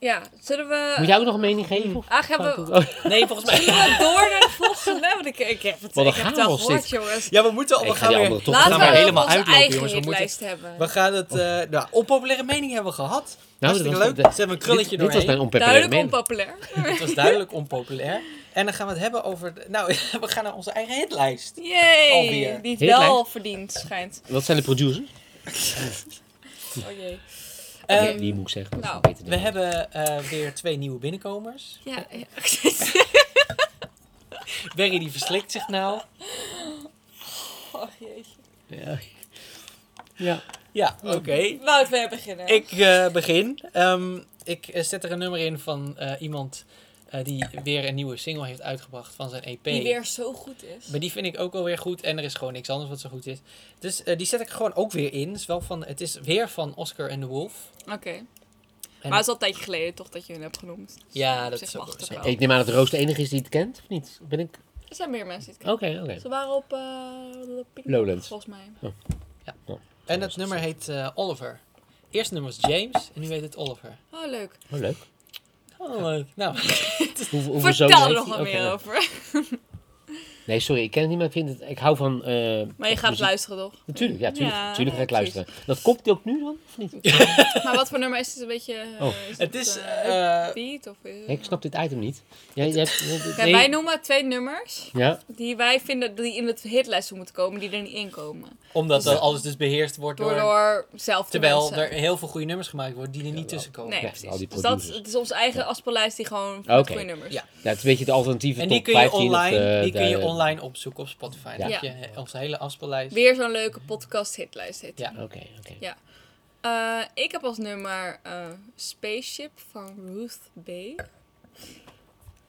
[SPEAKER 2] Ja, zullen we...
[SPEAKER 3] Moet jij ook nog een mening geven? Of?
[SPEAKER 2] Ah, gaan we,
[SPEAKER 3] Oh,
[SPEAKER 1] Nee, volgens mij. *laughs*
[SPEAKER 2] zullen we door naar de volgende? Want ik, ik heb het,
[SPEAKER 3] Wat een
[SPEAKER 2] ik heb het al
[SPEAKER 3] chaos
[SPEAKER 2] gehoord,
[SPEAKER 3] dit.
[SPEAKER 2] jongens.
[SPEAKER 1] Ja, we moeten We
[SPEAKER 3] ga
[SPEAKER 1] gaan weer,
[SPEAKER 2] Laten
[SPEAKER 1] gaan
[SPEAKER 2] we
[SPEAKER 1] helemaal uitlopen,
[SPEAKER 2] eigen
[SPEAKER 1] jongens. We, moeten,
[SPEAKER 2] hebben.
[SPEAKER 1] we gaan het. eh nou, onpopulaire mening hebben we gehad.
[SPEAKER 3] Nou,
[SPEAKER 1] Hartstikke
[SPEAKER 3] dat was-
[SPEAKER 1] leuk.
[SPEAKER 3] dat-
[SPEAKER 1] Ze hebben een krulletje
[SPEAKER 3] dit, dit was
[SPEAKER 1] doorheen.
[SPEAKER 3] mijn onpopulaire
[SPEAKER 2] Duidelijk
[SPEAKER 3] mening.
[SPEAKER 2] onpopulair. *laughs*
[SPEAKER 1] Het was duidelijk onpopulair. En dan gaan we het hebben over. de- nou, *laughs* we gaan naar onze eigen hitlijst.
[SPEAKER 2] Yay!
[SPEAKER 1] Alweer.
[SPEAKER 2] Die het wel verdient, schijnt.
[SPEAKER 3] Wat zijn de producers?
[SPEAKER 2] Oh jee.
[SPEAKER 1] Ehm,
[SPEAKER 3] die moet ik zeggen.
[SPEAKER 2] nou,
[SPEAKER 3] beter
[SPEAKER 1] we
[SPEAKER 3] dan.
[SPEAKER 1] hebben eh, weer twee nieuwe binnenkomers.
[SPEAKER 2] Ja, ja. *laughs*
[SPEAKER 1] Berry die verslikt zich nou.
[SPEAKER 2] Oh jeetje.
[SPEAKER 3] Ja. ja.
[SPEAKER 1] Ja, oké.
[SPEAKER 2] Laten we beginnen.
[SPEAKER 1] Ik eh, begin. Ehm, ik eh, zet er een nummer in van eh, iemand eh, die weer een nieuwe single heeft uitgebracht van zijn EP.
[SPEAKER 2] Die weer zo goed is.
[SPEAKER 1] Maar die vind ik ook wel weer goed. En er is gewoon niks anders wat zo goed is. Dus eh, die zet ik gewoon ook weer in. Het is, wel van, het is weer van Oscar en the Wolf.
[SPEAKER 2] Oké. Maar het is al een tijdje geleden toch dat je hem hebt genoemd.
[SPEAKER 1] Ja,
[SPEAKER 2] Op
[SPEAKER 1] dat is ook zo.
[SPEAKER 3] Ik neem aan dat Roos de enige is die het kent, of niet? Ben ik...
[SPEAKER 2] Er zijn meer mensen die het
[SPEAKER 3] Oké,
[SPEAKER 2] kennen.
[SPEAKER 3] oké.
[SPEAKER 2] Ze waren op eh Pink
[SPEAKER 3] Lowlands.
[SPEAKER 2] volgens mij.
[SPEAKER 1] En het nummer heet eh, Oliver. Eerst nummer was James en nu heet het Oliver.
[SPEAKER 2] Oh, leuk.
[SPEAKER 3] Oh, leuk.
[SPEAKER 1] Oh, leuk. Nou,
[SPEAKER 3] Hoe, *laughs* hoeveel *laughs*
[SPEAKER 2] Vertel er nog wat
[SPEAKER 3] Oké.
[SPEAKER 2] meer over.
[SPEAKER 3] Nee, sorry, ik ken het niet, maar ik, vind het, ik hou van... eh,
[SPEAKER 2] Maar je gaat
[SPEAKER 3] muziek.
[SPEAKER 2] luisteren toch?
[SPEAKER 3] Natuurlijk, ja, tuurlijk,
[SPEAKER 2] Ja,
[SPEAKER 3] tuurlijk ga ik
[SPEAKER 2] precies.
[SPEAKER 3] luisteren. Dat komt die ook nu dan, of niet? *laughs*
[SPEAKER 2] Maar wat voor nummer is het een beetje? eh,
[SPEAKER 3] Oh.
[SPEAKER 2] is
[SPEAKER 1] het is...
[SPEAKER 2] eh,
[SPEAKER 1] eh,
[SPEAKER 2] beat of... eh?
[SPEAKER 3] Nee, ik snap dit item niet. Jij, jij hebt, nee.
[SPEAKER 2] wij noemen twee nummers
[SPEAKER 3] Ja,
[SPEAKER 2] die wij vinden die in het hitlijst moeten komen, die er niet in komen.
[SPEAKER 1] omdat
[SPEAKER 2] Dus-
[SPEAKER 1] dat alles dus beheerst wordt
[SPEAKER 2] Door,
[SPEAKER 1] door...
[SPEAKER 2] zelf te
[SPEAKER 1] terwijl
[SPEAKER 2] mensen.
[SPEAKER 1] er heel veel goede nummers gemaakt worden die er niet tussen komen.
[SPEAKER 2] Nee,
[SPEAKER 3] Ja,
[SPEAKER 2] precies.
[SPEAKER 3] al die
[SPEAKER 2] dus dat het is onze eigen afspeellijst die gewoon
[SPEAKER 3] Oké.
[SPEAKER 2] goede nummers.
[SPEAKER 1] Ja.
[SPEAKER 3] ja, het is een beetje de alternatieve
[SPEAKER 1] En die
[SPEAKER 3] top
[SPEAKER 1] kun je
[SPEAKER 3] 15 of
[SPEAKER 1] online,
[SPEAKER 3] de-
[SPEAKER 1] die kun je
[SPEAKER 3] de-
[SPEAKER 1] online opzoeken op Spotify. Dan
[SPEAKER 3] Ja.
[SPEAKER 1] heb je eh, onze hele afspeellijst.
[SPEAKER 2] Weer zo'n leuke podcast hitlijst heet.
[SPEAKER 1] Ja.
[SPEAKER 3] Oké, oké.
[SPEAKER 2] Ja. Eh, ik heb als nummer eh, Spaceship van Ruth B.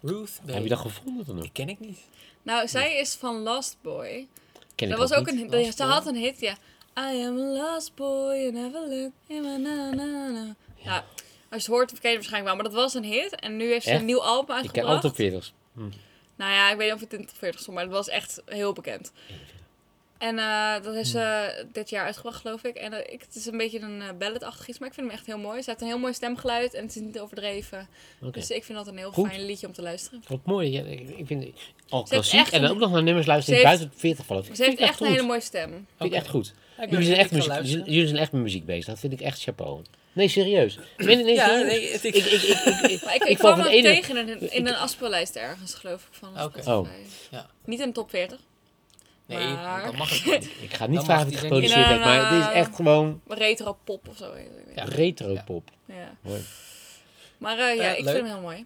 [SPEAKER 1] Ruth B.
[SPEAKER 3] Heb je dat gevonden dan ook?
[SPEAKER 1] Die ken ik niet.
[SPEAKER 2] Nou, zij is van Lost Boy.
[SPEAKER 3] Ken ik
[SPEAKER 2] Dat was ook
[SPEAKER 3] niet.
[SPEAKER 2] een hit. Ze
[SPEAKER 1] Boy?
[SPEAKER 2] had een hit, ja. I am a lost boy, you never look in my na na na. Ja, als je het hoort, ken je het waarschijnlijk wel. Maar dat was een hit. En nu heeft ze
[SPEAKER 3] Echt?
[SPEAKER 2] een nieuw album
[SPEAKER 3] Ik ken
[SPEAKER 2] uitgebracht.
[SPEAKER 3] top 40's.
[SPEAKER 2] Nou ja, ik weet niet of het in de top 40 stond, maar het was echt heel bekend. En eh, dat is eh, dit jaar uitgebracht, geloof ik. En eh, ik, het is een beetje een uh, balladachtig iets, maar ik vind hem echt heel mooi. Ze heeft een heel mooi stemgeluid en het is niet overdreven. Dus ik vind dat een heel
[SPEAKER 3] Goed.
[SPEAKER 2] fijn liedje om te luisteren.
[SPEAKER 3] Wat mooi. Ja, ik, ik vind al klassiek
[SPEAKER 2] echt
[SPEAKER 3] en dan ook nog naar nummers luisteren
[SPEAKER 2] Ze
[SPEAKER 3] die
[SPEAKER 2] heeft-
[SPEAKER 3] buiten de 40 vallen.
[SPEAKER 2] Ze heeft echt een hele mooie stem.
[SPEAKER 3] Vind ik echt goed.
[SPEAKER 1] Ja,
[SPEAKER 3] Jullie zijn, echt muziek, jullie zijn echt met muziek bezig. Dat vind ik echt chapeau. Nee, serieus. Nee, nee, nee,
[SPEAKER 1] Ja,
[SPEAKER 3] serieus.
[SPEAKER 1] nee, het- ik-
[SPEAKER 3] ik, ik, ik, ik, ik, *laughs*
[SPEAKER 2] Maar ik, kwam hem
[SPEAKER 3] ene...
[SPEAKER 2] tegen in een, in een afspeellijst ergens, geloof ik. Van
[SPEAKER 1] Oké.
[SPEAKER 3] Oh.
[SPEAKER 2] Spotify. Niet in de top 40,
[SPEAKER 1] Nee,
[SPEAKER 2] Maar-
[SPEAKER 1] dan mag het *laughs* niet.
[SPEAKER 3] Ik ga niet vragen of het geproduceerd
[SPEAKER 2] er
[SPEAKER 3] heeft,
[SPEAKER 2] niet.
[SPEAKER 3] maar het is echt gewoon
[SPEAKER 2] retro pop of zo.
[SPEAKER 1] Ja.
[SPEAKER 3] retro pop.
[SPEAKER 2] Ja.
[SPEAKER 3] Mooi.
[SPEAKER 2] Maar eh, ja,
[SPEAKER 1] Ja,
[SPEAKER 2] ik
[SPEAKER 1] leuk.
[SPEAKER 2] vind hem heel mooi.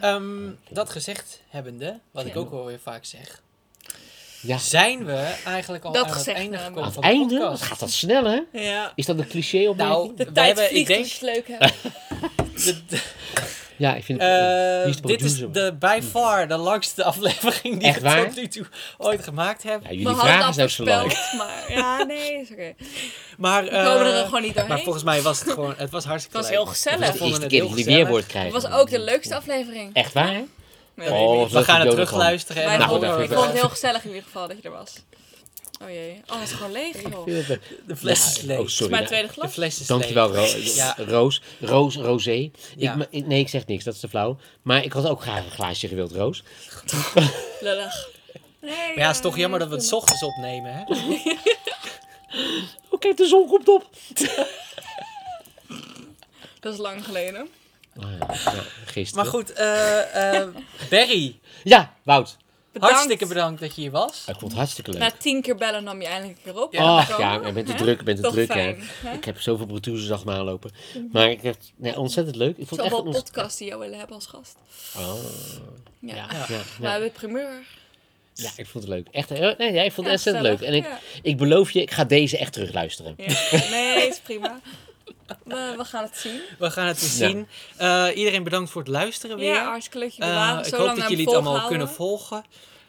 [SPEAKER 1] Ehm, dat gezegd hebbende, wat ik
[SPEAKER 2] Ja.
[SPEAKER 1] ook wel weer vaak zeg,
[SPEAKER 3] Ja,
[SPEAKER 1] zijn we eigenlijk al
[SPEAKER 2] Dat
[SPEAKER 1] aan het einde gekomen
[SPEAKER 3] aan het
[SPEAKER 1] van de
[SPEAKER 3] einde?
[SPEAKER 1] podcast.
[SPEAKER 3] Wat gaat dat snel, hè?
[SPEAKER 2] Ja.
[SPEAKER 3] Is dat een cliché op
[SPEAKER 1] Nou,
[SPEAKER 2] De
[SPEAKER 1] we
[SPEAKER 2] tijd
[SPEAKER 1] hebben, ik
[SPEAKER 2] vliegt
[SPEAKER 1] denk,
[SPEAKER 2] als je het leuk hebt. *laughs*
[SPEAKER 1] de- de-
[SPEAKER 3] Ja, ik vind
[SPEAKER 1] eh,
[SPEAKER 3] het... de
[SPEAKER 1] dit is de by far de langste *laughs* aflevering die
[SPEAKER 3] Echt
[SPEAKER 1] we
[SPEAKER 3] waar?
[SPEAKER 1] tot nu toe ooit gemaakt hebben.
[SPEAKER 3] Ja, jullie
[SPEAKER 2] hadden
[SPEAKER 3] vragen
[SPEAKER 2] het
[SPEAKER 3] zijn zo lang.
[SPEAKER 2] maar *laughs* ja, nee, is oké.
[SPEAKER 1] Maar,
[SPEAKER 2] We komen er
[SPEAKER 1] eh,
[SPEAKER 2] gewoon niet
[SPEAKER 1] maar
[SPEAKER 2] doorheen.
[SPEAKER 1] volgens mij was het gewoon, het was hartstikke
[SPEAKER 2] Het was
[SPEAKER 1] leuk.
[SPEAKER 2] heel gezellig.
[SPEAKER 3] Het is de eerste
[SPEAKER 1] het
[SPEAKER 3] keer
[SPEAKER 1] heel
[SPEAKER 3] dat jullie weerwoord krijgen.
[SPEAKER 2] Het was ook de leukste aflevering.
[SPEAKER 3] Echt waar?
[SPEAKER 2] Nee,
[SPEAKER 3] Oh.
[SPEAKER 1] We gaan het terugluisteren.
[SPEAKER 2] Wij
[SPEAKER 1] en
[SPEAKER 3] Nou,
[SPEAKER 1] horen
[SPEAKER 2] ik vond het heel gezellig in ieder geval dat je er was. Oh jee. Oh, het is gewoon leeg, joh.
[SPEAKER 1] De fles is leeg.
[SPEAKER 3] oh,
[SPEAKER 2] Het is
[SPEAKER 3] sorry.
[SPEAKER 2] mijn
[SPEAKER 3] nou,
[SPEAKER 2] tweede
[SPEAKER 1] De
[SPEAKER 2] glas.
[SPEAKER 1] fles is
[SPEAKER 3] Dankjewel,
[SPEAKER 1] leeg.
[SPEAKER 3] Ro
[SPEAKER 1] Ja.
[SPEAKER 3] Roos. Roos, Rosé.
[SPEAKER 1] Ja.
[SPEAKER 3] Ik, ma- nee, ik zeg niks, dat is te flauw. Maar ik had ook graag een glaasje gewild, Roos. *laughs*
[SPEAKER 2] Lullig. Nee,
[SPEAKER 1] Maar ja, het is toch jammer dat we het 's ochtends opnemen, hè?
[SPEAKER 3] Oh, kijk, de zon komt op. *laughs*
[SPEAKER 2] Dat is lang geleden.
[SPEAKER 3] Oh, ja, ja, gisteren.
[SPEAKER 1] Maar goed, eh eh *laughs* Barry,
[SPEAKER 3] Ja, Wout.
[SPEAKER 2] Bedankt.
[SPEAKER 1] hartstikke bedankt dat je hier was.
[SPEAKER 3] Ik vond het hartstikke leuk.
[SPEAKER 2] Na tien keer bellen nam je eindelijk een keer op.
[SPEAKER 3] Ach
[SPEAKER 2] Zo.
[SPEAKER 3] ja, ik ben te druk, ik ben te druk. Hè.
[SPEAKER 2] fijn, hè?
[SPEAKER 3] Ik heb zoveel producers achter me aanlopen. Maar ik heb nee, ontzettend leuk. Ik vond het
[SPEAKER 2] wel
[SPEAKER 3] een-
[SPEAKER 2] podcasts die jou willen hebben als gast.
[SPEAKER 3] Oh,
[SPEAKER 2] Ja.
[SPEAKER 3] ja,
[SPEAKER 2] ja.
[SPEAKER 3] ja,
[SPEAKER 1] Ja.
[SPEAKER 3] ja,
[SPEAKER 2] We hebben primeur.
[SPEAKER 3] Ja, ik vond het leuk. Echt, nee, ja, ik vond het
[SPEAKER 2] Ja,
[SPEAKER 3] ontzettend leuk. En ik, ik beloof je, ik ga deze echt terugluisteren.
[SPEAKER 2] Ja. Nee, is prima. We, we gaan het zien.
[SPEAKER 1] We gaan het
[SPEAKER 3] Ja.
[SPEAKER 1] zien. Eh, iedereen bedankt voor het luisteren weer.
[SPEAKER 2] Ja, hartstikke leuk je
[SPEAKER 1] Eh, ik
[SPEAKER 2] Zo
[SPEAKER 1] hoop
[SPEAKER 2] lang
[SPEAKER 1] dat jullie het allemaal kunnen volgen.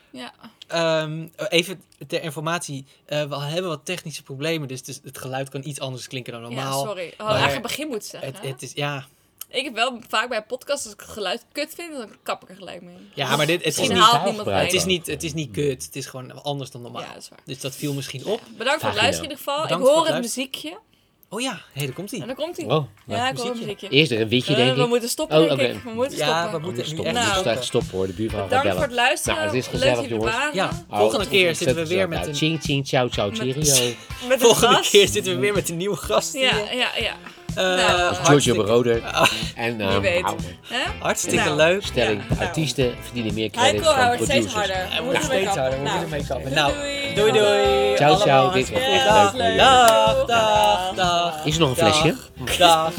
[SPEAKER 2] Ja.
[SPEAKER 1] Ehm, even ter informatie. eh, we hebben wat technische problemen, dus het, geluid kan iets anders klinken dan
[SPEAKER 2] ja,
[SPEAKER 1] normaal.
[SPEAKER 2] sorry. We hadden eigenlijk begin moeten zeggen.
[SPEAKER 1] Het, het is, ja.
[SPEAKER 2] Ik heb wel vaak bij podcasts, als ik het geluid kut vind, dan kap ik er gelijk mee.
[SPEAKER 1] ja, maar dit, het, is
[SPEAKER 2] Misschien
[SPEAKER 1] niet, het, is niet, het is niet kut. Het is gewoon anders dan normaal.
[SPEAKER 2] Ja, dat is waar.
[SPEAKER 1] Dus dat viel misschien op.
[SPEAKER 2] Bedankt voor het luisteren in ieder geval.
[SPEAKER 1] Bedankt
[SPEAKER 2] ik hoor
[SPEAKER 1] het
[SPEAKER 2] muziekje.
[SPEAKER 1] Oh ja, hé, daar komt hij.
[SPEAKER 2] En dan komt hij.
[SPEAKER 3] Oh,
[SPEAKER 2] ja, ik hoor een
[SPEAKER 1] muziekje.
[SPEAKER 3] Eerst er een witje,
[SPEAKER 2] Eh,
[SPEAKER 3] denk
[SPEAKER 2] we
[SPEAKER 3] ik.
[SPEAKER 2] moeten stoppen,
[SPEAKER 3] Oh,
[SPEAKER 2] ik. We moeten
[SPEAKER 1] Ja,
[SPEAKER 2] stoppen.
[SPEAKER 1] we
[SPEAKER 3] We
[SPEAKER 1] moeten
[SPEAKER 3] stoppen, we
[SPEAKER 2] Nou.
[SPEAKER 3] moeten stoppen hoor. De buurvrouw gaat
[SPEAKER 2] Bedankt voor het luisteren.
[SPEAKER 3] Nou, het is
[SPEAKER 2] Leuk
[SPEAKER 3] gezellig, jongens.
[SPEAKER 1] Ja,
[SPEAKER 3] Oh,
[SPEAKER 1] volgende
[SPEAKER 3] het
[SPEAKER 1] keer zitten we weer met een...
[SPEAKER 3] Ching, ching, ciao, ciao, cheerio.
[SPEAKER 2] Met een
[SPEAKER 1] Volgende keer zitten we weer met een nieuwe gast
[SPEAKER 2] Ja, ja, ja.
[SPEAKER 1] Eh,
[SPEAKER 2] Nou,
[SPEAKER 3] Giorgio Beroder. En
[SPEAKER 2] Wie
[SPEAKER 3] uh,
[SPEAKER 2] weet. Hè?
[SPEAKER 1] Hartstikke
[SPEAKER 2] Nou.
[SPEAKER 1] leuk.
[SPEAKER 3] stelling.
[SPEAKER 2] Ja, nou.
[SPEAKER 3] Artiesten verdienen meer
[SPEAKER 2] hij
[SPEAKER 3] dan
[SPEAKER 2] wordt steeds
[SPEAKER 3] producers.
[SPEAKER 2] harder.
[SPEAKER 1] Hij
[SPEAKER 2] We
[SPEAKER 1] wordt
[SPEAKER 2] moeten
[SPEAKER 1] steeds
[SPEAKER 2] ermee
[SPEAKER 1] harder, we moeten ermee kappen.
[SPEAKER 2] Nou,
[SPEAKER 1] Nou,
[SPEAKER 2] doei.
[SPEAKER 1] doei doei.
[SPEAKER 3] Ciao, ciao. Dit was echt
[SPEAKER 1] dag.
[SPEAKER 3] leuk.
[SPEAKER 1] Dag, dag, dag.
[SPEAKER 3] Is er nog een flesje?
[SPEAKER 1] Dag.